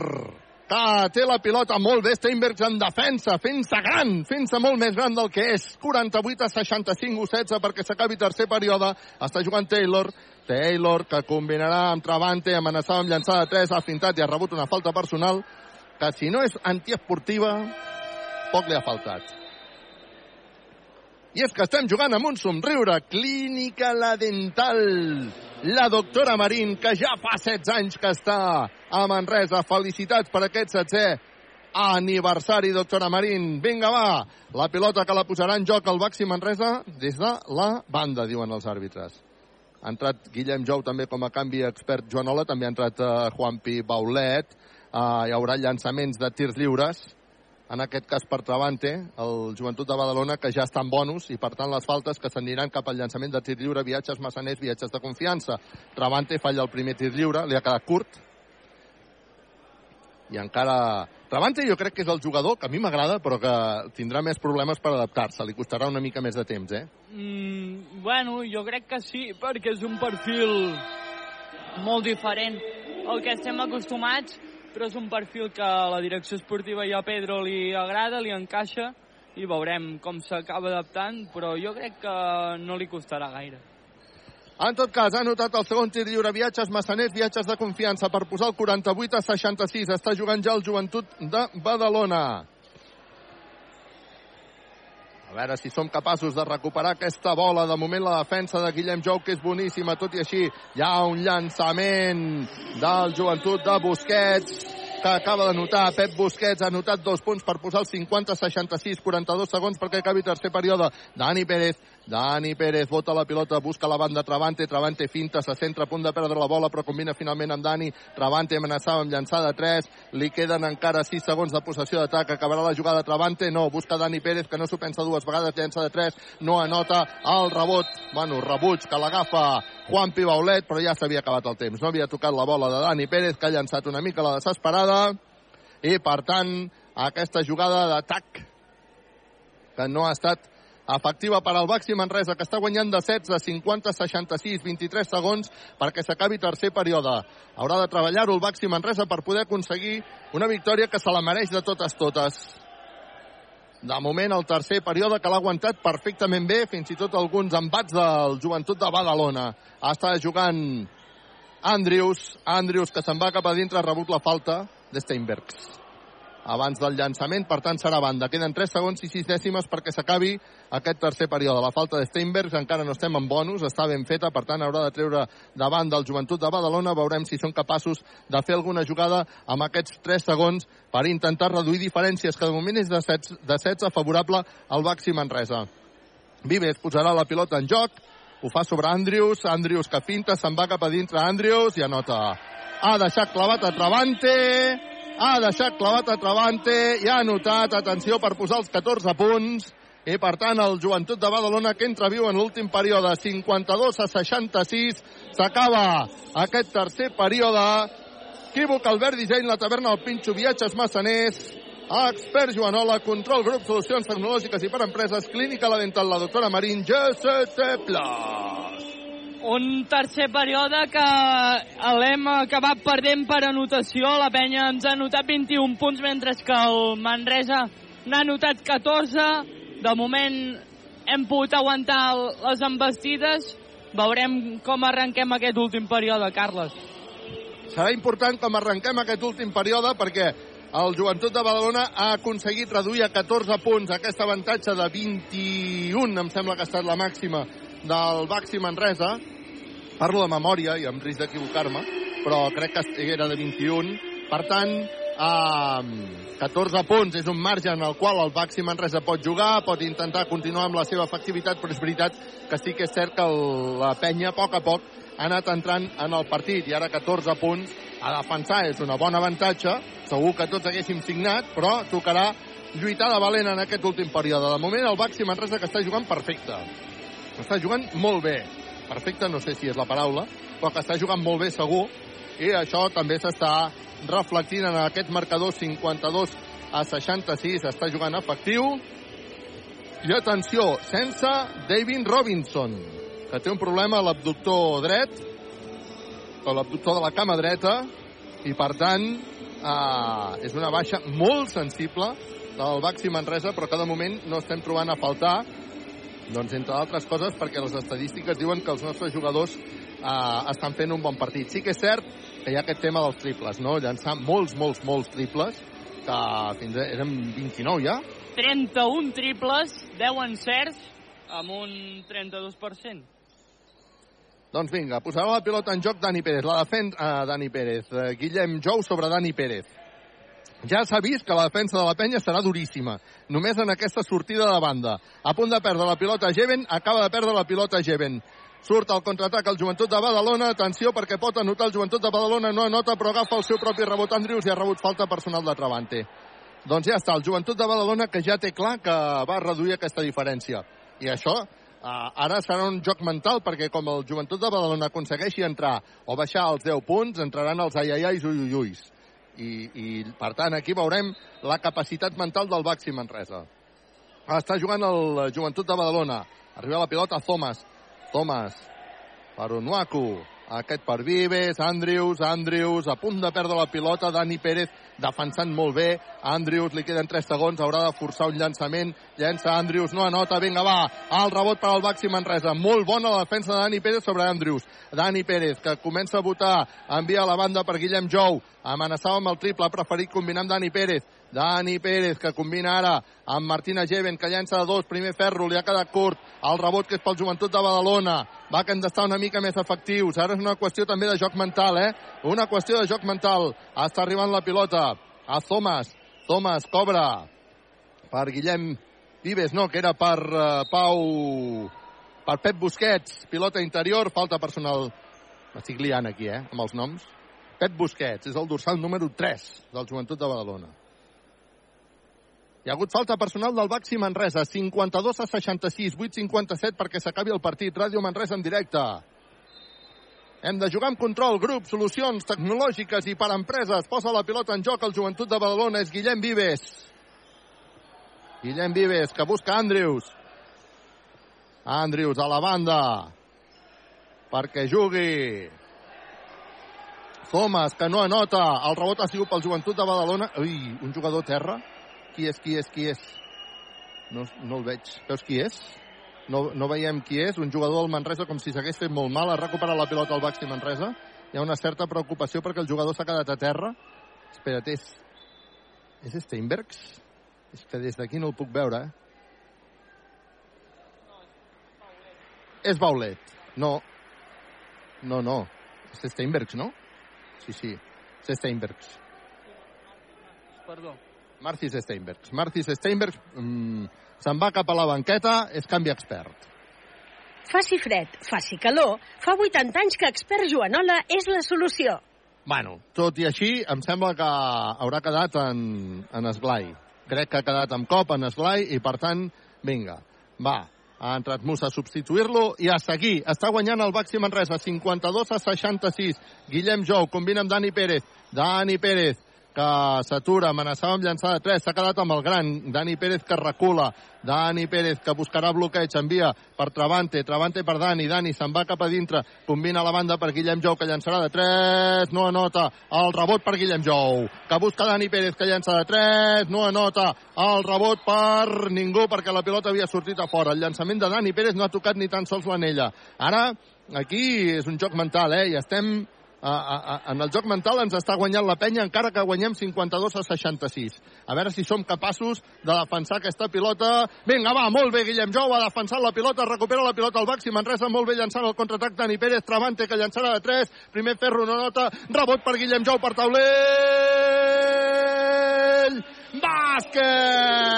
que té la pilota molt bé, Steinbergs en defensa, fent-se gran, fent-se molt més gran del que és. 48 a 65 16 perquè s'acabi tercer període. Està jugant Taylor, Taylor, que combinarà amb Travante, amenaçava amb llançada de 3, ha fintat i ha rebut una falta personal, que si no és antiesportiva, poc li ha faltat. I és que estem jugant amb un somriure. Clínica La Dental. La doctora Marín, que ja fa 16 anys que està a Manresa. Felicitats per aquest setzer aniversari, doctora Marín. Vinga, va, la pilota que la posarà en joc el Baxi Manresa des de la banda, diuen els àrbitres. Ha entrat Guillem Jou també com a canvi expert Joanola, també ha entrat uh, Juanpi Baulet, uh, hi haurà llançaments de tirs lliures, en aquest cas per Travante, el Joventut de Badalona, que ja està en bonus, i per tant les faltes que s'aniran cap al llançament de tir lliure, viatges massaners, viatges de confiança. Travante falla el primer tir lliure, li ha quedat curt, i encara... Travante jo crec que és el jugador que a mi m'agrada, però que tindrà més problemes per adaptar-se. Li costarà una mica més de temps, eh? Mm, bueno, jo crec que sí, perquè és un perfil molt diferent al que estem acostumats, però és un perfil que a la direcció esportiva i a Pedro li agrada, li encaixa, i veurem com s'acaba adaptant, però jo crec que no li costarà gaire. En tot cas, ha notat el segon tir lliure, viatges massaners, viatges de confiança per posar el 48 a 66. Està jugant ja el joventut de Badalona. A veure si som capaços de recuperar aquesta bola. De moment la defensa de Guillem Jou, que és boníssima, tot i així hi ha un llançament del joventut de Busquets que acaba de notar Pep Busquets ha notat dos punts per posar el 50 66 42 segons perquè acabi tercer període Dani Pérez Dani Pérez vota la pilota, busca la banda Travante, Travante finta, se centra a punt de perdre la bola, però combina finalment amb Dani. Travante amenaçava amb llançada 3, li queden encara 6 segons de possessió d'atac, acabarà la jugada Travante, no, busca Dani Pérez, que no s'ho pensa dues vegades, llença de 3, no anota el rebot, bueno, rebuig que l'agafa Juan Pibaulet, però ja s'havia acabat el temps, no havia tocat la bola de Dani Pérez, que ha llançat una mica la desesperada, i per tant, aquesta jugada d'atac que no ha estat efectiva per al Baxi Manresa, que està guanyant de 16 a 50 66, 23 segons perquè s'acabi tercer període. Haurà de treballar-ho el Baxi Manresa per poder aconseguir una victòria que se la mereix de totes totes. De moment, el tercer període que l'ha aguantat perfectament bé, fins i tot alguns embats del joventut de Badalona. Està jugant Andrius, Andrius que se'n va cap a dintre, ha rebut la falta de Steinbergs abans del llançament, per tant serà banda. Queden 3 segons i 6 dècimes perquè s'acabi aquest tercer període. La falta de Steinbergs encara no estem en bonus, està ben feta, per tant haurà de treure davant del joventut de Badalona. Veurem si són capaços de fer alguna jugada amb aquests 3 segons per intentar reduir diferències, que de moment és de 16, de 16 favorable al Baxi Manresa. Vives posarà la pilota en joc, ho fa sobre Andrius, Andrius que finta, se'n va cap a dintre Andrius i anota. Ha deixat clavat a Travante, ha deixat clavat a Travante i ha anotat, atenció, per posar els 14 punts. I, per tant, el Joventut de Badalona, que entra viu en l'últim període, 52 a 66, s'acaba aquest tercer període. Equívoc, Albert Disseny, la taverna del Pinxo, viatges massaners, expert Joanola, control grup, solucions tecnològiques i per empreses, clínica la dental, la doctora Marín, GCT Plus un tercer període que l'hem acabat perdent per anotació. La penya ens ha anotat 21 punts, mentre que el Manresa n'ha anotat 14. De moment hem pogut aguantar les embestides. Veurem com arrenquem aquest últim període, Carles. Serà important com arrenquem aquest últim període perquè el Joventut de Badalona ha aconseguit reduir a 14 punts aquest avantatge de 21, em sembla que ha estat la màxima del Baxi Manresa Parlo de memòria i amb risc d'equivocar-me, però crec que era de 21. Per tant, eh, 14 punts és un marge en el qual el Baxi Manresa pot jugar, pot intentar continuar amb la seva efectivitat, però és veritat que sí que és cert que el, la penya, a poc a poc, ha anat entrant en el partit i ara 14 punts a defensar és una bona avantatge. Segur que tots haguéssim signat, però tocarà lluitar de valent en aquest últim període. De moment el Baxi Manresa que està jugant perfecte. Està jugant molt bé. Perfecte, no sé si és la paraula, però que està jugant molt bé segur, i això també s'està reflectint en aquest marcador 52 a 66, està jugant efectiu. I atenció, sense David Robinson, que té un problema a l'abductor dret, o l'abductor de la cama dreta, i per tant eh, és una baixa molt sensible del Baxi Manresa, però de moment no estem trobant a faltar doncs, entre altres coses, perquè les estadístiques diuen que els nostres jugadors eh, estan fent un bon partit. Sí que és cert que hi ha aquest tema dels triples, no? Llançar molts, molts, molts triples, que fins a, eren 29 ja. 31 triples, 10 encerts, amb un 32%. Doncs vinga, posarà la pilota en joc Dani Pérez. La defen... Uh, Dani Pérez. Uh, Guillem Jou sobre Dani Pérez. Ja s'ha vist que la defensa de la penya serà duríssima. Només en aquesta sortida de banda. A punt de perdre la pilota Geven, acaba de perdre la pilota Geven. Surt al contraatac el joventut de Badalona. Atenció perquè pot anotar el joventut de Badalona. No anota però agafa el seu propi rebot Andrius i ha rebut falta personal de Travante. Doncs ja està, el joventut de Badalona que ja té clar que va reduir aquesta diferència. I això uh, ara serà un joc mental perquè com el joventut de Badalona aconsegueixi entrar o baixar els 10 punts, entraran els aiaiais uiuiuis. I, I, per tant, aquí veurem la capacitat mental del Baxi Manresa. Està jugant el joventut de Badalona. Arriba la pilota Thomas. Thomas per Onuaku. Aquest per Vives, Andrius, Andrius, a punt de perdre la pilota, Dani Pérez defensant molt bé, Andrius li queden 3 segons, haurà de forçar un llançament, llença Andrius, no anota, vinga va, el rebot per al Baxi Manresa, molt bona la defensa de Dani Pérez sobre Andrius, Dani Pérez que comença a votar, envia a la banda per Guillem Jou, amenaçava amb el triple, ha preferit combinar amb Dani Pérez, Dani Pérez, que combina ara amb Martina Geven, que llença de dos, primer ferro, li ha quedat curt, el rebot que és pel joventut de Badalona, va que han d'estar una mica més efectius, ara és una qüestió també de joc mental, eh? Una qüestió de joc mental, està arribant la pilota a Thomas, Thomas cobra per Guillem Vives, no, que era per uh, Pau, per Pep Busquets, pilota interior, falta personal, m'estic liant aquí, eh, amb els noms, Pep Busquets, és el dorsal número 3 del Joventut de Badalona. Hi ha hagut falta personal del Baxi Manresa, 52 a 66, 8-57 perquè s'acabi el partit. Ràdio Manresa en directe. Hem de jugar amb control, grup, solucions tecnològiques i per empreses. Posa la pilota en joc el joventut de Badalona, és Guillem Vives. Guillem Vives, que busca Andrius. Andrius a la banda perquè jugui. Thomas, que no anota. El rebot ha sigut pel joventut de Badalona. Ui, un jugador terra. Qui és, qui és, qui és? No, no el veig. Veus qui és? No, no veiem qui és. Un jugador del Manresa com si s'hagués fet molt mal. Ha recuperat la pilota al Baxi Manresa. Hi ha una certa preocupació perquè el jugador s'ha quedat a terra. Espera't, és... És Steinbergs? És que des d'aquí no el puc veure, eh? És Baulet. No. No, no. És Steinbergs, no? Sí, sí. És Steinbergs. Perdó. Marcis Steinbergs. Marcis Steinbergs mm, se'n va cap a la banqueta, és canvi expert. Faci fred, faci calor, fa 80 anys que expert Joanola és la solució. Bueno, tot i així, em sembla que haurà quedat en, en esglai. Crec que ha quedat amb cop en esglai i, per tant, vinga, va, ha entrat Musa a substituir-lo i a seguir. Està guanyant el Baxi Manresa, 52 a 66. Guillem Jou combina amb Dani Pérez. Dani Pérez que s'atura, amenaçava amb llançar de 3, s'ha quedat amb el gran, Dani Pérez que recula, Dani Pérez que buscarà bloqueig, envia per Travante, Travante per Dani, Dani se'n va cap a dintre, combina la banda per Guillem Jou que llançarà de 3, no anota, el rebot per Guillem Jou, que busca Dani Pérez que llança de 3, no anota, el rebot per ningú perquè la pilota havia sortit a fora, el llançament de Dani Pérez no ha tocat ni tan sols l'anella, ara aquí és un joc mental, eh, i estem a, a, a, en el joc mental ens està guanyant la penya encara que guanyem 52 a 66. A veure si som capaços de defensar aquesta pilota. Vinga, va, molt bé, Guillem Jou ha defensat la pilota, recupera la pilota al Baxi Manresa, molt bé llançant el contraatac Dani Pérez, Travante que llançarà de 3, primer ferro no nota, rebot per Guillem Jou per taulell! Bàsquet!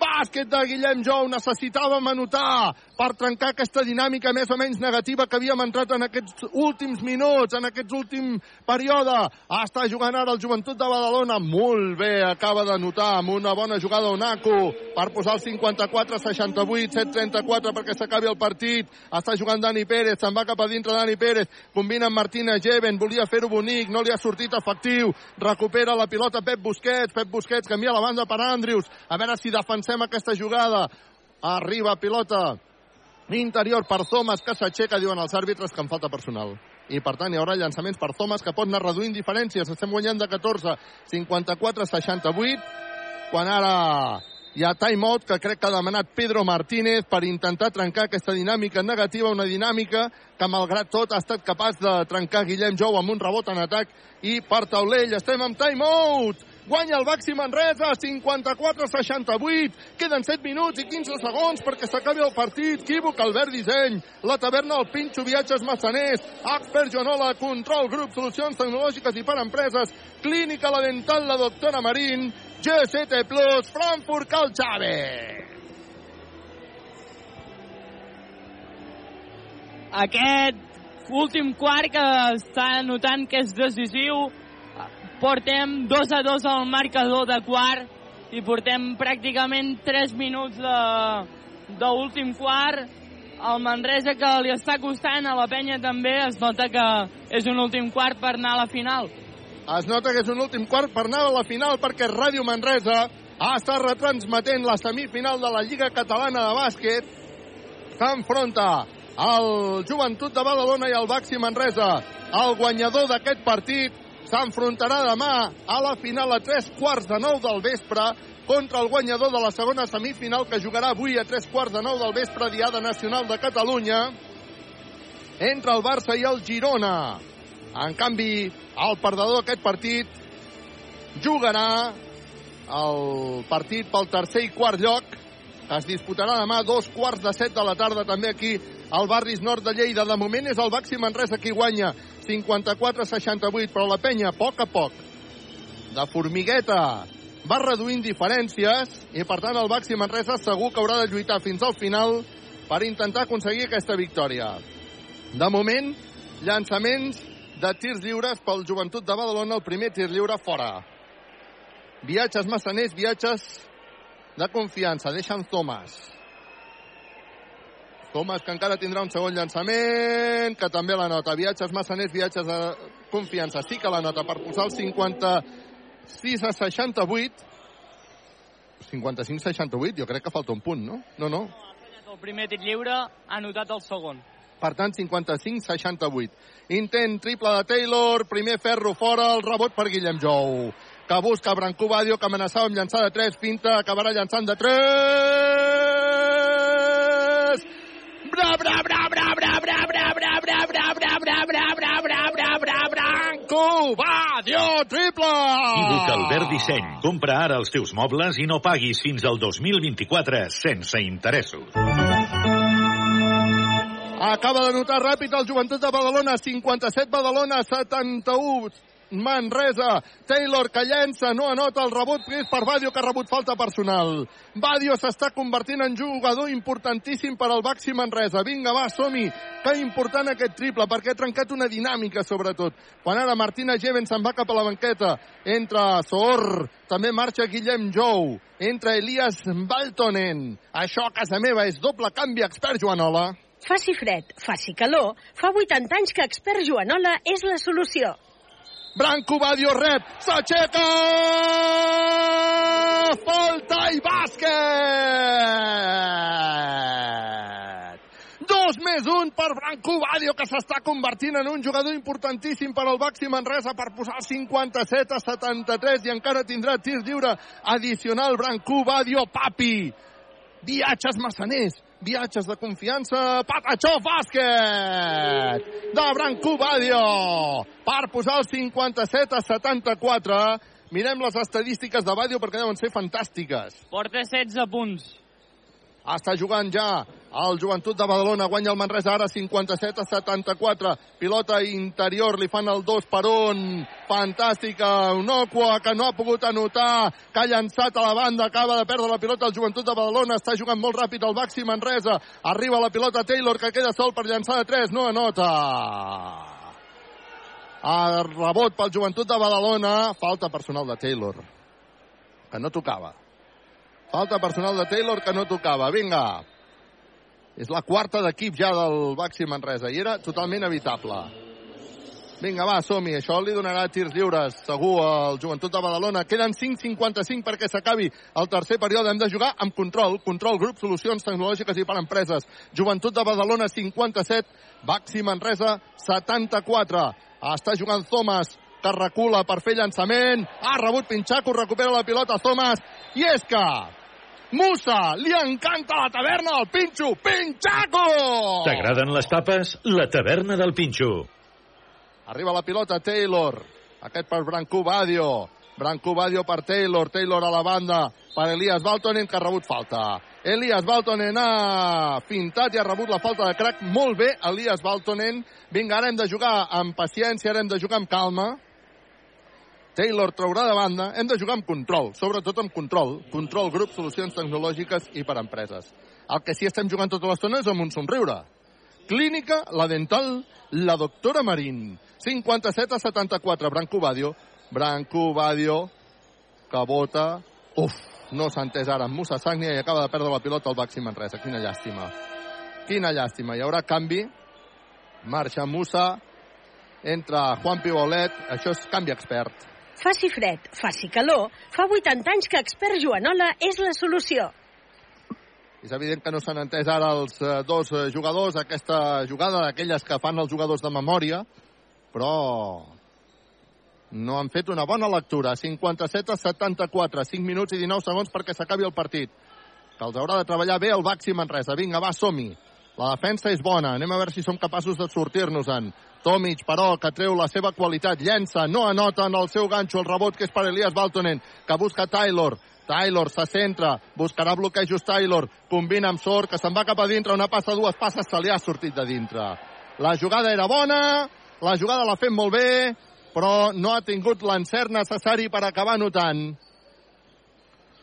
Bàsquet de Guillem Jou, necessitàvem anotar per trencar aquesta dinàmica més o menys negativa que havíem entrat en aquests últims minuts, en aquests últim període. Està jugant ara el Joventut de Badalona. Molt bé, acaba de notar amb una bona jugada Onaco per posar el 54-68, 7-34 perquè s'acabi el partit. Està jugant Dani Pérez, se'n va cap a dintre Dani Pérez, combina amb Martina Geven, volia fer-ho bonic, no li ha sortit efectiu, recupera la pilota Pep Busquets, Pep Busquets canvia la banda per Andrius, a veure si defensem aquesta jugada. Arriba pilota interior per Thomas que s'aixeca, diuen els àrbitres que en falta personal. I per tant hi haurà llançaments per Thomas que pot anar reduint diferències. Estem guanyant de 14, 54, 68, quan ara Hi ha timeout que crec que ha demanat Pedro Martínez per intentar trencar aquesta dinàmica negativa, una dinàmica que malgrat tot ha estat capaç de trencar Guillem Jou amb un rebot en atac i per taulell estem amb timeout guanya el Baxi Manresa, 54-68. Queden 7 minuts i 15 segons perquè s'acabi el partit. Equívoc, Albert Disseny, la taverna El Pinxo, Viatges Massaners, Expert Joanola, Control Grup, Solucions Tecnològiques i per Empreses, Clínica La Dental, la doctora Marín, GST Plus, Frankfurt, Cal Chávez. Aquest últim quart que està notant que és decisiu portem 2 a 2 al marcador de quart i portem pràcticament 3 minuts d'últim quart. El Manresa que li està costant a la penya també es nota que és un últim quart per anar a la final. Es nota que és un últim quart per anar a la final perquè Ràdio Manresa ha estat retransmetent la semifinal de la Lliga Catalana de Bàsquet s'enfronta el Joventut de Badalona i el Baxi Manresa. El guanyador d'aquest partit s'enfrontarà demà a la final a tres quarts de nou del vespre contra el guanyador de la segona semifinal que jugarà avui a tres quarts de nou del vespre Diada Nacional de Catalunya entre el Barça i el Girona. En canvi, el perdedor d'aquest partit jugarà el partit pel tercer i quart lloc es disputarà demà dos quarts de set de la tarda també aquí al barris nord de Lleida. De moment és el Baxi Manresa qui guanya 54-68, però la penya, a poc a poc, de formigueta, va reduint diferències i, per tant, el Baxi Manresa segur que haurà de lluitar fins al final per intentar aconseguir aquesta victòria. De moment, llançaments de tirs lliures pel Joventut de Badalona, el primer tir lliure fora. Viatges massaners, viatges de confiança. Deixen Thomas. Thomas, que encara tindrà un segon llançament, que també la nota. Viatges massaners, viatges de confiança. Sí que la nota per posar el 56 a 68. 55-68, jo crec que falta un punt, no? No, no. El primer tir lliure ha notat el segon. Per tant, 55-68. Intent triple de Taylor, primer ferro fora, el rebot per Guillem Jou, que busca Brancú Badio, que amenaçava amb llançar de 3, finta, acabarà llançant de 3! Bra, bra, bra, bra, bra, bra, bra, Branco Badio, triple! Equívoc Albert Disseny. Compra ara els teus mobles i no paguis fins al 2024 sense interessos. Acaba de notar ràpid el Joventut de Badalona, 57 Badalona, 71 Manresa. Taylor que llença, no anota el rebot que és per Badio que ha rebut falta personal. Badio s'està convertint en jugador importantíssim per al Baxi Manresa. Vinga, va, som-hi. Que important aquest triple perquè ha trencat una dinàmica sobretot. Quan ara Martina Jeven se'n va cap a la banqueta. Entra Soor, també marxa Guillem Jou. Entra Elias Baltonen. Això a casa meva és doble canvi expert Joanola. Faci fred, faci calor, fa 80 anys que Expert Joanola és la solució. Branco Badio rep, s'aixeca! Falta i bàsquet! Dos més un per Branco Badio, que s'està convertint en un jugador importantíssim per al Baxi Manresa per posar 57 a 73 i encara tindrà tir lliure addicional Branco Badio, papi! Viatges massaners, viatges de confiança, Patachó bàsquet de Branco Badio per posar el 57 a 74. Mirem les estadístiques de Badio perquè deuen ser fantàstiques. Porta 16 punts. Està jugant ja el Joventut de Badalona, guanya el Manresa ara 57 a 74. Pilota interior, li fan el 2 per 1. Fantàstica, Unocua, que no ha pogut anotar, que ha llançat a la banda, acaba de perdre la pilota el Joventut de Badalona, està jugant molt ràpid el Baxi Manresa. Arriba la pilota Taylor, que queda sol per llançar de 3, no anota. A rebot pel Joventut de Badalona, falta personal de Taylor, que no tocava. Falta personal de Taylor que no tocava. Vinga. És la quarta d'equip ja del Baxi Manresa i era totalment evitable. Vinga, va, som-hi. Això li donarà tirs lliures, segur, al Joventut de Badalona. Queden 5.55 perquè s'acabi el tercer període. Hem de jugar amb control. Control, grup, solucions tecnològiques i per empreses. Joventut de Badalona, 57. Baxi Manresa, 74. Està jugant Thomas, que recula per fer llançament. Ha rebut Pinxaco, recupera la pilota Thomas. I és que Musa, li encanta la taverna del Pinxo. Pinxaco! T'agraden les tapes? La taverna del Pinxo. Arriba la pilota Taylor. Aquest per Branco Badio. Branco Badio per Taylor. Taylor a la banda per Elias Baltonen, que ha rebut falta. Elias Baltonen ha fintat i ha rebut la falta de crack. Molt bé, Elias Baltonen. Vinga, ara hem de jugar amb paciència, ara hem de jugar amb calma. Taylor traurà de banda. Hem de jugar amb control, sobretot amb control. Control, grup, solucions tecnològiques i per empreses. El que sí estem jugant tota l'estona és amb un somriure. Clínica, la dental, la doctora Marín. 57 a 74, Branco Badio. Branco Badio, que vota. Uf, no s'ha entès ara amb Musa Sagnia i acaba de perdre la pilota al Baxi Manresa. Quina llàstima. Quina llàstima. Hi haurà canvi. Marxa Musa. Entra Juan Pibolet. Això és canvi expert. Faci fred, faci calor, fa 80 anys que Expert Joanola és la solució. És evident que no s'han entès ara els eh, dos eh, jugadors, aquesta jugada d'aquelles que fan els jugadors de memòria, però no han fet una bona lectura. 57 a 74, 5 minuts i 19 segons perquè s'acabi el partit. Que els haurà de treballar bé el Baxi Manresa. Vinga, va, som-hi. La defensa és bona. Anem a veure si som capaços de sortir-nos-en. Tomic, però, que treu la seva qualitat. Llença, no anota en el seu ganxo el rebot, que és per Elias Baltonen, que busca Taylor. Taylor se centra, buscarà bloquejos Taylor, combina amb Sor, que se'n va cap a dintre, una passa, dues passes, se li ha sortit de dintre. La jugada era bona, la jugada l'ha fet molt bé, però no ha tingut l'encert necessari per acabar notant.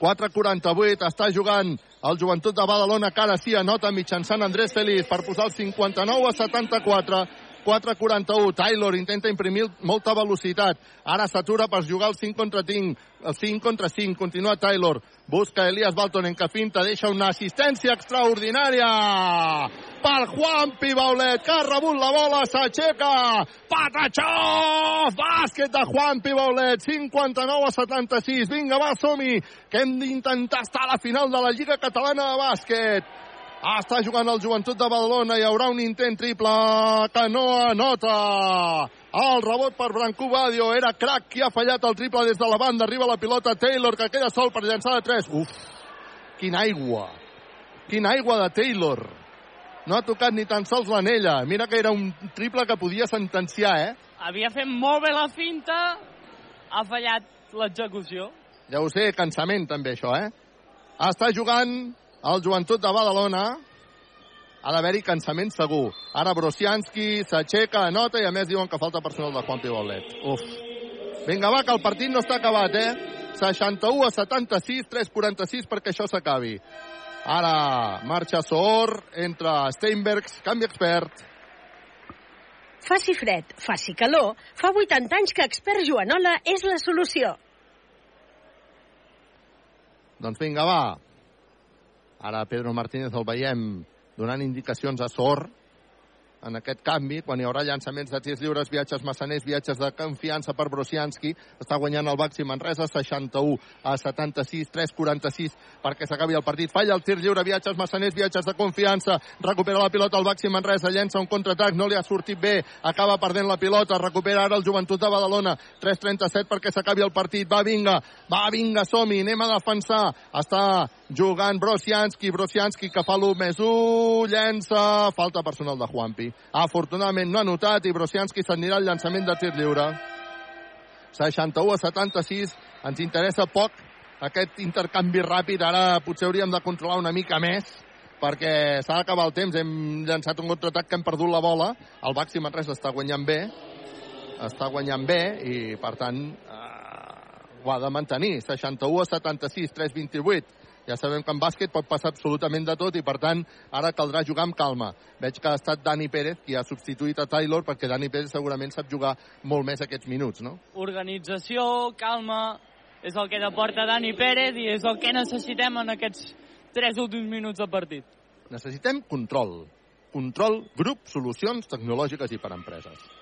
4'48, està jugant el Joventut de Badalona, que ara sí anota mitjançant Andrés Feliz per posar el 59 a 74. 4'41, Taylor intenta imprimir molta velocitat. Ara s'atura per jugar el 5 contra 5, el 5 contra 5. Continua Taylor, busca Elias Baltonen, que finta, deixa una assistència extraordinària per Juan Pibaulet, que ha rebut la bola, s'aixeca, Patachó! Bàsquet de Juan Pibaulet, 59 a 76. Vinga, va, som-hi, que hem d'intentar estar a la final de la Lliga Catalana de Bàsquet. Està jugant el Joventut de Badalona. Hi haurà un intent triple que no anota. El rebot per Branco Badio. Era crack qui ha fallat el triple des de la banda. Arriba la pilota Taylor que queda sol per llançar de 3. Uf, quina aigua. Quina aigua de Taylor. No ha tocat ni tan sols l'anella. Mira que era un triple que podia sentenciar, eh? Havia fet molt bé la finta, ha fallat l'execució. Ja ho sé, cansament també això, eh? Està jugant el Joventut de Badalona. Ha d'haver-hi cansament segur. Ara Brosianski s'aixeca, anota i a més diuen que falta personal de Juan Pibolet. Uf. Vinga, va, que el partit no està acabat, eh? 61 a 76, 3'46 perquè això s'acabi. Ara marxa Soor, entra Steinbergs, canvi expert. Faci fred, faci calor, fa 80 anys que Expert Joanola és la solució. Doncs vinga, va. Ara Pedro Martínez el veiem donant indicacions a Sor en aquest canvi, quan hi haurà llançaments de tirs lliures, viatges massaners, viatges de confiança per Brosianski, està guanyant el Baxi Manresa, 61 a 76, 3-46 perquè s'acabi el partit. Falla el tir lliure, viatges massaners, viatges de confiança, recupera la pilota el Baxi Manresa, llença un contraatac, no li ha sortit bé, acaba perdent la pilota, recupera ara el Joventut de Badalona, 3-37 perquè s'acabi el partit, va vinga, va vinga, som-hi, anem a defensar, està jugant Brosianski, Brosianski que fa l'1 més 1, llença, falta personal de Juanpi. Afortunadament no ha notat i Brosianski s'anirà al llançament de tir lliure. 61 a 76, ens interessa poc aquest intercanvi ràpid, ara potser hauríem de controlar una mica més perquè s'ha d'acabar el temps, hem llançat un contraatac que hem perdut la bola, el Baxi Manresa està guanyant bé, està guanyant bé i per tant eh, ho ha de mantenir, 61 a 76, 3-28 ja sabem que en bàsquet pot passar absolutament de tot i, per tant, ara caldrà jugar amb calma. Veig que ha estat Dani Pérez qui ha substituït a Taylor perquè Dani Pérez segurament sap jugar molt més aquests minuts, no? Organització, calma, és el que deporta Dani Pérez i és el que necessitem en aquests tres últims minuts de partit. Necessitem control. Control, grup, solucions tecnològiques i per empreses.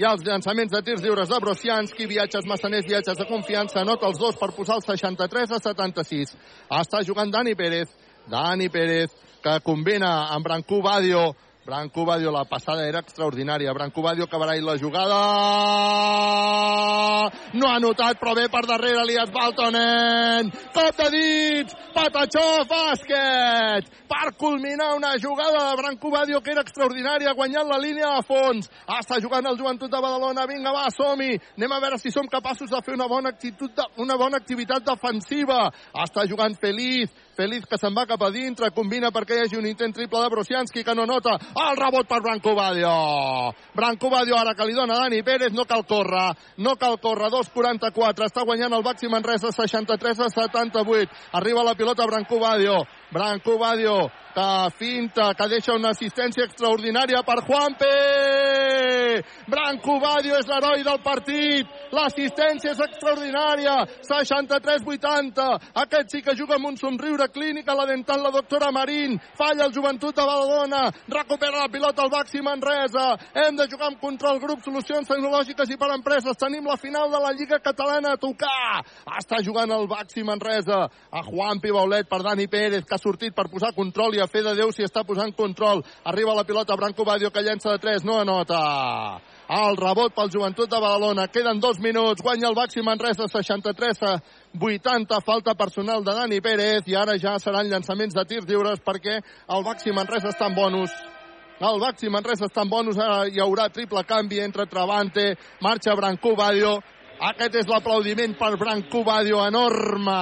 Ha els llançaments de tirs lliures de Brosianski, viatges massaners, viatges de confiança, anota els dos per posar el 63 a 76. Està jugant Dani Pérez, Dani Pérez, que combina amb Brancú Badio, Branco Badio, la passada era extraordinària. Branco Badio acabarà la jugada. No ha notat, però bé per darrere Elias Baltonen. Cop de dits, Patachó, bàsquet. Per culminar una jugada de Branco Badio que era extraordinària, guanyant la línia de fons. Està jugant el Joventut de Badalona. Vinga, va, som-hi. Anem a veure si som capaços de fer una bona, actitud de, una bona activitat defensiva. Està jugant Feliz. Feliz que se'n va cap a dintre, combina perquè hi hagi un intent triple de Brosianski que no nota el rebot per Branco Badio. Branco Badio ara que li dona Dani Pérez, no cal córrer, no cal córrer, 2'44, està guanyant el Baxi Manresa 63 a 78. Arriba la pilota Branco Badio, Branco Badio que finta, que deixa una assistència extraordinària per Juanpe! Branco Badio és l'heroi del partit, l'assistència és extraordinària, 63-80, aquest sí que juga amb un somriure clínic a la dental la doctora Marín, falla el joventut de Badalona, recupera la pilota al Baxi Manresa, hem de jugar amb control grup, solucions tecnològiques i per empreses, tenim la final de la Lliga Catalana a tocar, està jugant el Baxi Manresa, a Juanpi Baulet per Dani Pérez, que ha sortit per posar control i a fer de Déu si està posant control. Arriba la pilota Branco Badio que llença de 3, no anota. El rebot pel joventut de Badalona. Queden dos minuts. Guanya el Baxi Manresa 63 a 80. Falta personal de Dani Pérez i ara ja seran llançaments de tirs lliures perquè el Baxi Manresa està en bonus. El Baxi Manresa està en bonus. Ara hi haurà triple canvi entre Travante, marxa Branco Badio. Aquest és l'aplaudiment per Branco Badio enorme.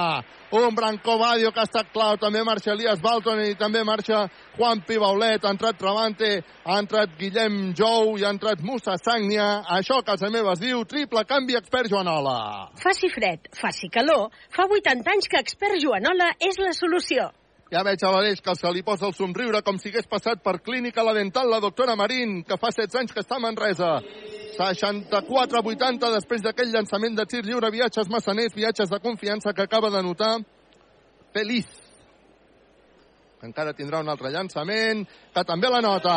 Un Branco Badio que ha estat clau. També marxa Elias Balton i també marxa Juan Pibaulet. Ha entrat Travante, ha entrat Guillem Jou i ha entrat Musa Sagnia. Això a casa meva es diu triple canvi expert Joanola. Faci fred, faci calor, fa 80 anys que expert Joanola és la solució. Ja veig a l'Aleix que se li posa el somriure com si hagués passat per clínica la dental la doctora Marín, que fa 16 anys que està a Manresa. 64-80 després d'aquell llançament de tir lliure, viatges massaners, viatges de confiança que acaba de notar Feliz. Encara tindrà un altre llançament, que també la nota.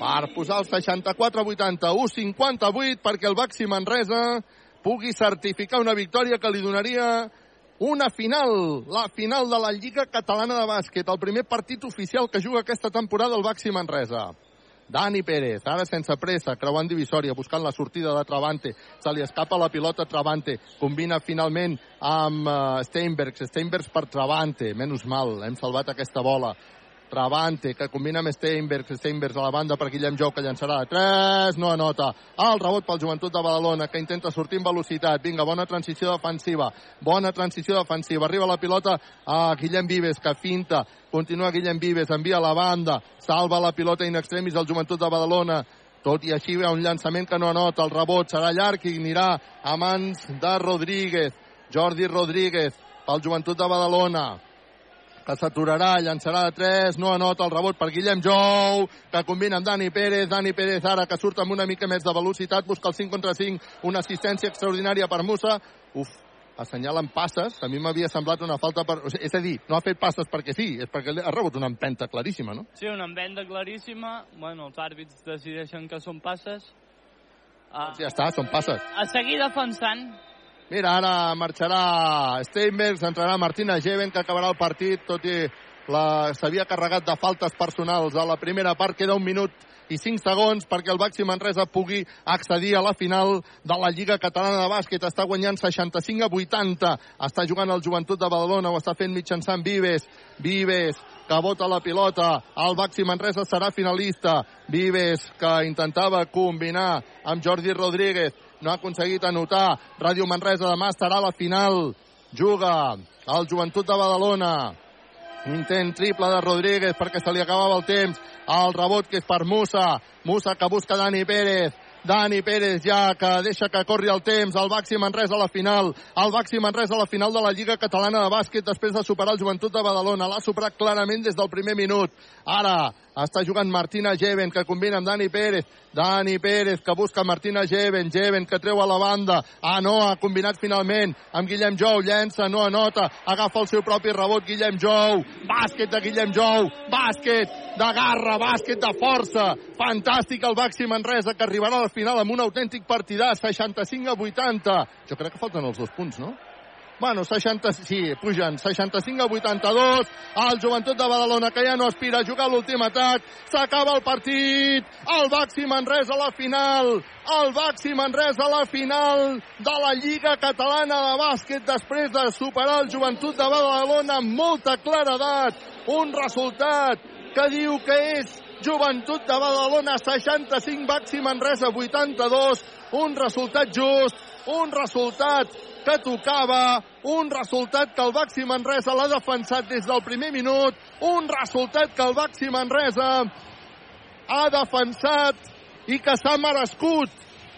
Per posar el 64-80, 1-58 perquè el Baxi Manresa pugui certificar una victòria que li donaria una final, la final de la Lliga Catalana de Bàsquet, el primer partit oficial que juga aquesta temporada el Baxi Manresa. Dani Pérez, ara sense pressa, creuant divisòria, buscant la sortida de Travante. Se li escapa la pilota a Travante. Combina finalment amb uh, Steinbergs. Steinbergs per Travante. Menys mal, hem salvat aquesta bola. Travante, que combina amb Steinbergs, Steinbergs a la banda per Guillem Jou, que llançarà de 3, no anota. El rebot pel joventut de Badalona, que intenta sortir en velocitat. Vinga, bona transició defensiva. Bona transició defensiva. Arriba la pilota a Guillem Vives, que finta. Continua Guillem Vives, envia a la banda. Salva la pilota in extremis al joventut de Badalona. Tot i així hi ha un llançament que no anota. El rebot serà llarg i anirà a mans de Rodríguez. Jordi Rodríguez, pel joventut de Badalona que s'aturarà, llançarà de 3, no anota el rebot per Guillem Jou, que combina amb Dani Pérez, Dani Pérez ara que surt amb una mica més de velocitat, busca el 5 contra 5, una assistència extraordinària per Musa, uf, assenyalen passes, a mi m'havia semblat una falta per... O sigui, és a dir, no ha fet passes perquè sí, és perquè ha rebut una empenta claríssima, no? Sí, una empenta claríssima. Bueno, els àrbits decideixen que són passes. Uh, ja està, són passes. A seguir defensant. Mira, ara marxarà Steinbergs, entrarà Martina Geven, que acabarà el partit, tot i s'havia carregat de faltes personals a la primera part. Queda un minut i 5 segons perquè el Baxi Manresa pugui accedir a la final de la Lliga Catalana de Bàsquet. Està guanyant 65 a 80. Està jugant el Joventut de Badalona, ho està fent mitjançant Vives. Vives, que bota la pilota. El Baxi Manresa serà finalista. Vives, que intentava combinar amb Jordi Rodríguez. No ha aconseguit anotar. Ràdio Manresa demà estarà a la final. Juga el Joventut de Badalona. Intent triple de Rodríguez perquè se li acabava el temps. El rebot que és per Musa. Musa que busca Dani Pérez. Dani Pérez ja que deixa que corri el temps, el Baxi Manresa a la final, el Baxi Manresa a la final de la Lliga Catalana de Bàsquet després de superar el Joventut de Badalona, l'ha superat clarament des del primer minut. Ara està jugant Martina Geven que combina amb Dani Pérez, Dani Pérez que busca Martina Geven, Geven que treu a la banda, ah no, ha combinat finalment amb Guillem Jou, llença, no anota, agafa el seu propi rebot Guillem Jou, bàsquet de Guillem Jou, bàsquet de garra, bàsquet de força, fantàstic el Baxi Manresa que arribarà a la final amb un autèntic partidàs, 65 a 80. Jo crec que falten els dos punts, no? Bueno, 60, sí, pugen 65 a 82. El Joventut de Badalona, que ja no aspira a jugar l'últim atac. S'acaba el partit. El Baxi Manresa a la final. El Baxi Manresa a la final de la Lliga Catalana de Bàsquet després de superar el Joventut de Badalona amb molta claredat. Un resultat que diu que és Joventut de Badalona 65, Baxi Manresa 82, un resultat just, un resultat que tocava, un resultat que el Baxi Manresa l'ha defensat des del primer minut, un resultat que el Baxi Manresa ha defensat i que s'ha merescut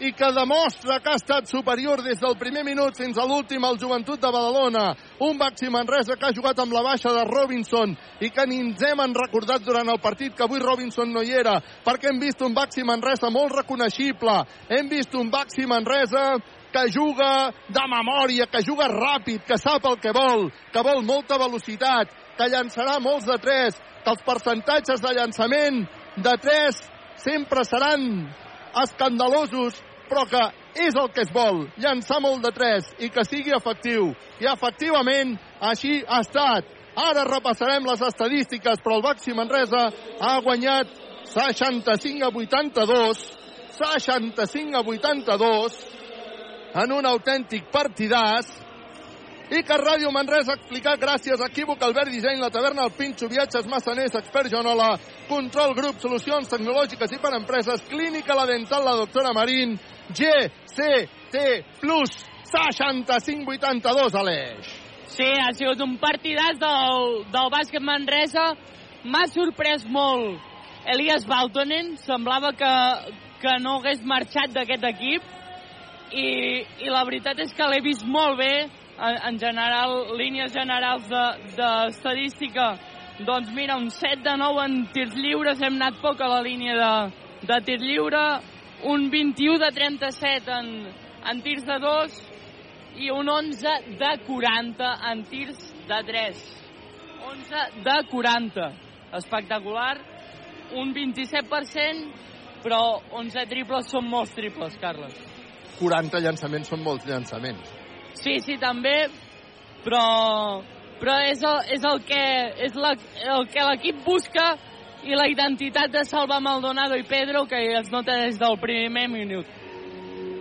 i que demostra que ha estat superior des del primer minut fins a l'últim al Joventut de Badalona. Un Baxi Manresa que ha jugat amb la baixa de Robinson i que ni ens hem recordat durant el partit que avui Robinson no hi era, perquè hem vist un Baxi Manresa molt reconeixible. Hem vist un Baxi Manresa que juga de memòria, que juga ràpid, que sap el que vol, que vol molta velocitat, que llançarà molts de tres, que els percentatges de llançament de tres sempre seran escandalosos, però que és el que es vol, llançar molt de tres i que sigui efectiu. I efectivament així ha estat. Ara repassarem les estadístiques, però el Baxi Manresa ha guanyat 65 a 82, 65 a 82, en un autèntic partidàs i que Ràdio Manresa ha explicat gràcies a Equívoc, Albert Disseny, la taverna, el Pinxo, Viatges, Massaners, Expert Joanola, Control Grup, Solucions Tecnològiques i per Empreses, Clínica La Dental, la doctora Marín, GCT Plus, 65-82, Aleix. Sí, ha sigut un partidàs del, del bàsquet Manresa. M'ha sorprès molt Elias Baltonen. Semblava que, que no hagués marxat d'aquest equip. I, I la veritat és que l'he vist molt bé en, en general, línies generals d'estadística. De, doncs mira, un 7 de 9 en tirs lliures, hem anat poc a la línia de, de tir lliure, un 21 de 37 en, en tirs de 2 i un 11 de 40 en tirs de 3. 11 de 40. Espectacular. Un 27%, però 11 triples són molts triples, Carles. 40 llançaments són molts llançaments. Sí, sí, també, però, però és, el, és el que, és la, el que l'equip busca i la identitat de Salva Maldonado i Pedro que es nota des del primer minut.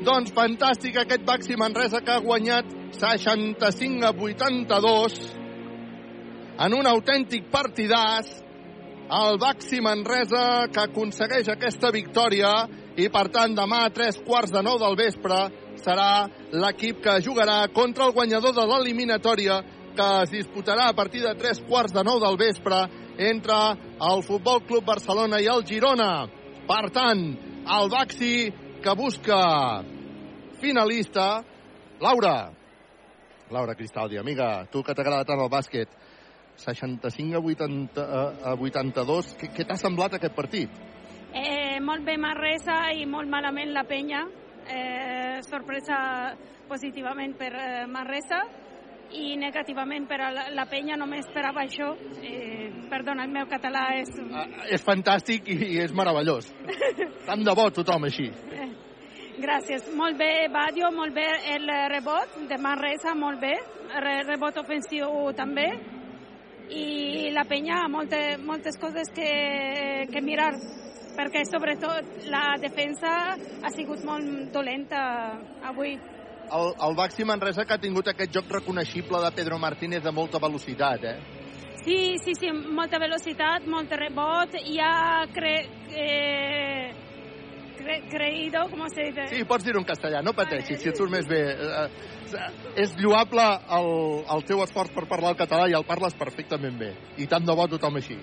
Doncs fantàstic aquest Baxi Manresa que ha guanyat 65 a 82 en un autèntic partidàs el Baxi Manresa que aconsegueix aquesta victòria i per tant demà a tres quarts de nou del vespre serà l'equip que jugarà contra el guanyador de l'eliminatòria que es disputarà a partir de tres quarts de nou del vespre entre el Futbol Club Barcelona i el Girona. Per tant, el Baxi que busca finalista. Laura. Laura Cristaldi, amiga, tu que t'agrada tant el bàsquet. 65 a, 80, a 82. Què, què t'ha semblat aquest partit? Eh, molt bé Manresa i molt malament la penya. Eh, sorpresa positivament per eh, Manresa i negativament per a la, la penya, no m'esperava això. Eh, perdona, el meu català és... Ah, és fantàstic i, i és meravellós. Tant de bo tothom així. Eh, gràcies. Molt bé, Badio, molt bé el rebot de Manresa, molt bé. Re, rebot ofensiu també. I la penya, molte, moltes coses que, que mirar perquè sobretot la defensa ha sigut molt dolenta avui. El, el Baxi Manresa que ha tingut aquest joc reconeixible de Pedro Martínez de molta velocitat, eh? Sí, sí, sí, molta velocitat, molt rebot, i ha cre, eh, cre, creído, com se dice? Sí, pots dir-ho en castellà, no pateixis, si et surt més bé. Eh, és lloable el, el teu esforç per parlar el català i el parles perfectament bé. I tant de bo tothom així.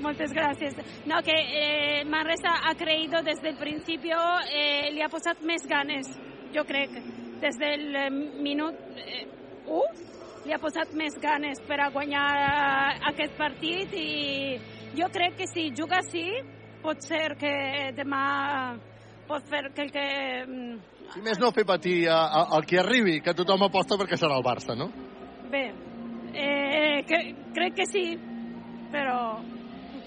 Moltes gràcies. No, que eh, Manresa ha creído desde el principio, eh, li ha posat més ganes, jo crec, des del eh, minut eh, 1 li ha posat més ganes per a guanyar aquest partit i jo crec que si juga així pot ser que demà pot fer que el que si més no fer patir al que arribi, que tothom aposta perquè serà el Barça, no? Bé, eh, que, crec que sí, però...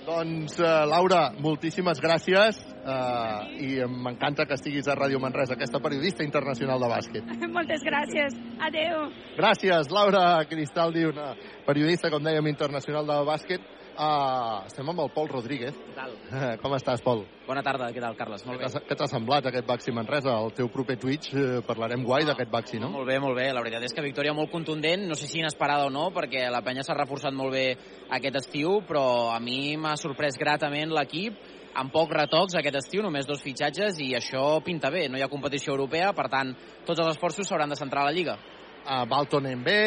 Doncs, uh, Laura, moltíssimes gràcies Uh, I m'encanta que estiguis a Ràdio Manresa, aquesta periodista internacional de bàsquet. Moltes gràcies. Adeu. Gràcies, Laura Cristaldi, una periodista, com dèiem, internacional de bàsquet. Uh, estem amb el Pol Rodríguez. Què tal? Com estàs, Pol? Bona tarda, què tal, Carles? Molt bé. Què t'ha semblat aquest Baxi Manresa? El teu proper Twitch uh, parlarem guai d'aquest Baxi, no? Molt bé, molt bé. La veritat és que victòria molt contundent, no sé si inesperada o no, perquè la penya s'ha reforçat molt bé aquest estiu, però a mi m'ha sorprès gratament l'equip amb pocs retocs aquest estiu, només dos fitxatges i això pinta bé. No hi ha competició europea, per tant, tots els esforços s'hauran de centrar a la Lliga. Uh, Baltonen bé,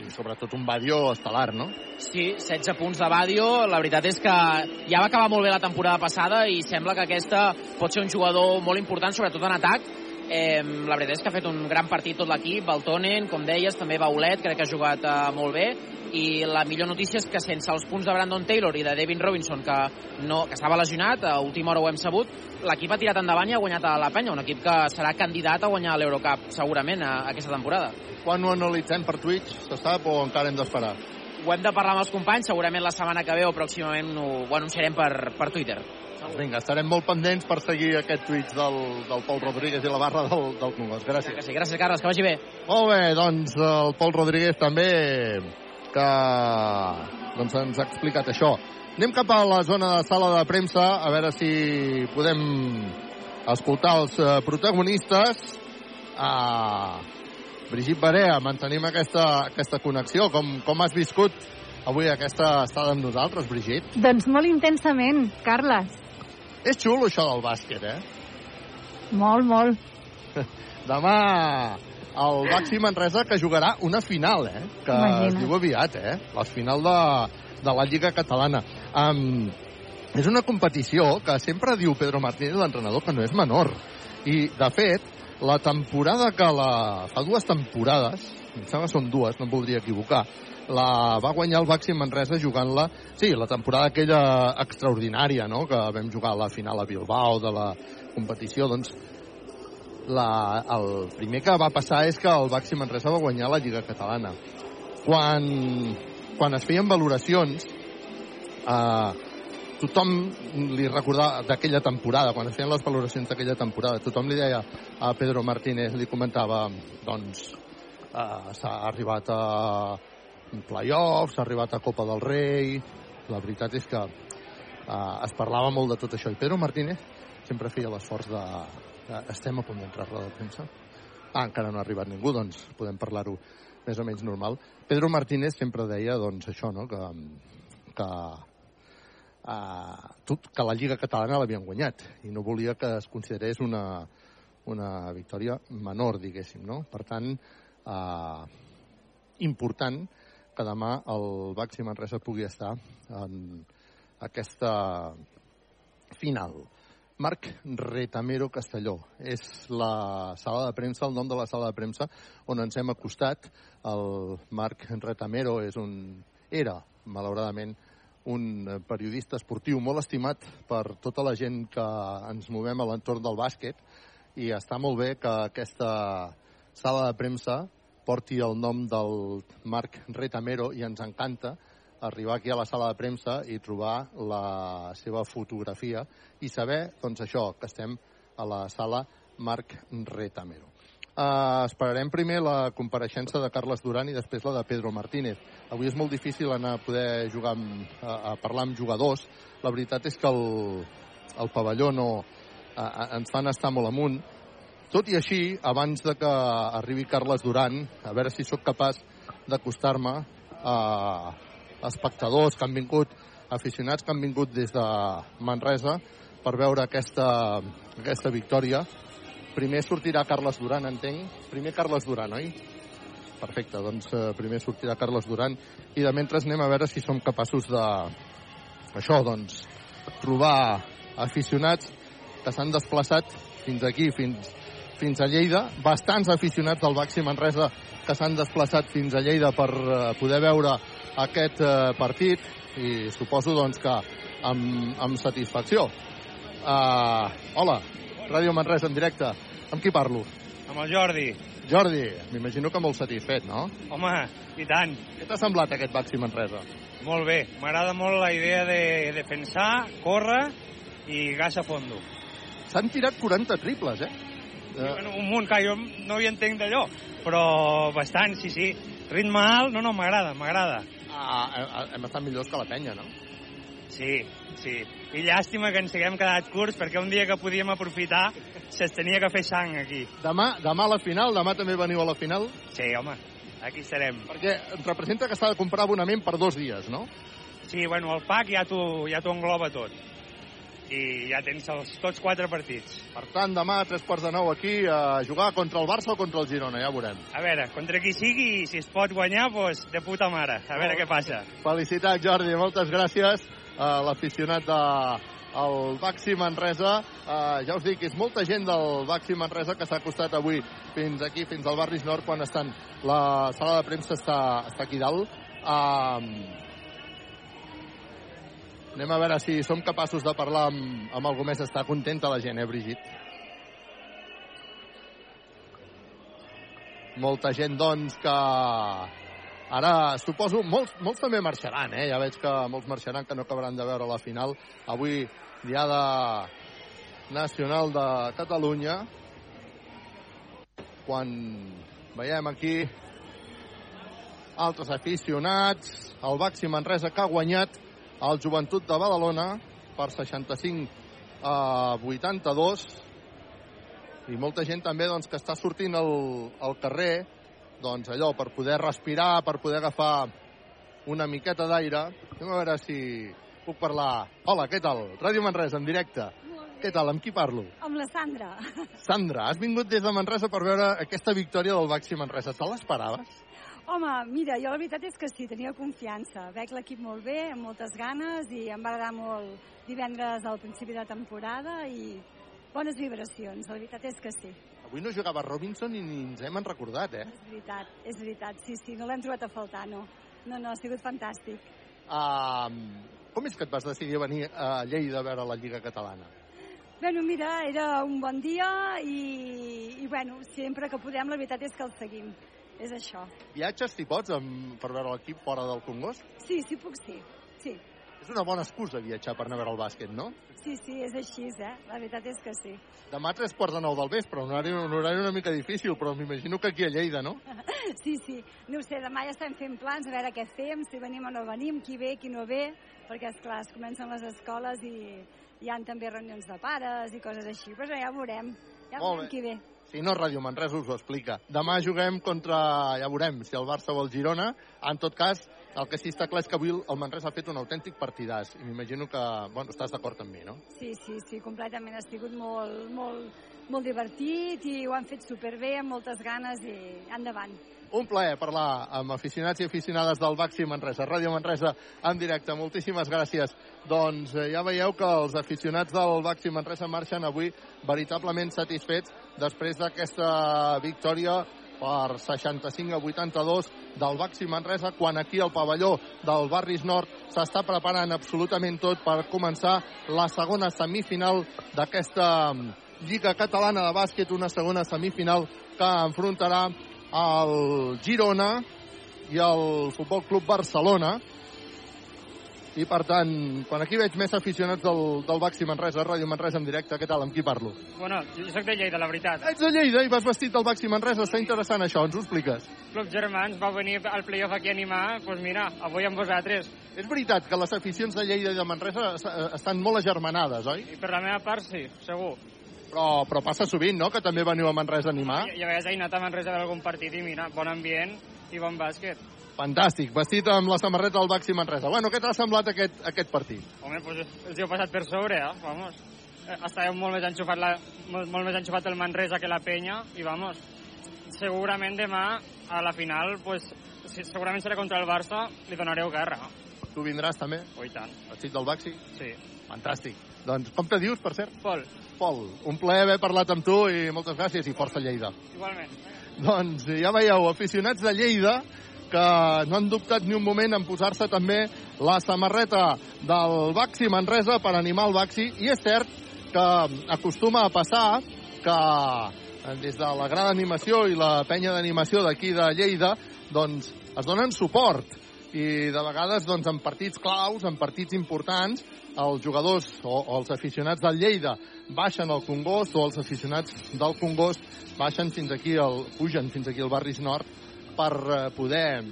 i sobretot un Badio estel·lar, no? Sí, 16 punts de Badio. La veritat és que ja va acabar molt bé la temporada passada i sembla que aquesta pot ser un jugador molt important, sobretot en atac. Eh, la veritat és que ha fet un gran partit tot l'equip, Baltonen, com deies, també Baulet, crec que ha jugat eh, molt bé, i la millor notícia és que sense els punts de Brandon Taylor i de Devin Robinson, que, no, que estava lesionat, a última hora ho hem sabut, l'equip ha tirat endavant i ha guanyat a la penya, un equip que serà candidat a guanyar l'Eurocup segurament a, a aquesta temporada. Quan ho analitzem per Twitch, se sap o encara hem d'esperar? Ho hem de parlar amb els companys, segurament la setmana que ve o pròximament ho, ho anunciarem per, per Twitter. Doncs vinga, estarem molt pendents per seguir aquest Twitch del, del Pol Rodríguez i la barra del, del Congost. Gràcies. Que sí, gràcies, Carles, que vagi bé. Molt bé, doncs el Pol Rodríguez també que doncs, ens ha explicat això. Anem cap a la zona de sala de premsa a veure si podem escoltar els eh, protagonistes. Ah, Brigitte Barea, mantenim aquesta, aquesta connexió. Com, com has viscut avui aquesta estada amb nosaltres, Brigitte? Doncs molt intensament, Carles. És xulo això del bàsquet, eh? Molt, molt. Demà el Baxi Manresa que jugarà una final, eh? Que Imagina. es diu aviat, eh? La final de, de la Lliga Catalana. Um, és una competició que sempre diu Pedro Martínez, l'entrenador, que no és menor. I, de fet, la temporada que la... fa dues temporades, em sembla que són dues, no em voldria equivocar, la va guanyar el Baxi Manresa jugant-la, sí, la temporada aquella extraordinària, no?, que vam jugar a la final a Bilbao de la competició, doncs la, el primer que va passar és que el Baxi Manresa va guanyar la Lliga Catalana. Quan, quan es feien valoracions, eh, tothom li recordava d'aquella temporada, quan es feien les valoracions d'aquella temporada, tothom li deia a Pedro Martínez, li comentava, doncs, eh, s'ha arribat a playoffs, s'ha arribat a Copa del Rei, la veritat és que eh, es parlava molt de tot això, i Pedro Martínez sempre feia l'esforç de, de... Estem a punt d'entrar a roda de premsa? Ah, encara no ha arribat ningú, doncs podem parlar-ho més o menys normal. Pedro Martínez sempre deia, doncs, això, no?, que, que uh, tot, que la Lliga Catalana l'havien guanyat i no volia que es considerés una, una victòria menor, diguéssim, no? Per tant, uh, important que demà el Baxi Manresa pugui estar en aquesta final. Marc Retamero Castelló. És la sala de premsa, el nom de la sala de premsa on ens hem acostat. El Marc Retamero és un, era, malauradament, un periodista esportiu molt estimat per tota la gent que ens movem a l'entorn del bàsquet i està molt bé que aquesta sala de premsa porti el nom del Marc Retamero i ens encanta arribar aquí a la sala de premsa i trobar la seva fotografia i saber, doncs això, que estem a la sala Marc Retamero. Uh, esperarem primer la compareixença de Carles Duran i després la de Pedro Martínez. Avui és molt difícil anar a poder jugar amb, a, a parlar amb jugadors. La veritat és que el, el pavelló no, uh, ens fan estar molt amunt. Tot i així, abans de que arribi Carles Duran, a veure si sóc capaç d'acostar-me a espectadors que han vingut, aficionats que han vingut des de Manresa per veure aquesta, aquesta victòria. Primer sortirà Carles Duran, entenc. Primer Carles Duran, oi? Perfecte, doncs eh, primer sortirà Carles Duran i de mentre anem a veure si som capaços de, això, doncs, trobar aficionats que s'han desplaçat fins aquí, fins, fins a Lleida, bastants aficionats del Baxi Manresa que s'han desplaçat fins a Lleida per eh, poder veure aquest eh, partit i suposo doncs que amb, amb satisfacció. Uh, hola, Ràdio Manresa en directe. Amb qui parlo? Amb el Jordi. Jordi, m'imagino que molt satisfet, no? Home, i tant. Què t'ha semblat aquest Baxi Manresa? Molt bé. M'agrada molt la idea de defensar, córrer i gas a fondo. s'han tirat 40 triples, eh? Sí, bueno, un munt, que jo no hi entenc d'allò, però bastant, sí, sí. Ritme alt, no, no, m'agrada, m'agrada. Ah, hem estat millors que la penya, no? Sí, sí. I llàstima que ens haguem quedat curts, perquè un dia que podíem aprofitar se'ns tenia que fer sang aquí. Demà, demà a la final, demà també veniu a la final? Sí, home, aquí estarem. Perquè representa que s'ha de comprar abonament per dos dies, no? Sí, bueno, el pack ja t'ho ja engloba tot. I ja tens els, tots quatre partits. Per tant, demà a tres quarts de nou aquí a jugar contra el Barça o contra el Girona, ja veurem. A veure, contra qui sigui, si es pot guanyar, doncs de puta mare. A veure què passa. Felicitats, Jordi, moltes gràcies a l'aficionat de el Baxi Manresa. Uh, ja us dic, és molta gent del Baxi Manresa que s'ha acostat avui fins aquí, fins al Barris Nord, quan estan la sala de premsa està, està aquí dalt. Uh, anem a veure si som capaços de parlar amb, amb algú més. Està contenta la gent, eh, Brigit? Molta gent, doncs, que Ara, suposo, molts, molts també marxaran, eh? Ja veig que molts marxaran que no acabaran de veure la final. Avui, diada nacional de Catalunya, quan veiem aquí altres aficionats, el Baxi Manresa que ha guanyat el Joventut de Badalona per 65 a 82 i molta gent també doncs, que està sortint al, al carrer doncs allò, per poder respirar, per poder agafar una miqueta d'aire. Anem a veure si puc parlar. Hola, què tal? Ràdio Manresa, en directe. Què tal? Amb qui parlo? Amb la Sandra. Sandra, has vingut des de Manresa per veure aquesta victòria del Baxi Manresa. Te l'esperaves? Home, mira, jo la veritat és que sí, tenia confiança. Veig l'equip molt bé, amb moltes ganes, i em va agradar molt divendres al principi de temporada i bones vibracions, la veritat és que sí. Avui no jugava Robinson i ni ens hem recordat, eh? És veritat, és veritat, sí, sí, no l'hem trobat a faltar, no. No, no, ha sigut fantàstic. Uh, com és que et vas decidir a venir a Lleida a veure la Lliga Catalana? Bueno, mira, era un bon dia i, i bueno, sempre que podem, la veritat és que el seguim. És això. Viatges, si pots, amb, per veure l'equip fora del Congost? Sí, sí puc, sí. Sí. És una bona excusa viatjar per anar a veure el bàsquet, no? Sí, sí, és així, eh? La veritat és que sí. Demà a tres quarts de nou del vespre, un horari, un horari una mica difícil, però m'imagino que aquí a Lleida, no? Sí, sí. No sé, demà ja estem fent plans, a veure què fem, si venim o no venim, qui ve, qui no ve, perquè, és clar es comencen les escoles i hi han també reunions de pares i coses així, però ja veurem, ja veurem qui ve. Si no, Ràdio Manresa us ho explica. Demà juguem contra, ja veurem, si el Barça o el Girona. En tot cas, el que sí està clar és que avui el Manresa ha fet un autèntic partidàs. I m'imagino que, bueno, estàs d'acord amb mi, no? Sí, sí, sí, completament. Ha sigut molt, molt, molt divertit i ho han fet superbé, amb moltes ganes i endavant. Un plaer parlar amb aficionats i aficionades del Baxi Manresa, Ràdio Manresa en directe. Moltíssimes gràcies. Doncs eh, ja veieu que els aficionats del Baxi Manresa marxen avui veritablement satisfets després d'aquesta victòria per 65 a 82 del Baxi Manresa, quan aquí al pavelló del Barris Nord s'està preparant absolutament tot per començar la segona semifinal d'aquesta Lliga Catalana de Bàsquet, una segona semifinal que enfrontarà el Girona i el Futbol Club Barcelona. I, per tant, quan aquí veig més aficionats del, del Baxi Manresa, Ràdio Manresa en directe, què tal, amb qui parlo? Bueno, jo soc de Lleida, la veritat. Ets de Lleida i vas vestit del Baxi Manresa, està interessant això, ens ho expliques? Club Germans va venir al playoff aquí a animar, doncs pues mira, avui amb vosaltres. És veritat que les aficions de Lleida i de Manresa est- estan molt agermanades, oi? I per la meva part, sí, segur. Però, però passa sovint, no?, que també veniu a Manresa a animar. I, i a vegades he anat a Manresa a veure algun partit i mira, bon ambient i bon bàsquet. Fantàstic, vestit amb la samarreta del Baxi Manresa. Bueno, què t'ha semblat aquest, aquest partit? Home, pues els heu passat per sobre, eh? Vamos. Eh, Estàveu molt més enxufat, la, molt, molt més enxufat el Manresa que la Penya i vamos, segurament demà a la final, pues, si, segurament serà contra el Barça, li donareu guerra. Tu vindràs també? Oh, i tant. Vestit del Baxi? Sí. Fantàstic. Doncs com te dius, per cert? Pol. Pol, un plaer haver parlat amb tu i moltes gràcies i força Lleida. Igualment. Doncs ja veieu, aficionats de Lleida que no han dubtat ni un moment en posar-se també la samarreta del Baxi Manresa per animar el Baxi. I és cert que acostuma a passar que eh, des de la grada d'animació i la penya d'animació d'aquí de Lleida doncs es donen suport. I de vegades doncs, en partits claus, en partits importants, els jugadors o, o els aficionats del Lleida baixen al Congost o els aficionats del Congost baixen fins aquí, el, pugen fins aquí al Barris Nord per eh, poder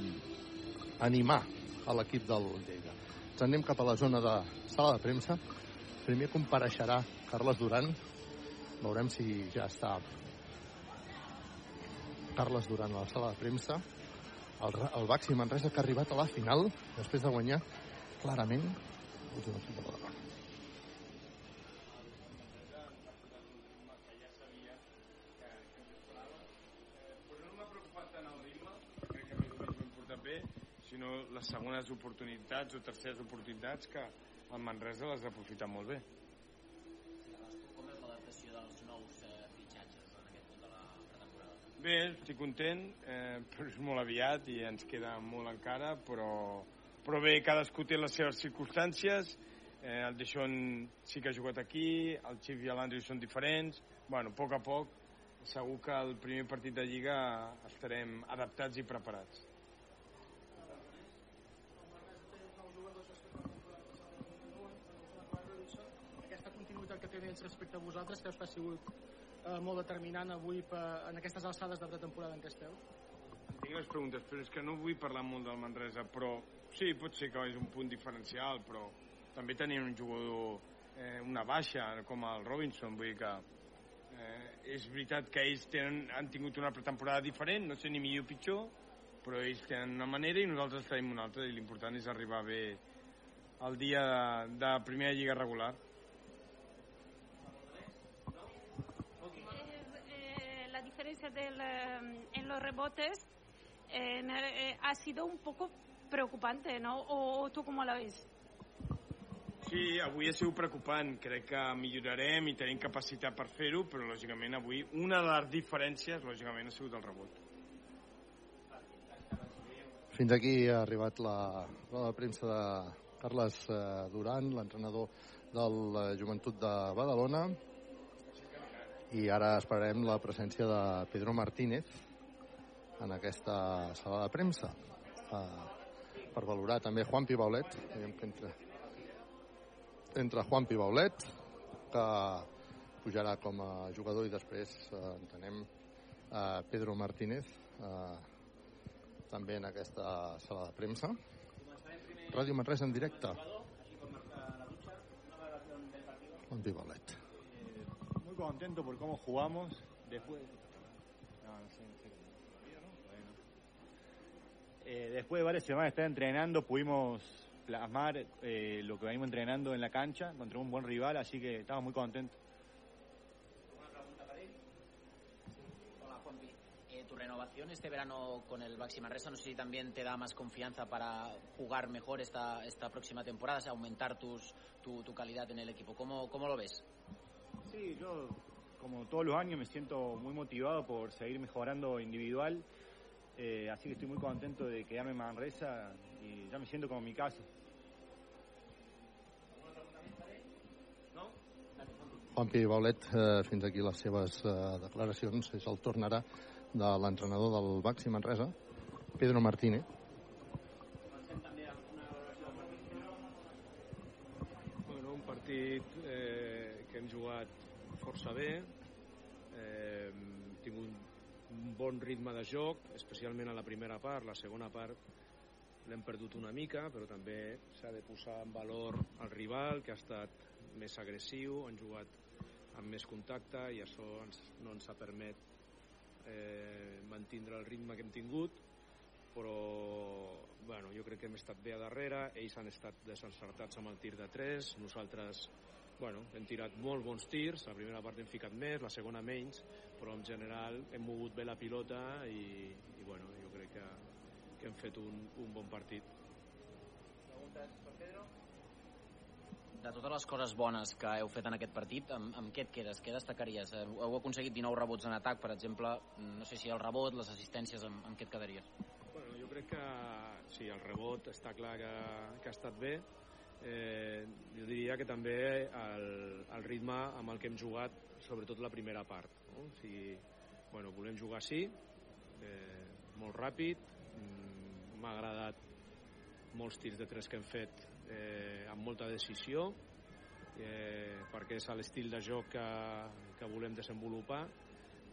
animar a l'equip del Lleida. Ens anem cap a la zona de sala de premsa. Primer compareixerà Carles Duran. Veurem si ja està Carles Duran a la sala de premsa el, el Baxi Manresa que ha arribat a la final després de guanyar clarament l'última equip de Badalona. sinó les segones oportunitats o terceres oportunitats que el Manresa les ha aprofitat molt bé. Com és l'adaptació dels nous eh, fitxatges en aquest punt de la pretemporada? Bé, estic content, eh, però és molt aviat i ens queda molt encara, però, però bé, cadascú té les seves circumstàncies, eh, el Deixón sí que ha jugat aquí, el Xif i l'Andrew són diferents, bueno, a poc a poc, segur que el primer partit de Lliga estarem adaptats i preparats. aquesta continuïtat que té ells respecte a vosaltres creus que ha sigut eh, molt determinant avui per, en aquestes alçades de pretemporada en què esteu? Tinc les preguntes, però és que no vull parlar molt del Manresa, però sí, pot ser que és un punt diferencial, però també tenien un jugador, eh, una baixa, com el Robinson, vull dir que eh, és veritat que ells tenen, han tingut una pretemporada diferent, no sé ni millor o pitjor, però ells tenen una manera i nosaltres tenim una altra, i l'important és arribar bé el dia de, de primera lliga regular. Eh, la diferencia del, eh, en los rebotes eh, eh, ha sido un poco preocupante, ¿no? ¿O, o tú cómo la ves? Sí, avui ha sigut preocupant. Crec que millorarem i tenim capacitat per fer-ho, però lògicament avui una de les diferències, lògicament, ha sigut el rebot. Fins aquí ha arribat la roda de premsa de Carles eh, Duran, l'entrenador del Joventut de Badalona. I ara esperarem la presència de Pedro Martínez en aquesta sala de premsa. Eh, per valorar també Juan Pibaulet. Entra, entra Juan Pibaulet, que pujarà com a jugador i després eh, entenem eh, Pedro Martínez eh, també en aquesta sala de premsa. Ràdio Manresa en directe. Juan Pibaulet. Contento por cómo jugamos. Después. No, no sé, en serio. Todavía no. Eh, después de varias semanas de estar entrenando, pudimos plasmar eh, lo que venimos entrenando en la cancha contra un buen rival, así que estamos muy contentos. Eh, tu renovación este verano con el Baxi Manresa, no sé si también te da más confianza para jugar mejor esta, esta próxima temporada, o sea, aumentar tus, tu, tu calidad en el equipo. ¿Cómo, ¿Cómo lo ves? Sí, yo como todos los años me siento muy motivado por seguir mejorando individual, eh, así que estoy muy contento de quedarme en Manresa y ya me siento como mi casa. Juan Pibaulet, eh, fins aquí les seves eh, declaracions. És el tornarà de l'entrenador del Baxi Manresa, Pedro Martínez. Hem jugat força bé, eh, hem tingut un bon ritme de joc, especialment a la primera part, la segona part l'hem perdut una mica, però també s'ha de posar en valor el rival, que ha estat més agressiu, han jugat amb més contacte i això ens, no ens ha permet eh, mantindre el ritme que hem tingut, però bueno, jo crec que hem estat bé a darrere, ells han estat desencertats amb el tir de 3, nosaltres bueno, hem tirat molt bons tirs, la primera part hem ficat més, la segona menys, però en general hem mogut bé la pilota i, i bueno, jo crec que, que hem fet un, un bon partit. Preguntes per Pedro? De totes les coses bones que heu fet en aquest partit, amb, amb què et quedes? Què destacaries? Eh, Heu aconseguit 19 rebots en atac, per exemple. No sé si el rebot, les assistències, amb, amb què et quedaries? Bueno, jo crec que sí, el rebot està clar que, que ha estat bé. Eh, jo diria que també el, el ritme amb el que hem jugat, sobretot la primera part. No? O sigui, bueno, volem jugar així, eh, molt ràpid, mm, m'ha agradat molts tirs de tres que hem fet eh, amb molta decisió, eh, perquè és l'estil de joc que, que volem desenvolupar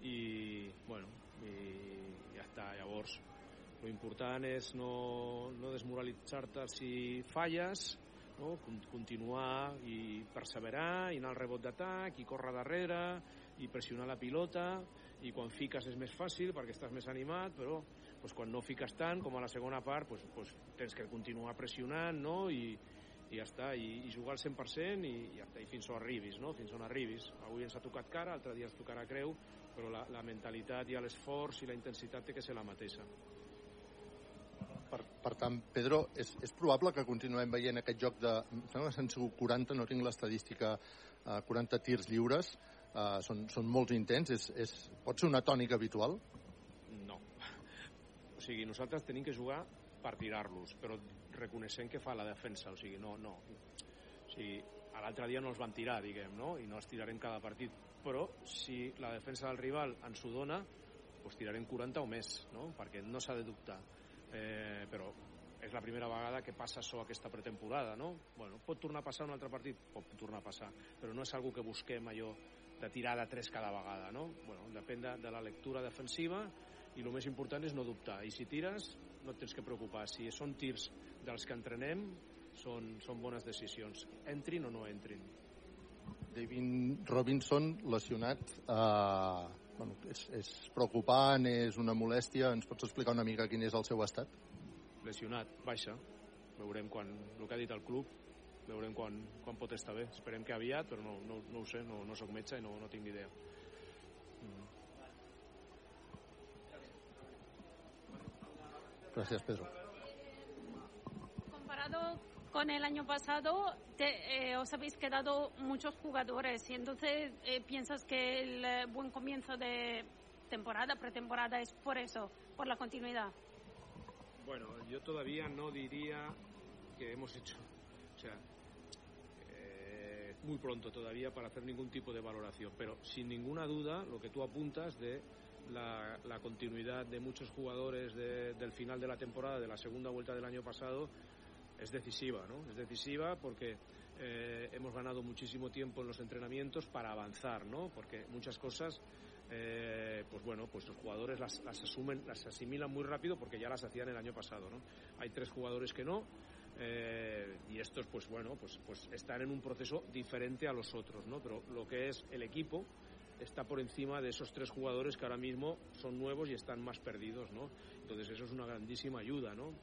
i, bueno, i ja està. Llavors, lo important és no, no desmoralitzar-te si falles, no? continuar i perseverar i anar al rebot d'atac i córrer darrere i pressionar la pilota i quan fiques és més fàcil perquè estàs més animat però pues, quan no fiques tant com a la segona part pues, pues, tens que continuar pressionant no? I, i ja està, i, i jugar al 100% i, i, ja està, i fins on arribis, no? fins on arribis. Avui ens ha tocat cara, altre dia ens tocarà creu, però la, la mentalitat i l'esforç i la intensitat té que ser la mateixa. Per, per tant, Pedro, és, és probable que continuem veient aquest joc de... Em sembla que sigut 40, no tinc l'estadística, eh, 40 tirs lliures, eh, són, són molts intents, és, és, pot ser una tònica habitual? No. O sigui, nosaltres tenim que jugar per tirar-los, però reconeixent que fa la defensa, o sigui, no, no. O sigui, l'altre dia no els van tirar, diguem, no? I no els tirarem cada partit, però si la defensa del rival ens ho dona, doncs tirarem 40 o més, no? Perquè no s'ha de dubtar eh, però és la primera vegada que passa això aquesta pretemporada, no? Bueno, pot tornar a passar un altre partit? Pot tornar a passar, però no és algo que busquem allò de tirar de tres cada vegada, no? Bueno, depèn de, de la lectura defensiva i el més important és no dubtar. I si tires, no et tens que preocupar. Si són tirs dels que entrenem, són, són bones decisions. Entrin o no entrin. David Robinson, lesionat, eh, bueno, és, és preocupant, és una molèstia. Ens pots explicar una mica quin és el seu estat? Lesionat, baixa. Veurem quan, el que ha dit el club, veurem quan, quan pot estar bé. Esperem que aviat, però no, no, no ho sé, no, no sóc metge i no, no tinc ni idea. Mm. Gràcies, Pedro. Comparado con el año pasado te, eh, os habéis quedado muchos jugadores. Y entonces eh, piensas que el eh, buen comienzo de temporada, pretemporada es por eso, por la continuidad. Bueno, yo todavía no diría que hemos hecho, o sea, eh, muy pronto todavía para hacer ningún tipo de valoración, pero sin ninguna duda lo que tú apuntas de la, la continuidad de muchos jugadores de, del final de la temporada, de la segunda vuelta del año pasado, es decisiva, ¿no? Es decisiva porque eh, hemos ganado muchísimo tiempo en los entrenamientos para avanzar, ¿no? Porque muchas cosas, eh, pues bueno, pues los jugadores las, asumen, las asimilan muy rápido porque ya las hacían el año pasado, ¿no? Hay tres jugadores que no. Eh, y estos, pues bueno, pues, pues están en un proceso diferente a los otros, ¿no? Pero lo que es el equipo está por encima de esos tres jugadores que ahora mismo son nuevos y están más perdidos, ¿no? Entonces eso es una grandísima ayuda, ¿no?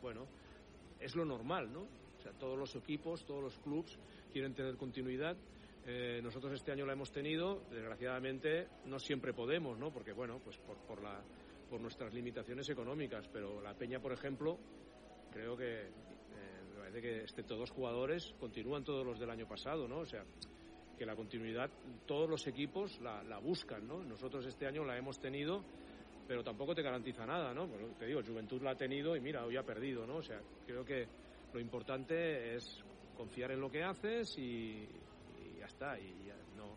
Bueno, es lo normal, ¿no? O sea, todos los equipos, todos los clubes quieren tener continuidad. Eh, nosotros este año la hemos tenido, desgraciadamente no siempre podemos, ¿no? Porque, bueno, pues por, por, la, por nuestras limitaciones económicas, pero la Peña, por ejemplo, creo que, eh, me parece que excepto dos jugadores, continúan todos los del año pasado, ¿no? O sea, que la continuidad, todos los equipos la, la buscan, ¿no? Nosotros este año la hemos tenido pero tampoco te garantiza nada, ¿no? Bueno, te digo, Juventud la ha tenido y mira, hoy ha perdido, ¿no? O sea, creo que lo importante es confiar en lo que haces y, ya está, y no,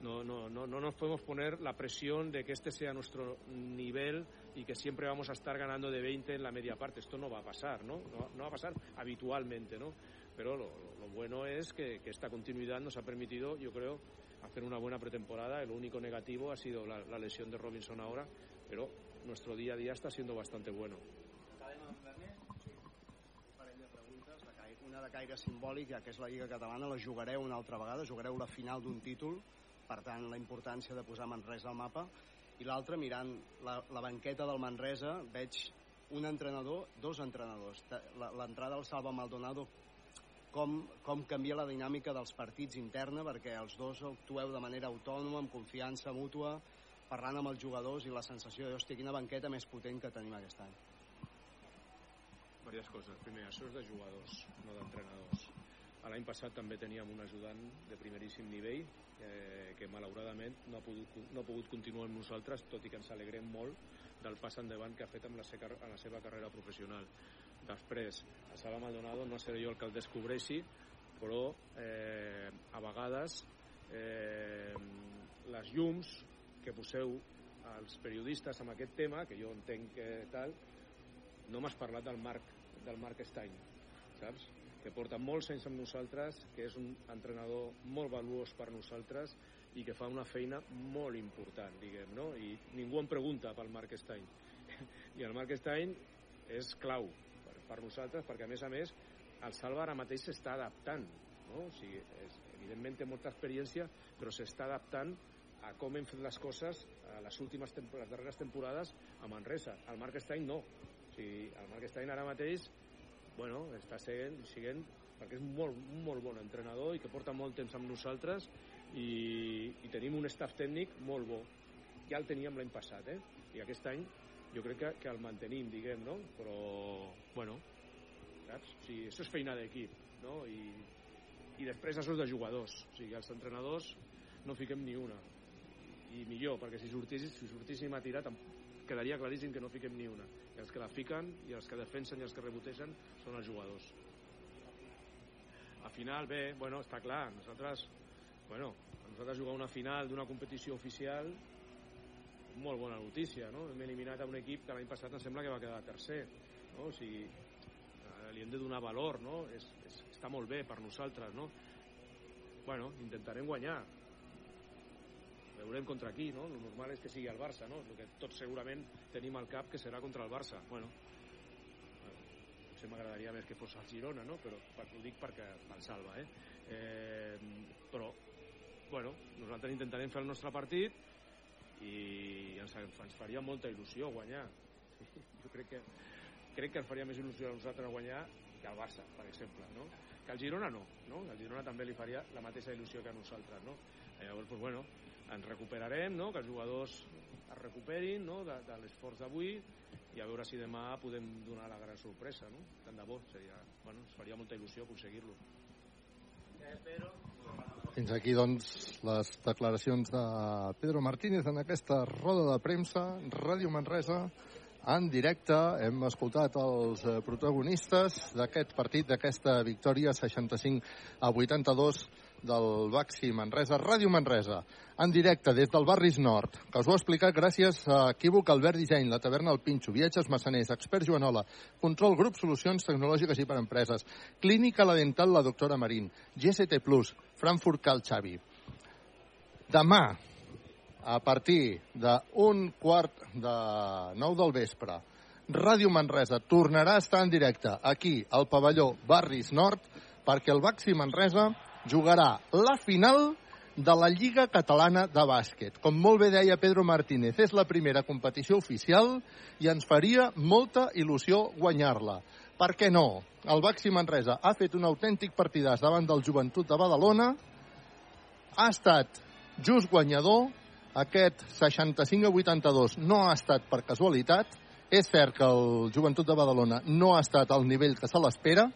no, no, no, no nos podemos poner la presión de que este sea nuestro nivel y que siempre vamos a estar ganando de 20 en la media parte. Esto no va a pasar, ¿no? No, no va a pasar habitualmente, ¿no? Pero lo, lo bueno es que, que esta continuidad nos ha permitido, yo creo, hacer una buena pretemporada. El único negativo ha sido la lesión de Robinson ahora, pero nuestro día a día está siendo bastante bueno. Una de caire simbòlic, ja que és la Lliga Catalana, la jugareu una altra vegada, jugareu la final d'un títol, per tant, la importància de posar Manresa al mapa. I l'altre, mirant la, la banqueta del Manresa, veig un entrenador, dos entrenadors. L'entrada al Salva Maldonado, com, com canvia la dinàmica dels partits interna, perquè els dos actueu de manera autònoma, amb confiança mútua, parlant amb els jugadors i la sensació de, hòstia, quina banqueta més potent que tenim aquest any. Diverses coses. Primer, això és de jugadors, no d'entrenadors. L'any passat també teníem un ajudant de primeríssim nivell eh, que malauradament no ha, pogut, no ha pogut continuar amb nosaltres, tot i que ens alegrem molt del pas endavant que ha fet amb la, seca, amb la seva carrera professional. Després, a Sala Maldonado no seré jo el que el descobreixi, però eh, a vegades eh, les llums que poseu als periodistes amb aquest tema, que jo entenc que tal, no m'has parlat del marc del Marc Stein, saps? Que porta molts anys amb nosaltres, que és un entrenador molt valuós per nosaltres i que fa una feina molt important, diguem, no? I ningú em pregunta pel Marc Stein. I el Marc Stein és clau per, per nosaltres, perquè a més a més el Salva ara mateix s'està adaptant, no? O sigui, és, evidentment té molta experiència, però s'està adaptant a com hem fet les coses a les últimes les darreres temporades a Manresa. El Marc Stein no. O sigui, el Marc Stein ara mateix bueno, està sent, siguent perquè és molt, molt bon entrenador i que porta molt temps amb nosaltres i, i tenim un staff tècnic molt bo. Ja el teníem l'any passat, eh? I aquest any jo crec que, que el mantenim, diguem, no? Però, bueno, saps? O sigui, això és feina d'equip, no? I, I després això és de jugadors. O sigui, els entrenadors no fiquem ni una. I millor, perquè si sortissis, si sortíssim a tirar, quedaria claríssim que no fiquem ni una. I els que la fiquen, i els que defensen i els que rebotegen són els jugadors. Al final, bé, bueno, està clar, nosaltres, bueno, nosaltres jugar una final d'una competició oficial molt bona notícia, no? Hem eliminat a un equip que l'any passat em sembla que va quedar tercer, no? O sigui, li hem de donar valor, no? És, és, està molt bé per nosaltres, no? Bueno, intentarem guanyar. Veurem contra qui, no? El normal és que sigui el Barça, no? El que tots segurament tenim al cap que serà contra el Barça. Bueno, potser m'agradaria més que fos el Girona, no? Però per, ho dic perquè el salva, eh? eh? Però, bueno, nosaltres intentarem fer el nostre partit i ens, ens faria molta il·lusió guanyar. Jo crec que, crec que ens faria més il·lusió a nosaltres guanyar que al Barça, per exemple, no? Que al Girona no, no? Al Girona també li faria la mateixa il·lusió que a nosaltres, no? I llavors, doncs, bueno, ens recuperarem, no? Que els jugadors es recuperin no? de, de l'esforç d'avui i a veure si demà podem donar la gran sorpresa, no? Tant de bo, seria, bueno, ens faria molta il·lusió aconseguir-lo. Fins aquí, doncs, les declaracions de Pedro Martínez en aquesta roda de premsa, Ràdio Manresa, en directe. Hem escoltat els eh, protagonistes d'aquest partit, d'aquesta victòria 65 a 82 del Baxi Manresa, Ràdio Manresa, en directe des del Barris Nord, que us ho ha gràcies a Equívoc Albert Disseny, la taverna El Pinxo, Viatges Massaners, Expert Joanola, Control Grup Solucions Tecnològiques i per Empreses, Clínica La Dental, la doctora Marín, GST Plus, Frankfurt Cal Xavi. Demà, a partir d'un quart de nou del vespre, Ràdio Manresa tornarà a estar en directe aquí, al pavelló Barris Nord, perquè el Baxi Manresa jugarà la final de la Lliga Catalana de Bàsquet. Com molt bé deia Pedro Martínez, és la primera competició oficial i ens faria molta il·lusió guanyar-la. Per què no? El Baxi Manresa ha fet un autèntic partidàs davant del Joventut de Badalona, ha estat just guanyador, aquest 65 a 82 no ha estat per casualitat, és cert que el Joventut de Badalona no ha estat al nivell que se l'espera,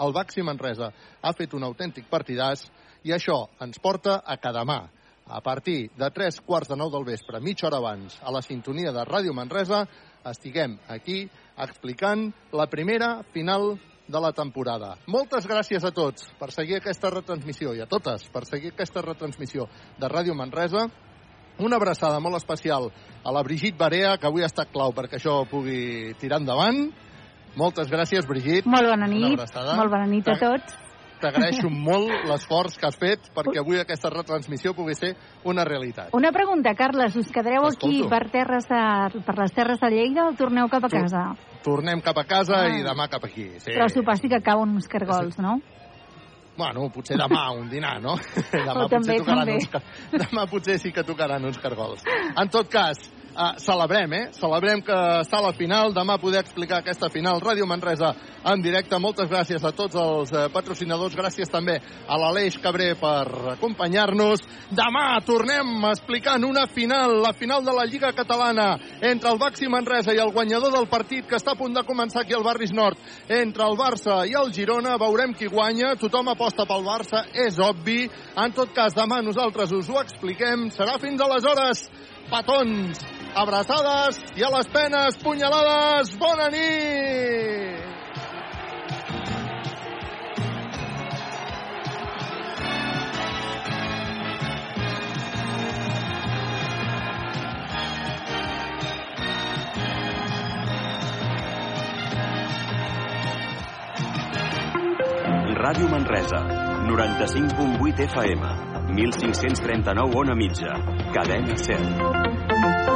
el Baxi Manresa ha fet un autèntic partidàs i això ens porta a que demà, a partir de tres quarts de nou del vespre, mitja hora abans, a la sintonia de Ràdio Manresa, estiguem aquí explicant la primera final de la temporada. Moltes gràcies a tots per seguir aquesta retransmissió i a totes per seguir aquesta retransmissió de Ràdio Manresa. Una abraçada molt especial a la Brigitte Barea, que avui ha estat clau perquè això pugui tirar endavant moltes gràcies, Brigitte. Molt bona nit. Molt bona nit a tots. T'agraeixo molt l'esforç que has fet perquè avui aquesta retransmissió pugui ser una realitat. Una pregunta, Carles. Us quedareu aquí per, terres de, per les terres de Lleida o torneu cap a casa? Tornem cap a casa ah. i demà cap aquí. Sí. Però sopar sí que cauen uns cargols, no? Bueno, potser demà un dinar, no? demà, també, potser també. Uns, demà potser sí que tocaran uns cargols. En tot cas, Uh, celebrem, eh? Celebrem que està a la final. Demà poder explicar aquesta final. Ràdio Manresa en directe. Moltes gràcies a tots els uh, patrocinadors. Gràcies també a l'Aleix Cabré per acompanyar-nos. Demà tornem explicant una final, la final de la Lliga Catalana entre el Baxi Manresa i el guanyador del partit que està a punt de començar aquí al Barris Nord entre el Barça i el Girona. Veurem qui guanya. Tothom aposta pel Barça, és obvi. En tot cas, demà nosaltres us ho expliquem. Serà fins aleshores petons, abraçades i a les penes, punyalades. Bona nit! Ràdio Manresa, 95.8 FM, 1539 on a mitja, cadena 100.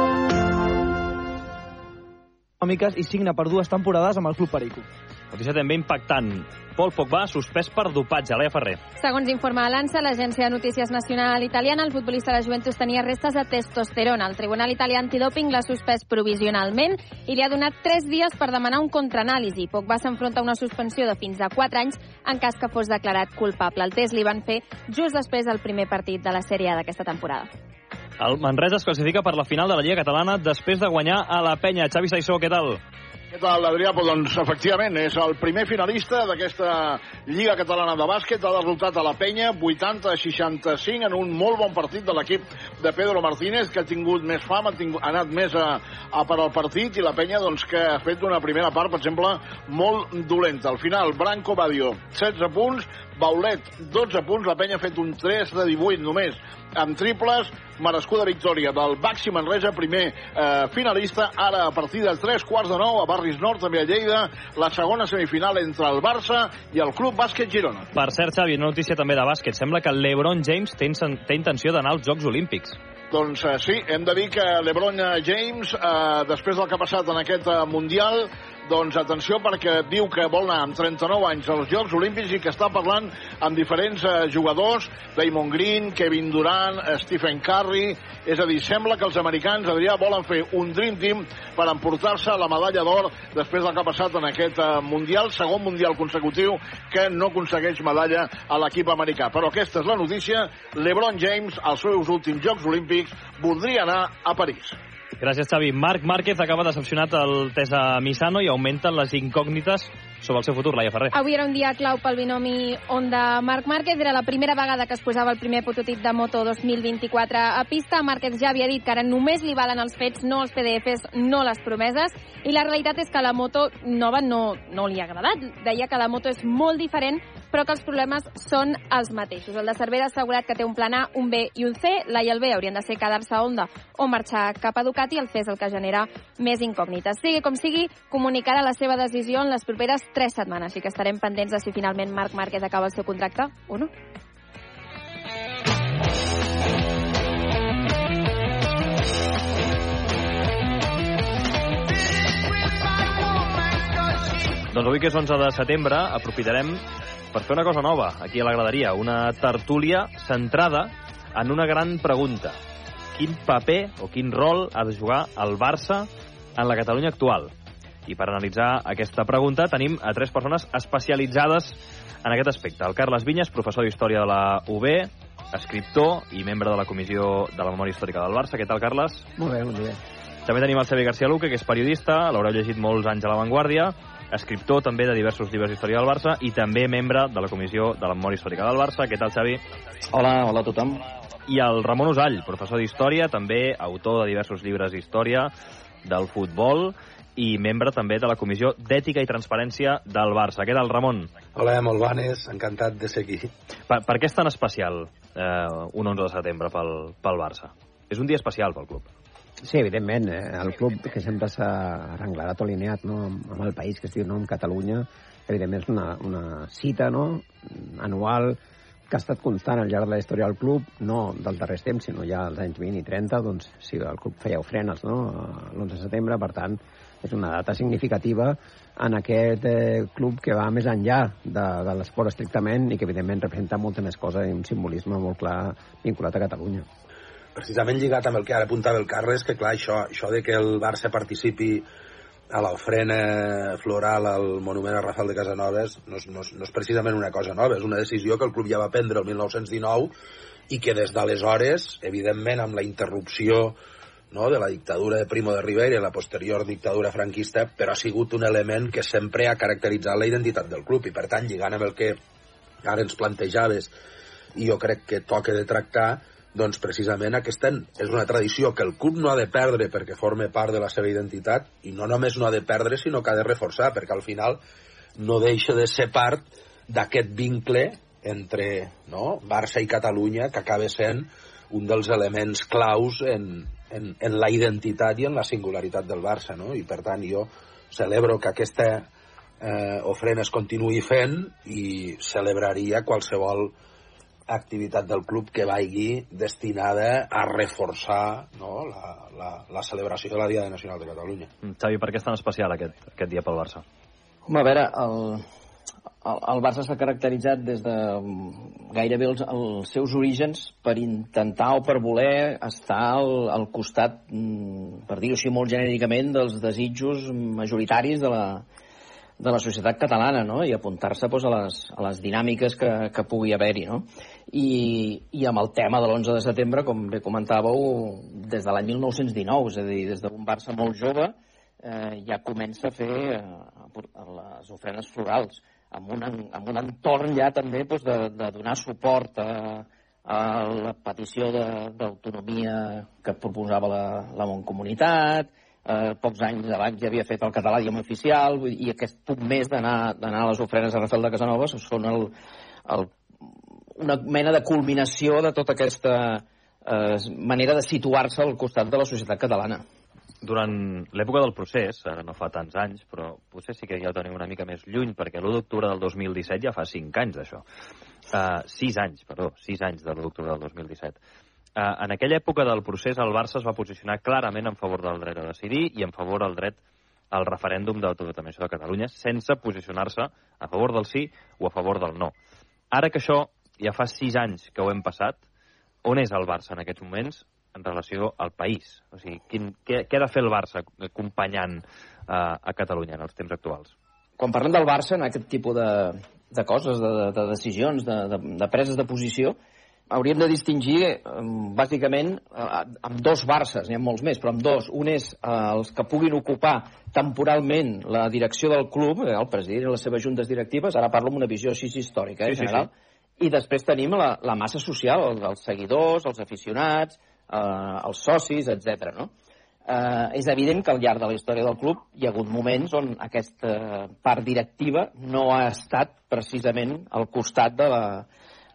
Econòmiques i signa per dues temporades amb el Club Perico. Notícia també impactant. Pol Pogba suspès per dopatge. Leia Ferrer. Segons informa l'ANSA, l'agència de notícies nacional italiana, el futbolista de la Juventus tenia restes de testosterona. El Tribunal Italià Antidoping l'ha suspès provisionalment i li ha donat 3 dies per demanar un contraanàlisi. Pogba s'enfronta a una suspensió de fins a 4 anys en cas que fos declarat culpable. El test li van fer just després del primer partit de la sèrie d'aquesta temporada. El Manresa es classifica per la final de la Lliga Catalana després de guanyar a la penya. Xavi Saissó, què tal? Què tal, Adrià? Pues, doncs, efectivament, és el primer finalista d'aquesta Lliga Catalana de Bàsquet. Ha derrotat a la penya 80-65 en un molt bon partit de l'equip de Pedro Martínez, que ha tingut més fam, ha, tingut, ha anat més a, a per al partit, i la penya doncs, que ha fet una primera part, per exemple, molt dolenta. Al final, Branco Badio, 16 punts, Baulet, 12 punts, la penya ha fet un 3 de 18 només, amb triples, merescuda victòria del Baxi Manresa, primer eh, finalista, ara a partir de 3 quarts de 9 a Barris Nord, també a Lleida, la segona semifinal entre el Barça i el Club Bàsquet Girona. Per cert, Xavi, una notícia també de bàsquet. Sembla que l'Ebron James té, té intenció d'anar als Jocs Olímpics. Doncs eh, sí, hem de dir que l'Ebron James, eh, després del que ha passat en aquest eh, Mundial, doncs atenció perquè diu que vol anar amb 39 anys als Jocs Olímpics i que està parlant amb diferents eh, jugadors, Damon Green, Kevin Durant, eh, Stephen Curry, és a dir, sembla que els americans, Adrià, volen fer un Dream Team per emportar-se la medalla d'or després del que ha passat en aquest eh, Mundial, segon Mundial consecutiu que no aconsegueix medalla a l'equip americà. Però aquesta és la notícia, LeBron James, als seus últims Jocs Olímpics, voldria anar a París. Gràcies, Xavi. Marc Márquez acaba decepcionat el Tesa Misano i augmenten les incògnites sobre el seu futur, Laia Ferrer. Avui era un dia clau pel binomi Honda Marc Márquez. Era la primera vegada que es posava el primer prototip de moto 2024 a pista. Márquez ja havia dit que ara només li valen els fets, no els PDFs, no les promeses. I la realitat és que la moto nova no, no li ha agradat. Deia que la moto és molt diferent, però que els problemes són els mateixos. El de Cervera ha assegurat que té un plan A, un B i un C. L'A i el B haurien de ser quedar-se a Honda o marxar cap a Ducati. El C és el que genera més incògnites. Sigui com sigui, comunicarà la seva decisió en les properes tres setmanes, així que estarem pendents de si finalment Marc Márquez acaba el seu contracte o no. Doncs avui que és 11 de setembre aprofitarem per fer una cosa nova aquí a la graderia, una tertúlia centrada en una gran pregunta. Quin paper o quin rol ha de jugar el Barça en la Catalunya actual? I per analitzar aquesta pregunta tenim a tres persones especialitzades en aquest aspecte. El Carles Vinyes, professor d'Història de la UB, escriptor i membre de la Comissió de la Memòria Històrica del Barça. Què tal, Carles? Molt bé, bon dia. També tenim el Xavi García Luque, que és periodista, l'haureu llegit molts anys a La Vanguardia, escriptor també de diversos llibres d'història del Barça i també membre de la Comissió de la Memòria Històrica del Barça. Què tal, Xavi? Hola, hola a tothom. I el Ramon Usall, professor d'Història, també autor de diversos llibres d'història del futbol i membre també de la Comissió d'Ètica i Transparència del Barça. Què tal, Ramon? Hola, molt bones, encantat de ser aquí. Per, per què és tan especial eh, un 11 de setembre pel, pel Barça? És un dia especial pel club. Sí, evidentment, eh, el club que sempre s'ha arrenglarat o alineat no, amb, el país que es diu no, amb Catalunya, evidentment és una, una cita no, anual que ha estat constant al llarg de la història del club, no dels darrers temps, sinó ja als anys 20 i 30, doncs sí, el club feia ofrenes no, l'11 de setembre, per tant, és una data significativa en aquest eh, club que va més enllà de, de l'esport estrictament i que evidentment representa molta més cosa i un simbolisme molt clar vinculat a Catalunya precisament lligat amb el que ara apuntava el Carles, que clar, això, això de que el Barça participi a l'ofrena floral al monument a Rafael de Casanovas no és, no, és, no és precisament una cosa nova, és una decisió que el club ja va prendre el 1919 i que des d'aleshores, evidentment, amb la interrupció no, de la dictadura de Primo de Rivera i la posterior dictadura franquista, però ha sigut un element que sempre ha caracteritzat la identitat del club i, per tant, lligant amb el que ara ens plantejaves i jo crec que toca de tractar, doncs precisament aquesta és una tradició que el club no ha de perdre perquè forme part de la seva identitat i no només no ha de perdre sinó que ha de reforçar perquè al final no deixa de ser part d'aquest vincle entre no, Barça i Catalunya que acaba sent un dels elements claus en, en, en la identitat i en la singularitat del Barça no? i per tant jo celebro que aquesta eh, Ofrenes continuï fent i celebraria qualsevol activitat del club que vagi destinada a reforçar no, la, la, la celebració de la Diada Nacional de Catalunya. Mm, Xavi, per què és tan especial aquest, aquest dia pel Barça? Home, a veure, el, el, el Barça s'ha caracteritzat des de mm, gairebé els, els seus orígens per intentar o per voler estar al, al costat, mm, per dir-ho així molt genèricament, dels desitjos majoritaris de la, de la societat catalana no? i apuntar-se doncs, a, les, a les dinàmiques que, que pugui haver-hi. No? I, I amb el tema de l'11 de setembre, com bé comentàveu, des de l'any 1919, és a dir, des d'un Barça molt jove, eh, ja comença a fer eh, les ofrenes florals, amb un, amb un entorn ja també doncs, de, de donar suport a, a la petició d'autonomia que proposava la, la Montcomunitat, eh, pocs anys abans ja havia fet el català idioma oficial, i aquest punt més d'anar a les ofrenes a Rafael de Casanovas són el, el una mena de culminació de tota aquesta eh, manera de situar-se al costat de la societat catalana. Durant l'època del procés, ara no fa tants anys, però potser sí que ja ho tenim una mica més lluny, perquè l'1 d'octubre del 2017 ja fa 5 anys d'això. Uh, 6 anys, perdó, 6 anys de l'1 d'octubre del 2017. Uh, en aquella època del procés, el Barça es va posicionar clarament en favor del dret a decidir i en favor del dret al referèndum d'autodeterminació de Catalunya, sense posicionar-se a favor del sí o a favor del no. Ara que això ja fa sis anys que ho hem passat, on és el Barça en aquests moments en relació al país? O sigui, quin, què, què ha de fer el Barça acompanyant uh, a Catalunya en els temps actuals? Quan parlem del Barça, en aquest tipus de, de coses, de, de, de decisions, de, de, de preses de posició, hauríem de distingir bàsicament amb dos Barces, n'hi ha molts més, però amb dos. Un és eh, els que puguin ocupar temporalment la direcció del club, eh, el president i les seves juntes directives, ara parlo amb una visió així històrica, eh, sí, general, sí, sí i després tenim la, la massa social, els, els seguidors, els aficionats, eh, els socis, etc. No? Eh, és evident que al llarg de la història del club hi ha hagut moments on aquesta part directiva no ha estat precisament al costat de la,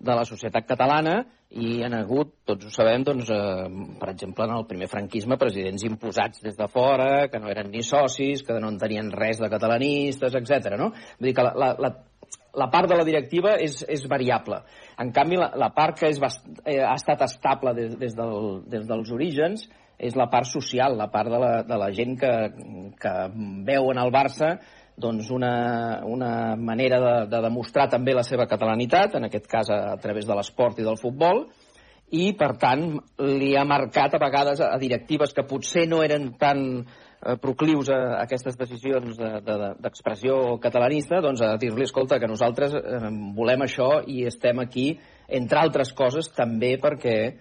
de la societat catalana i han hagut, tots ho sabem, doncs, eh, per exemple, en el primer franquisme, presidents imposats des de fora, que no eren ni socis, que no en tenien res de catalanistes, etc. No? Vull dir que la, la, la la part de la directiva és, és variable. En canvi, la, la part que és bast, eh, ha estat estable des, des, del, des dels orígens és la part social, la part de la, de la gent que, que veu en el Barça doncs una, una manera de, de demostrar també la seva catalanitat, en aquest cas a, a través de l'esport i del futbol, i, per tant, li ha marcat a vegades a directives que potser no eren tan eh, proclius a aquestes decisions d'expressió de, de, catalanista, doncs a dir-li, escolta, que nosaltres eh, volem això i estem aquí, entre altres coses, també perquè eh,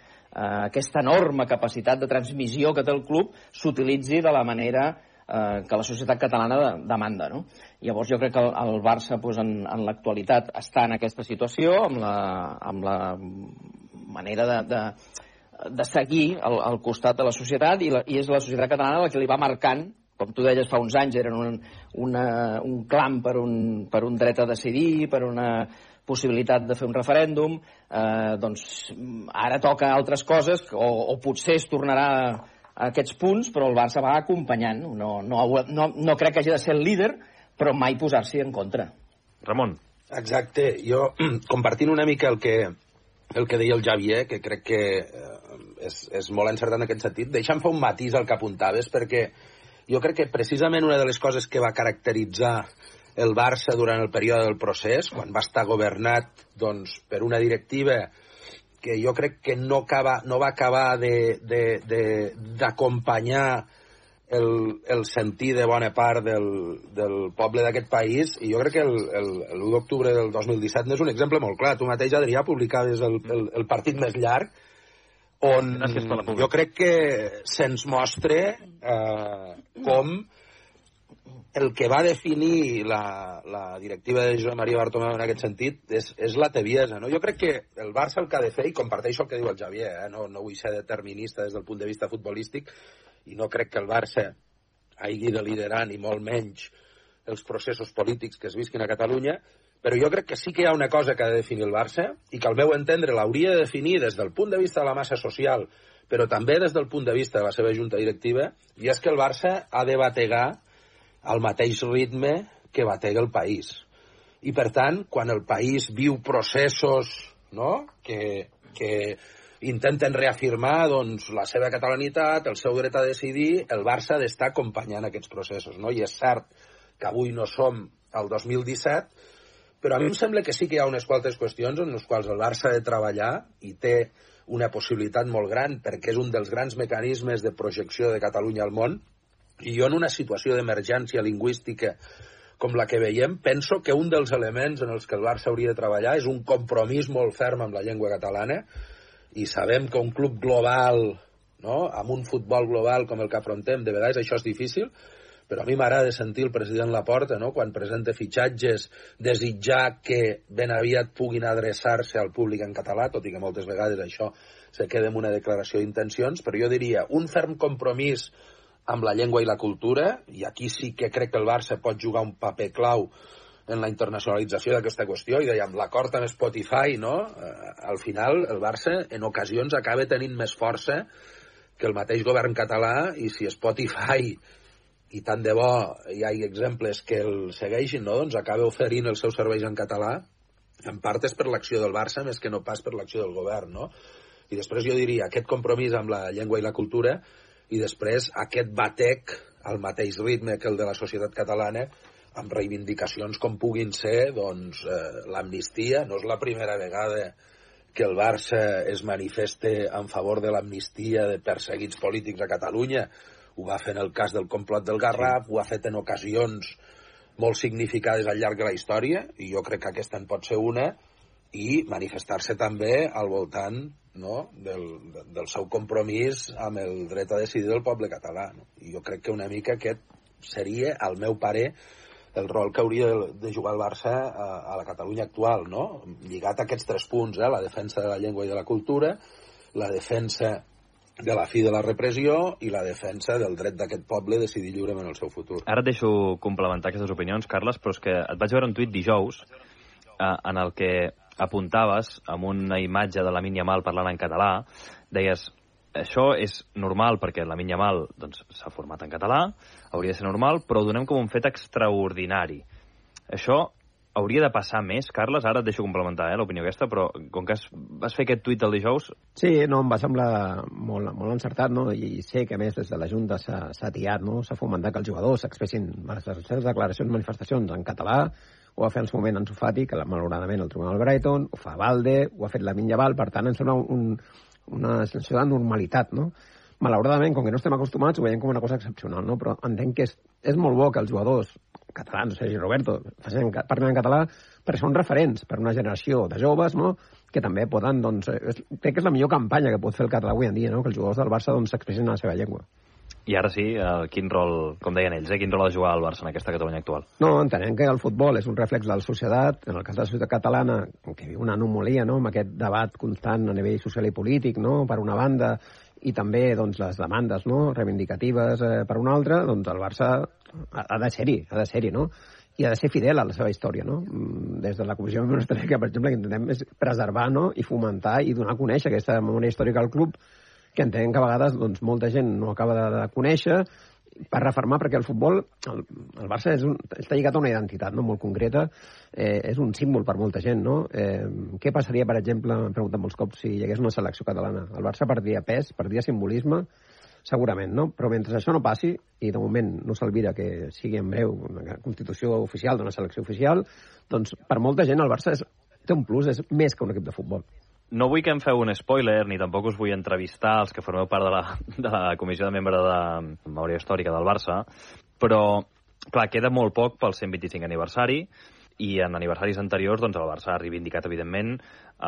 aquesta enorme capacitat de transmissió que té el club s'utilitzi de la manera eh, que la societat catalana demanda. No? Llavors jo crec que el, el Barça pues, en, en l'actualitat està en aquesta situació, amb la, amb la manera de, de, de seguir al, al costat de la societat i, la, i és la societat catalana la que li va marcant com tu deies fa uns anys, eren un, una, un clam per un, per un dret a decidir, per una possibilitat de fer un referèndum, eh, doncs ara toca altres coses, o, o potser es tornarà a aquests punts, però el Barça va acompanyant. No, no, no, no crec que hagi de ser el líder, però mai posar-s'hi en contra. Ramon. Exacte. Jo, compartint una mica el que, el que deia el Javier, que crec que eh, és, és molt encertat en aquest sentit. Deixa'm fer un matís al que apuntaves, perquè jo crec que precisament una de les coses que va caracteritzar el Barça durant el període del procés, quan va estar governat doncs, per una directiva que jo crec que no, acaba, no va acabar d'acompanyar el, el sentir de bona part del, del poble d'aquest país i jo crec que l'1 d'octubre del 2017 n'és un exemple molt clar. Tu mateix, Adrià, publicaves el, el, el partit més llarg on jo crec que se'ns mostra eh, com el que va definir la, la directiva de Josep Maria Bartomeu en aquest sentit és, és la tebiesa. No? Jo crec que el Barça el que ha de fer, i comparteixo el que diu el Javier, eh? no, no vull ser determinista des del punt de vista futbolístic, i no crec que el Barça hagi de liderar ni molt menys els processos polítics que es visquin a Catalunya, però jo crec que sí que hi ha una cosa que ha de definir el Barça i que al meu entendre l'hauria de definir des del punt de vista de la massa social, però també des del punt de vista de la seva junta directiva, i és que el Barça ha de bategar al mateix ritme que batega el país. I, per tant, quan el país viu processos no? que, que intenten reafirmar doncs, la seva catalanitat, el seu dret a decidir, el Barça ha d'estar acompanyant aquests processos. No? I és cert que avui no som al 2017, però a mi em sembla que sí que hi ha unes qualtes qüestions en les quals el Barça ha de treballar i té una possibilitat molt gran perquè és un dels grans mecanismes de projecció de Catalunya al món i jo en una situació d'emergència lingüística com la que veiem, penso que un dels elements en els que el Barça hauria de treballar és un compromís molt ferm amb la llengua catalana i sabem que un club global, no? amb un futbol global com el que afrontem, de vegades això és difícil, però a mi m'agrada sentir el president Laporta, no? quan presenta fitxatges, desitjar que ben aviat puguin adreçar-se al públic en català, tot i que moltes vegades això se queda en una declaració d'intencions, però jo diria un ferm compromís amb la llengua i la cultura, i aquí sí que crec que el Barça pot jugar un paper clau en la internacionalització d'aquesta qüestió, i dèiem, l'acord amb Spotify, no? Eh, al final, el Barça, en ocasions, acaba tenint més força que el mateix govern català, i si Spotify i tant de bo hi ha exemples que el segueixin, no? doncs acaba oferint els seus serveis en català, en part és per l'acció del Barça més que no pas per l'acció del govern, no? I després jo diria aquest compromís amb la llengua i la cultura i després aquest batec al mateix ritme que el de la societat catalana amb reivindicacions com puguin ser doncs, eh, l'amnistia. No és la primera vegada que el Barça es manifeste en favor de l'amnistia de perseguits polítics a Catalunya, ho va fer en el cas del complot del Garraf, ho ha fet en ocasions molt significades al llarg de la història, i jo crec que aquesta en pot ser una, i manifestar-se també al voltant no, del, del seu compromís amb el dret a decidir del poble català. No? I jo crec que una mica aquest seria, al meu parer, el rol que hauria de jugar el Barça a, a la Catalunya actual, no? lligat a aquests tres punts, eh? la defensa de la llengua i de la cultura, la defensa de la fi de la repressió i la defensa del dret d'aquest poble a decidir lliurement el seu futur. Ara et deixo complementar aquestes opinions, Carles, però és que et vaig veure un tuit dijous eh, en el que apuntaves amb una imatge de la Mínia Mal parlant en català, deies això és normal perquè la Mínia Mal s'ha doncs, format en català, hauria de ser normal, però ho donem com un fet extraordinari. Això hauria de passar més, Carles? Ara et deixo complementar eh, l'opinió aquesta, però com que has, vas fer aquest tuit el dijous... Sí, no, em va semblar molt, molt encertat, no? I sé que, a més, des de la Junta s'ha tiat, no? S'ha fomentat que els jugadors s'expressin les seves declaracions, manifestacions en català, ho va fer en el moment en Sofati, que malauradament el Tribunal Brighton, ho fa Valde, ho ha fet la Minyaval, per tant, ens sembla un, una sensació de normalitat, no? Malauradament, com que no estem acostumats, ho veiem com una cosa excepcional, no? Però entenc que és, és molt bo que els jugadors catalans, Sergi Roberto, facin, parlen en català perquè són referents per una generació de joves no? que també poden, doncs, és, crec que és la millor campanya que pot fer el català avui en dia, no? que els jugadors del Barça doncs, s'expressin en la seva llengua. I ara sí, eh, quin rol, com deien ells, eh, quin rol ha de jugar el Barça en aquesta Catalunya actual? No, entenem que el futbol és un reflex de la societat, en el cas de la societat catalana, que viu una anomalia, no?, amb aquest debat constant a nivell social i polític, no?, per una banda, i també doncs, les demandes no? reivindicatives eh, per una altra, doncs el Barça ha, de ser-hi, ha de ser-hi, no? i ha de ser fidel a la seva història, no? Mm, des de la Comissió Memòria Històrica, per exemple, que intentem és preservar no? i fomentar i donar a conèixer aquesta memòria històrica al club, que entenem que a vegades doncs, molta gent no acaba de, de conèixer, per reformar, perquè el futbol, el, el Barça és un, està lligat a una identitat no? molt concreta, eh, és un símbol per molta gent, no? Eh, què passaria, per exemple, m'han preguntat molts cops, si hi hagués una selecció catalana? El Barça perdria pes, perdria simbolisme, segurament, no? Però mentre això no passi, i de moment no s'alvira que sigui en breu una constitució oficial d'una selecció oficial, doncs per molta gent el Barça és, té un plus, és més que un equip de futbol no vull que em feu un spoiler, ni tampoc us vull entrevistar els que formeu part de la, de la comissió de membre de memòria històrica del Barça, però, clar, queda molt poc pel 125 aniversari, i en aniversaris anteriors doncs, el Barça ha reivindicat, evidentment,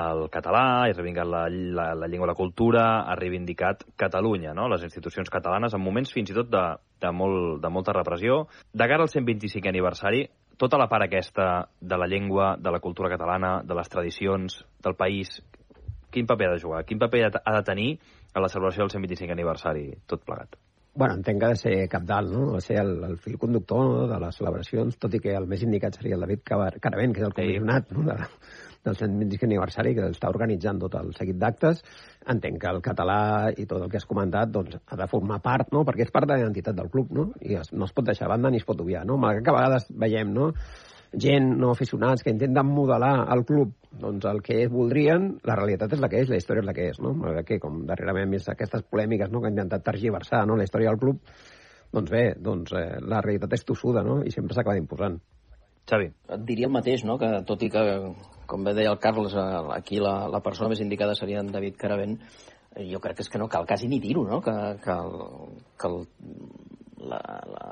el català, ha reivindicat la, la, la llengua la cultura, ha reivindicat Catalunya, no? les institucions catalanes, en moments fins i tot de, de, molt, de molta repressió. De cara al 125 aniversari, tota la part aquesta de la llengua, de la cultura catalana, de les tradicions del país, quin paper ha de jugar? Quin paper ha de tenir a la celebració del 125 aniversari, tot plegat? bueno, entenc que ha de ser capdalt, no? Ha de ser el, el fil conductor no? de les celebracions, tot i que el més indicat seria el David Caravent, que és el comissionat no? de, del 125 aniversari, que està organitzant tot el seguit d'actes. Entenc que el català i tot el que has comentat doncs, ha de formar part, no? perquè és part de la identitat del club, no? i es, no es pot deixar banda ni es pot obviar. No? Malgrat que a vegades veiem no? Gent no aficionats que intenten modelar el club doncs el que voldrien, la realitat és la que és, la història és la que és, no? Malgrat que, com darrerament hem vist aquestes polèmiques no? que han intentat tergiversar no? la història del club, doncs bé, doncs, eh, la realitat és tossuda, no? I sempre s'acaba imposant. Xavi. Et diria el mateix, no? Que tot i que, com bé deia el Carles, eh, aquí la, la persona més indicada seria en David Caravent, eh, jo crec que és que no cal quasi ni dir-ho, no? Que, que, el, que el, la, la,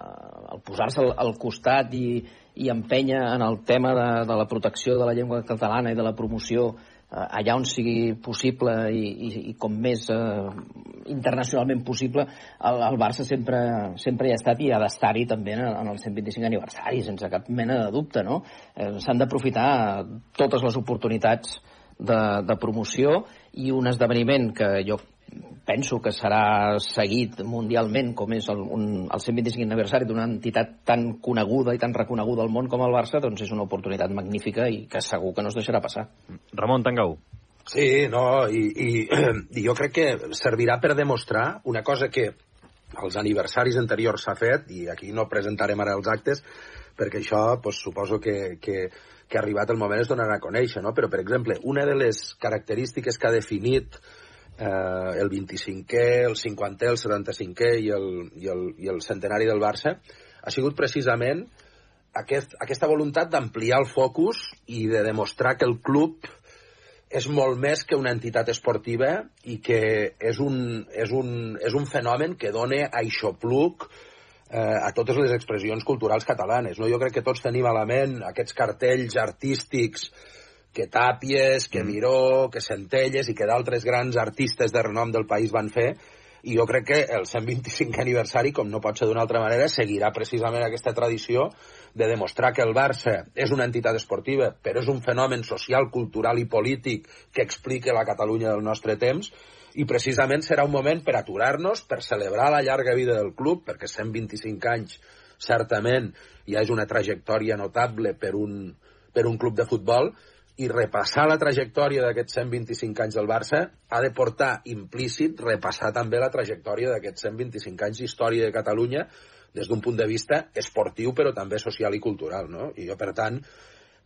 el posar-se al, al costat i, i empènyer en el tema de, de la protecció de la llengua catalana i de la promoció eh, allà on sigui possible i, i, i com més eh, internacionalment possible, el, el Barça sempre, sempre hi ha estat i ha d'estar-hi també en, en el 125 aniversari, sense cap mena de dubte, no? Eh, S'han d'aprofitar totes les oportunitats de, de promoció i un esdeveniment que jo penso que serà seguit mundialment com és el, un, el 125 aniversari d'una entitat tan coneguda i tan reconeguda al món com el Barça, doncs és una oportunitat magnífica i que segur que no es deixarà passar. Ramon Tangau. Sí, no, i, i, i jo crec que servirà per demostrar una cosa que als aniversaris anteriors s'ha fet, i aquí no presentarem ara els actes, perquè això pues, suposo que, que, que ha arribat el moment es donar a conèixer, no? però per exemple, una de les característiques que ha definit eh, el 25è, el 50è, el 75è i el, i, el, i el centenari del Barça, ha sigut precisament aquest, aquesta voluntat d'ampliar el focus i de demostrar que el club és molt més que una entitat esportiva i que és un, és un, és un fenomen que dona aixopluc eh, a totes les expressions culturals catalanes. No? Jo crec que tots tenim a la ment aquests cartells artístics que Tàpies, que Miró, que Centelles i que d'altres grans artistes de renom del país van fer, i jo crec que el 125 aniversari, com no pot ser d'una altra manera, seguirà precisament aquesta tradició de demostrar que el Barça és una entitat esportiva, però és un fenomen social, cultural i polític que explica la Catalunya del nostre temps, i precisament serà un moment per aturar-nos, per celebrar la llarga vida del club, perquè 125 anys, certament, ja és una trajectòria notable per un, per un club de futbol, i repassar la trajectòria d'aquests 125 anys del Barça ha de portar implícit repassar també la trajectòria d'aquests 125 anys d'història de Catalunya des d'un punt de vista esportiu però també social i cultural, no? I jo, per tant,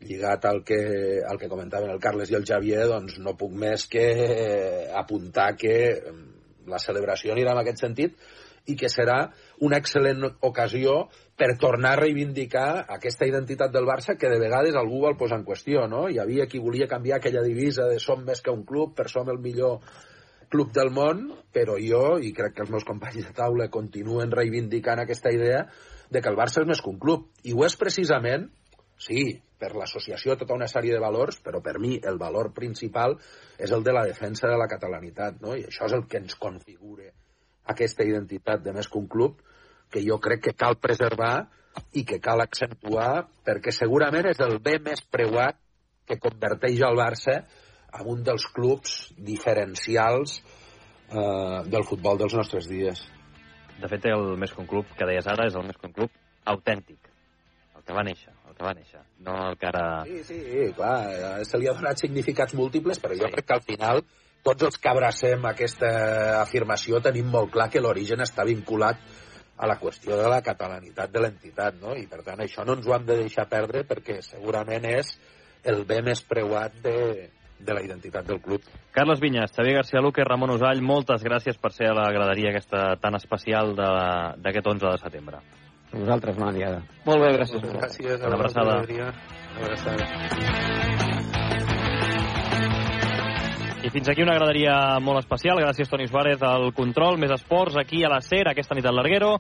lligat al que, al que comentaven el Carles i el Xavier, doncs no puc més que apuntar que la celebració anirà en aquest sentit i que serà una excel·lent ocasió per tornar a reivindicar aquesta identitat del Barça que de vegades algú vol posar en qüestió, no? Hi havia qui volia canviar aquella divisa de som més que un club, per som el millor club del món, però jo, i crec que els meus companys de taula continuen reivindicant aquesta idea de que el Barça és més que un club. I ho és precisament, sí, per l'associació tota una sèrie de valors, però per mi el valor principal és el de la defensa de la catalanitat, no? I això és el que ens configura aquesta identitat de més que un club que jo crec que cal preservar i que cal accentuar perquè segurament és el bé més preuat que converteix el Barça en un dels clubs diferencials eh, del futbol dels nostres dies. De fet, el més un club que deies ara és el més un club autèntic, el que va néixer, el que va néixer, no el que ara... Sí, sí, clar, eh, se li ha donat significats múltiples, però jo sí. crec que al final tots els que abracem aquesta afirmació tenim molt clar que l'origen està vinculat a la qüestió de la catalanitat de l'entitat, no? I per tant això no ens ho hem de deixar perdre perquè segurament és el bé més preuat de, de la identitat del club. Carles Vinyas, Xavier García Luque, Ramon Usall, moltes gràcies per ser a la graderia aquesta tan especial d'aquest 11 de setembre. A vosaltres, diada. Molt bé, gràcies. Gràcies. Una abraçada. Una abraçada. I fins aquí una graderia molt especial. Gràcies, Toni Suárez, al control. Més esports aquí a la SER, aquesta nit al Larguero.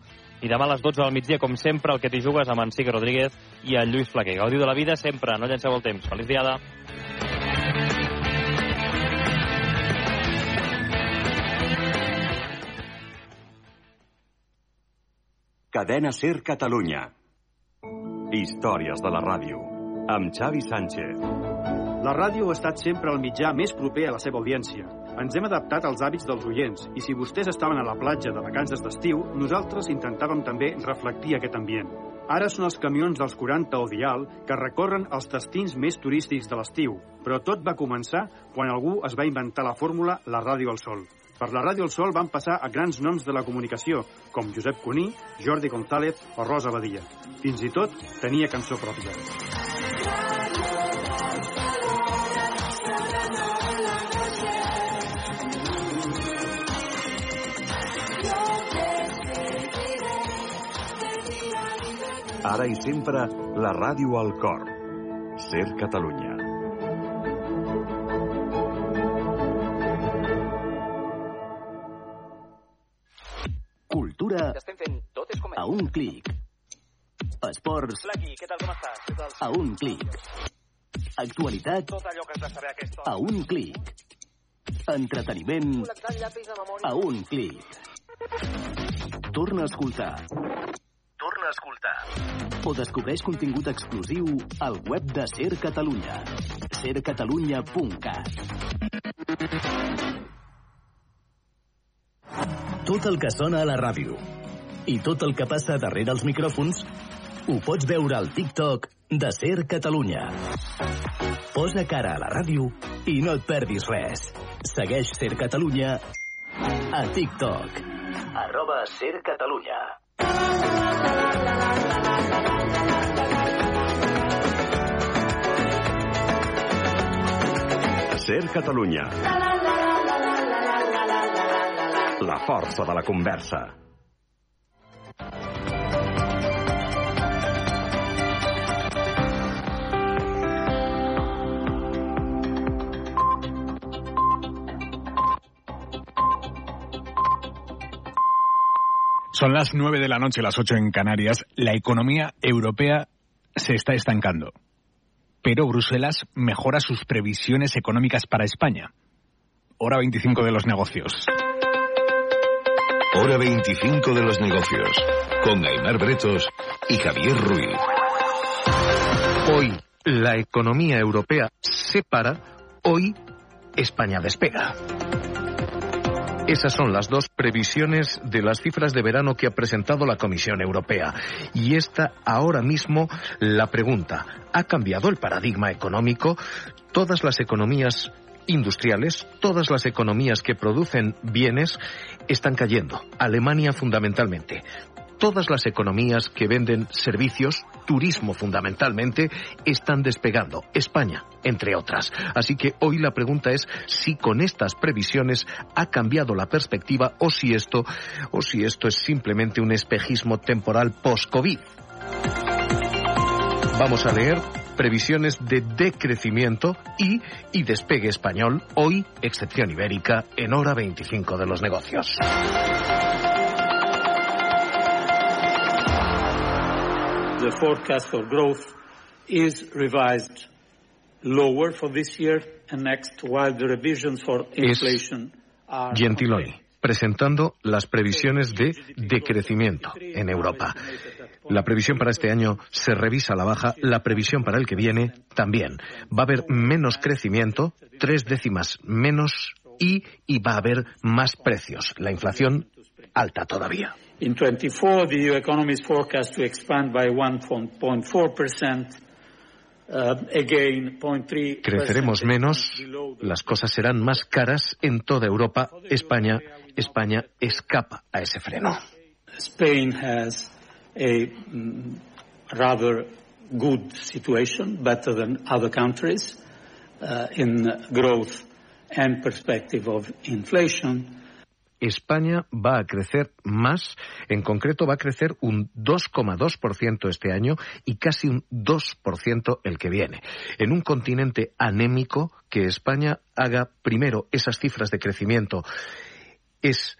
I demà a les 12 del migdia, com sempre, el que t'hi jugues amb en Sique Rodríguez i el Lluís Flaquer. Gaudiu de la vida sempre, no llenceu el temps. Feliç diada. Cadena Ser Catalunya. Històries de la ràdio. amb Xavi Sánchez. La ràdio ha estat sempre el mitjà més proper a la seva audiència. Ens hem adaptat als hàbits dels oients i si vostès estaven a la platja de vacances d'estiu, nosaltres intentàvem també reflectir aquest ambient. Ara són els camions dels 40 o Dial que recorren els destins més turístics de l'estiu, però tot va començar quan algú es va inventar la fórmula La Ràdio al Sol. Per la Ràdio al Sol van passar a grans noms de la comunicació, com Josep Cuní, Jordi González o Rosa Badia. Fins i tot tenia cançó pròpia. Ara i sempre, la ràdio al cor. Ser Catalunya. Cultura a un clic. Esports què tal, com estàs? Què tal? a un clic. Actualitat Tot allò que has de saber a aquesta a un clic. Entreteniment a un clic. Torna a escoltar Torna a escoltar. o descobreix contingut exclusiu al web de Ser Catalunya. sercatalunya.cat Tot el que sona a la ràdio i tot el que passa darrere els micròfons ho pots veure al TikTok de Ser Catalunya. Posa cara a la ràdio i no et perdis res. Segueix Ser Catalunya a TikTok. Arroba Ser Catalunya. Ser Catalunya. La força de la conversa. Son las nueve de la noche, las ocho en Canarias. La economía europea se está estancando. Pero Bruselas mejora sus previsiones económicas para España. Hora 25 de los negocios. Hora 25 de los negocios. Con Aymar Bretos y Javier Ruiz. Hoy la economía europea se para, hoy España despega. Esas son las dos previsiones de las cifras de verano que ha presentado la Comisión Europea. Y esta ahora mismo la pregunta, ¿ha cambiado el paradigma económico? Todas las economías industriales, todas las economías que producen bienes están cayendo. Alemania fundamentalmente. Todas las economías que venden servicios, turismo fundamentalmente, están despegando. España, entre otras. Así que hoy la pregunta es si con estas previsiones ha cambiado la perspectiva o si esto, o si esto es simplemente un espejismo temporal post-COVID. Vamos a leer previsiones de decrecimiento y, y despegue español, hoy, excepción ibérica, en hora 25 de los negocios. The forecast for growth is revised lower for this year and next, while the revisions for inflation are Gentiloni, presentando las previsiones de decrecimiento en Europa. La previsión para este año se revisa a la baja, la previsión para el que viene también. Va a haber menos crecimiento, tres décimas menos y, y va a haber más precios. La inflación alta todavía. In 24, the EU economy is forecast to expand by 1.4%, uh, again 0.3 Creceremos menos, las cosas serán más caras en toda Europa. España, España escapa a ese freno. Spain has a mm, rather good situation, better than other countries, uh, in growth and perspective of inflation. España va a crecer más, en concreto va a crecer un 2,2% este año y casi un 2% el que viene. En un continente anémico, que España haga primero esas cifras de crecimiento es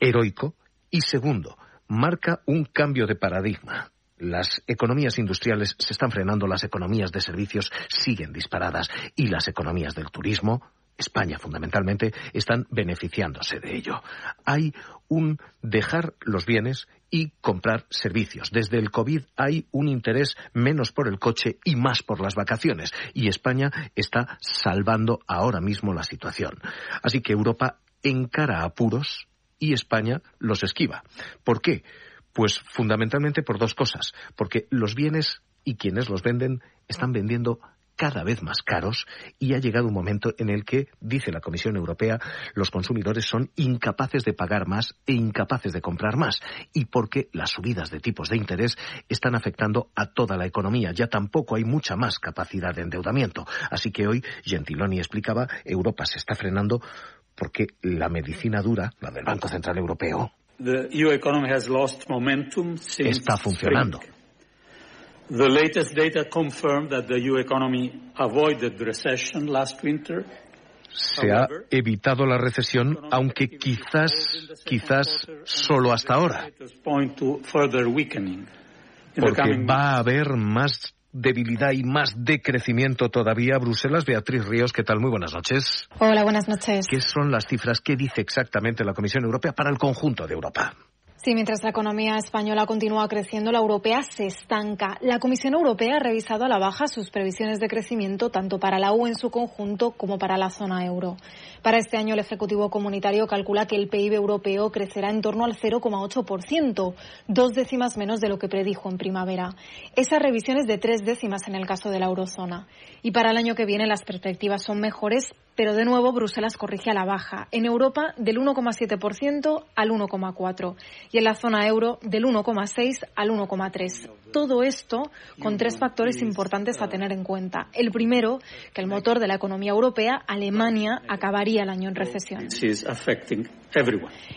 heroico y segundo, marca un cambio de paradigma. Las economías industriales se están frenando, las economías de servicios siguen disparadas y las economías del turismo España fundamentalmente, están beneficiándose de ello. Hay un dejar los bienes y comprar servicios. Desde el COVID hay un interés menos por el coche y más por las vacaciones. Y España está salvando ahora mismo la situación. Así que Europa encara apuros y España los esquiva. ¿Por qué? Pues fundamentalmente por dos cosas. Porque los bienes y quienes los venden están vendiendo cada vez más caros y ha llegado un momento en el que, dice la Comisión Europea, los consumidores son incapaces de pagar más e incapaces de comprar más y porque las subidas de tipos de interés están afectando a toda la economía. Ya tampoco hay mucha más capacidad de endeudamiento. Así que hoy, Gentiloni explicaba, Europa se está frenando porque la medicina dura, la del Banco Central Europeo, since está funcionando. The latest data confirm that the EU economy avoided recession last winter. se ha evitado la recesión, aunque quizás, quizás solo hasta ahora, Indicators point to further weakening. In the porque va a haber más debilidad y más decrecimiento todavía. Bruselas, Beatriz Ríos, ¿qué tal? Muy buenas noches. Hola, buenas noches. ¿Qué son las cifras? ¿Qué dice exactamente la Comisión Europea para el conjunto de Europa? Sí, mientras la economía española continúa creciendo, la europea se estanca. La Comisión Europea ha revisado a la baja sus previsiones de crecimiento tanto para la UE en su conjunto como para la zona euro. Para este año, el Ejecutivo Comunitario calcula que el PIB europeo crecerá en torno al 0,8%, dos décimas menos de lo que predijo en primavera. Esa revisión es de tres décimas en el caso de la eurozona. Y para el año que viene las perspectivas son mejores, pero de nuevo Bruselas corrige a la baja. En Europa del 1,7% al 1,4% y en la zona euro del 1,6 al 1,3. Todo esto con tres factores importantes a tener en cuenta. El primero, que el motor de la economía europea, Alemania, acabaría el año en recesión.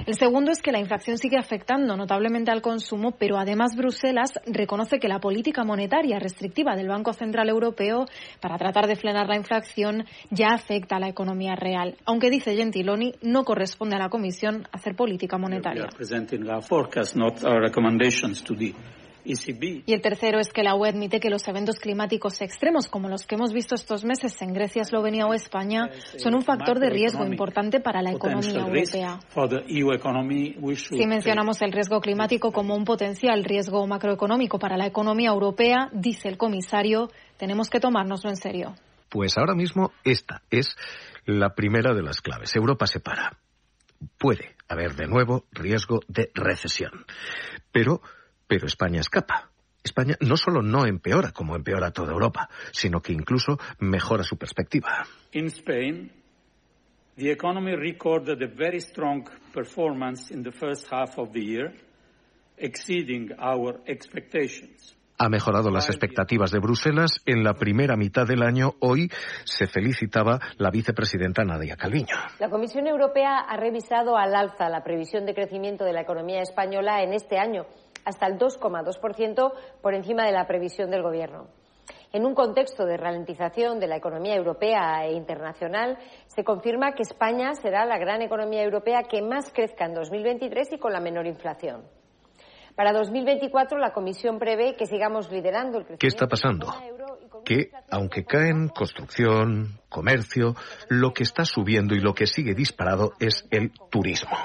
El segundo es que la inflación sigue afectando notablemente al consumo, pero además Bruselas reconoce que la política monetaria restrictiva del Banco Central Europeo para tratar de frenar la inflación ya afecta a la economía real. Aunque dice Gentiloni, no corresponde a la Comisión hacer política monetaria. ECB. Y el tercero es que la UE admite que los eventos climáticos extremos, como los que hemos visto estos meses en Grecia, Eslovenia o España, son un factor de riesgo importante para la economía europea. should Si mencionamos el riesgo climático como un potencial riesgo macroeconómico para la economía europea, dice el comisario, tenemos que tomárnoslo en serio. Pues ahora mismo esta es la primera de las claves. Europa se para. Puede haber de nuevo riesgo de recesión. Pero, pero España escapa. España no solo no empeora como empeora toda Europa, sino que incluso mejora su perspectiva. In Spain, the economy recorded a very strong performance in the first half of the year, exceeding our expectations. Ha mejorado las expectativas de Bruselas en la primera mitad del año. Hoy se felicitaba la vicepresidenta Nadia Calviño. La Comisión Europea ha revisado al alza la previsión de crecimiento de la economía española en este año, hasta el 2,2% por encima de la previsión del Gobierno. En un contexto de ralentización de la economía europea e internacional, se confirma que España será la gran economía europea que más crezca en 2023 y con la menor inflación. Para 2024, la Comisión prevé que sigamos liderando el crecimiento. ¿Qué está pasando? Que, aunque caen construcción, comercio, lo que está subiendo y lo que sigue disparado es el turismo.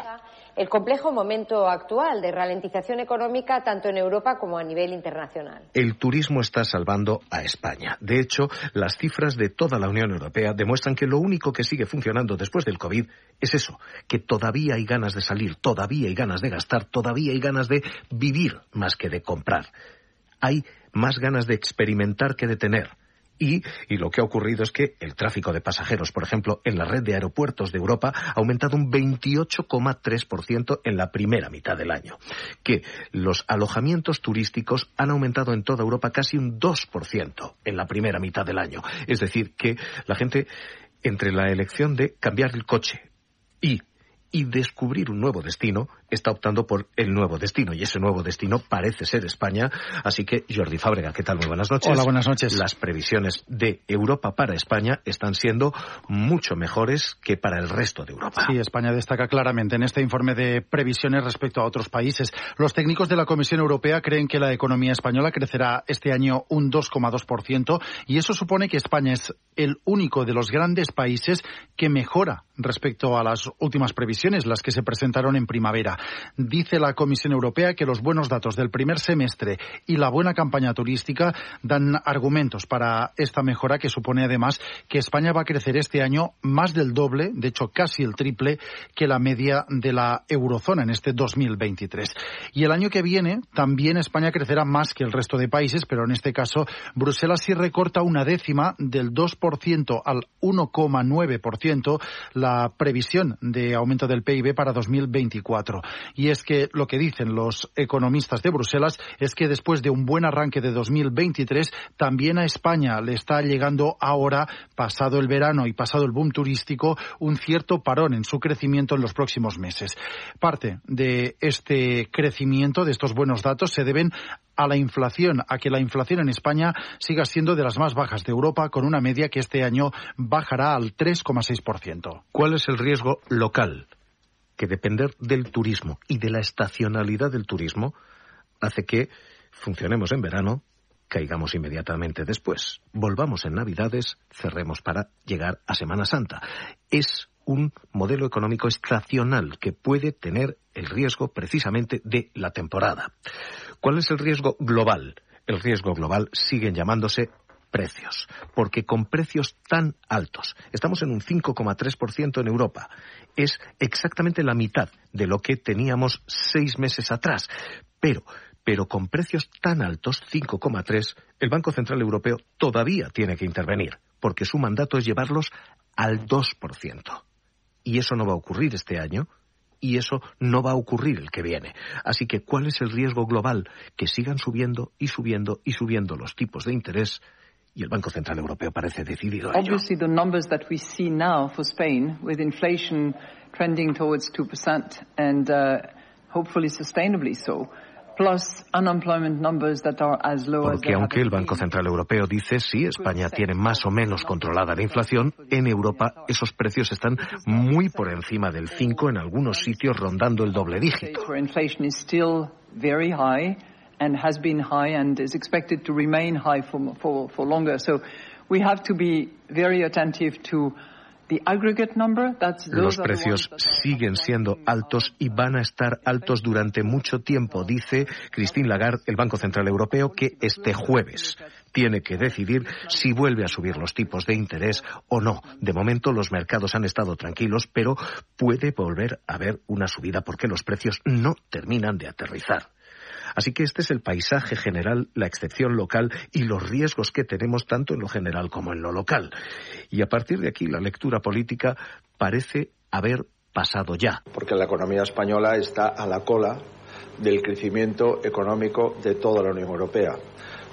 El complejo momento actual de ralentización económica tanto en Europa como a nivel internacional. El turismo está salvando a España. De hecho, las cifras de toda la Unión Europea demuestran que lo único que sigue funcionando después del COVID es eso, que todavía hay ganas de salir, todavía hay ganas de gastar, todavía hay ganas de vivir más que de comprar. Hay más ganas de experimentar que de tener. Y, lo que ha ocurrido es que el tráfico de pasajeros, por ejemplo, en la red de aeropuertos de Europa ha aumentado un 28,3% en la primera mitad del año. Que los alojamientos turísticos han aumentado en toda Europa casi un 2% en la primera mitad del año. Es decir, que la gente, entre la elección de cambiar el coche y y descubrir un nuevo destino, está optando por el nuevo destino. Y ese nuevo destino parece ser España. Así que, Jordi Fábrega, ¿qué tal? Muy buenas noches. Hola, buenas noches. Las previsiones de Europa para España están siendo mucho mejores que para el resto de Europa. Sí, España destaca claramente en este informe de previsiones respecto a otros países. Los técnicos de la Comisión Europea creen que la economía española crecerá este año un 2,2% y eso supone que España es el único de los grandes países que mejora respecto a las últimas previsiones, las que se presentaron en primavera. Dice la Comisión Europea que los buenos datos del primer semestre y la buena campaña turística dan argumentos para esta mejora que supone además que España va a crecer este año más del doble, de hecho casi el triple, que la media de la eurozona en este 2023. Y el año que viene también España crecerá más que el resto de países, pero en este caso Bruselas sí recorta una décima del 2% al 1,9% la previsión de aumento del PIB para 2024. Y es que lo que dicen los economistas de Bruselas es que después de un buen arranque de 2023, también a España le está llegando ahora, pasado el verano y pasado el boom turístico, un cierto parón en su crecimiento en los próximos meses. Parte de este crecimiento, de estos buenos datos, se deben a la inflación, a que la inflación en España siga siendo de las más bajas de Europa, con una media que este año bajará al 3,6%. ¿Cuál es el riesgo local? Que depender del turismo y de la estacionalidad del turismo hace que funcionemos en verano, caigamos inmediatamente después, volvamos en Navidades, cerremos para llegar a Semana Santa. Es un modelo económico estacional que puede tener el riesgo precisamente de la temporada. ¿Cuál es el riesgo global? El riesgo global siguen llamándose precios, porque con precios tan altos, estamos en un 5,3% en Europa, es exactamente la mitad de lo que teníamos seis meses atrás, pero pero con precios tan altos, 5,3, el Banco Central Europeo todavía tiene que intervenir, porque su mandato es llevarlos al 2%. Y eso no va a ocurrir este año, y eso no va a ocurrir el que viene. Así que, ¿cuál es el riesgo global? Que sigan subiendo y subiendo y subiendo los tipos de interés y el Banco Central Europeo parece decidido a ello. Obviously, the numbers that we see now for Spain, with inflation trending towards 2% and uh, hopefully sustainably so, porque aunque el Banco Central Europeo dice sí, España tiene más o menos controlada la inflación, en Europa esos precios están muy por encima del 5, en algunos sitios rondando el doble dígito. and has been high and is expected to remain high for, for, for longer. So Los precios siguen siendo altos y van a estar altos durante mucho tiempo, dice Christine Lagarde, el Banco Central Europeo, que este jueves tiene que decidir si vuelve a subir los tipos de interés o no. De momento los mercados han estado tranquilos, pero puede volver a haber una subida porque los precios no terminan de aterrizar. Así que este es el paisaje general, la excepción local y los riesgos que tenemos tanto en lo general como en lo local. Y a partir de aquí la lectura política parece haber pasado ya. Porque la economía española está a la cola del crecimiento económico de toda la Unión Europea.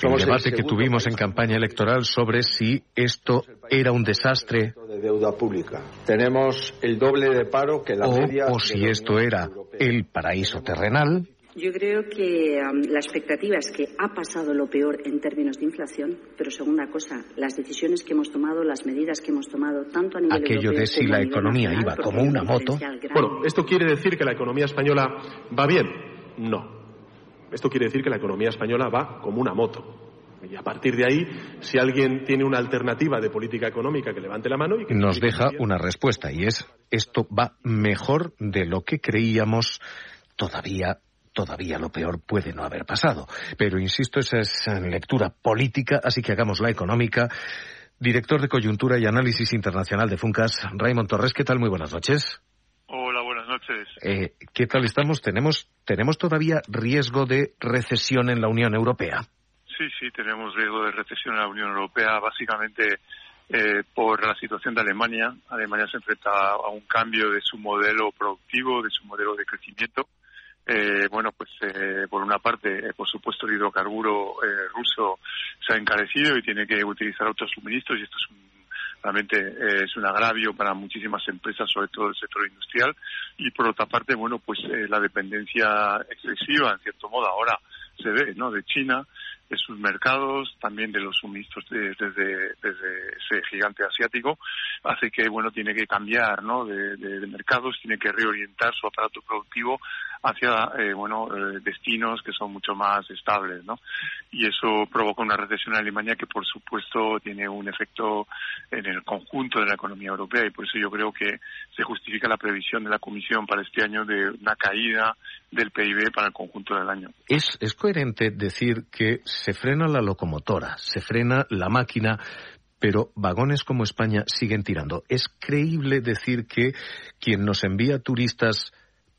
el debate que tuvimos en campaña electoral sobre si esto era un desastre de deuda pública. Tenemos el doble de paro que la o, media o si esto era el paraíso terrenal yo creo que um, la expectativa es que ha pasado lo peor en términos de inflación, pero segunda cosa, las decisiones que hemos tomado, las medidas que hemos tomado, tanto a nivel Aquello europeo de si como la economía nacional, iba como una moto. Bueno, ¿esto quiere decir que la economía española va bien? No. Esto quiere decir que la economía española va como una moto. Y a partir de ahí, si alguien tiene una alternativa de política económica, que levante la mano y que Nos deja una respuesta y es esto va mejor de lo que creíamos todavía todavía lo peor puede no haber pasado. Pero insisto, esa es lectura política, así que hagamos la económica. Director de Coyuntura y Análisis Internacional de Funcas, Raymond Torres, ¿qué tal? Muy buenas noches. Hola, buenas noches. Eh, ¿Qué tal estamos? ¿Tenemos, ¿Tenemos todavía riesgo de recesión en la Unión Europea? Sí, sí, tenemos riesgo de recesión en la Unión Europea, básicamente eh, por la situación de Alemania. Alemania se enfrenta a un cambio de su modelo productivo, de su modelo de crecimiento. Eh, bueno, pues eh, por una parte, eh, por supuesto, el hidrocarburo eh, ruso se ha encarecido y tiene que utilizar otros suministros y esto es un realmente eh, es un agravio para muchísimas empresas, sobre todo el sector industrial, y por otra parte, bueno, pues la dependencia excesiva, en cierto modo, ahora se ve, ¿no?, de China, de sus mercados, también de los suministros de- desde, desde ese gigante asiático, hace que, bueno, tiene que cambiar, ¿no?, de mercados, tiene que reorientar su aparato productivo hacia, eh, bueno, eh, destinos que son mucho más estables, ¿no? Y eso provoca una recesión en Alemania que, por supuesto, tiene un efecto en el conjunto de la economía europea y por eso yo creo que se justifica la previsión de la Comisión para este año de una caída del PIB para el conjunto del año. ¿Es, es coherente decir que se frena la locomotora, se frena la máquina, pero vagones como España siguen tirando? ¿Es creíble decir que quien nos envía turistas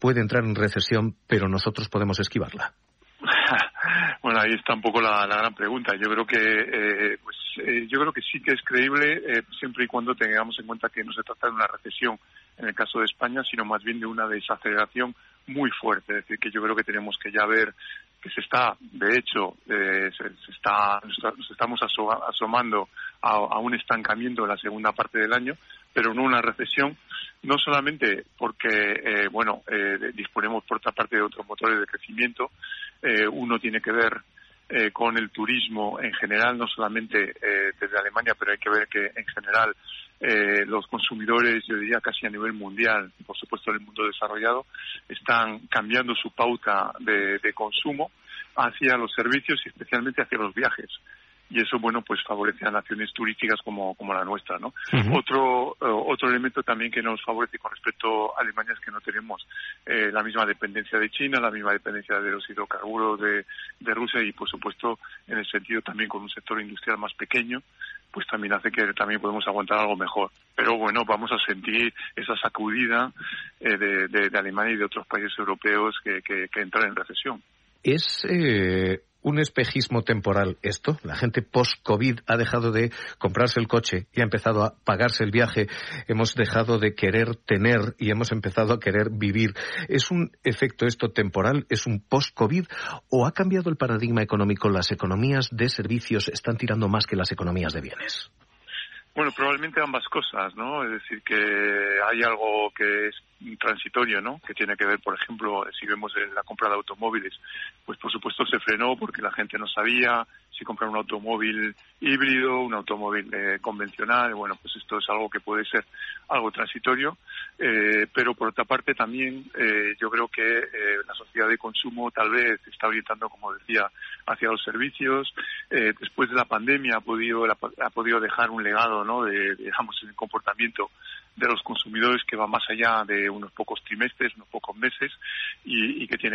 puede entrar en recesión, pero nosotros podemos esquivarla? Bueno, ahí está un poco la, gran pregunta. Yo creo que, eh, pues, eh, yo creo que sí que es creíble eh, siempre y cuando tengamos en cuenta que no se trata de una recesión en el caso de España, sino más bien de una desaceleración muy fuerte. Es decir, que yo creo que tenemos que ya ver que se está, de hecho, eh, se, se está, nos estamos aso- asomando a, a un estancamiento en la segunda parte del año, pero no una recesión, no solamente porque, eh, bueno, eh, disponemos por otra parte de otros motores de crecimiento, eh, uno tiene que ver eh, con el turismo en general, no solamente eh, desde Alemania, pero hay que ver que en general eh, los consumidores, yo diría casi a nivel mundial, por supuesto en el mundo desarrollado, están cambiando su pauta de, de consumo hacia los servicios y especialmente hacia los viajes. Y eso, bueno, pues favorece a naciones turísticas como, como la nuestra, ¿no? Otro, eh, otro elemento también que nos favorece con respecto a Alemania es que no tenemos eh, la misma dependencia de China, la misma dependencia de los hidrocarburos de, de Rusia y, por supuesto, en el sentido también con un sector industrial más pequeño, pues también hace que también podemos aguantar algo mejor. Pero bueno, vamos a sentir esa sacudida eh, de, de- de Alemania y de otros países europeos que, que, que entran en recesión. ¿Es eh, un espejismo temporal esto? La gente post-COVID ha dejado de comprarse el coche y ha empezado a pagarse el viaje. Hemos dejado de querer tener y hemos empezado a querer vivir. ¿Es un efecto esto temporal? ¿Es un post-COVID? ¿O ha cambiado el paradigma económico? ¿Las economías de servicios están tirando más que las economías de bienes? Bueno, probablemente ambas cosas, ¿no? Es decir, que hay algo que es transitorio, ¿no? Que tiene que ver, por ejemplo, si vemos la compra de automóviles, pues por supuesto se frenó porque la gente no sabía si comprar un automóvil híbrido, un automóvil eh, convencional, bueno, pues esto es algo que puede ser algo transitorio, eh, pero por otra parte también eh, yo creo que eh, la sociedad de consumo tal vez está orientando, como decía, hacia los servicios. Eh, después de la pandemia ha podido, ha podido dejar un legado, ¿no? De, digamos, en el comportamiento de los consumidores que va más allá de unos pocos trimestres, unos pocos meses y, que tiene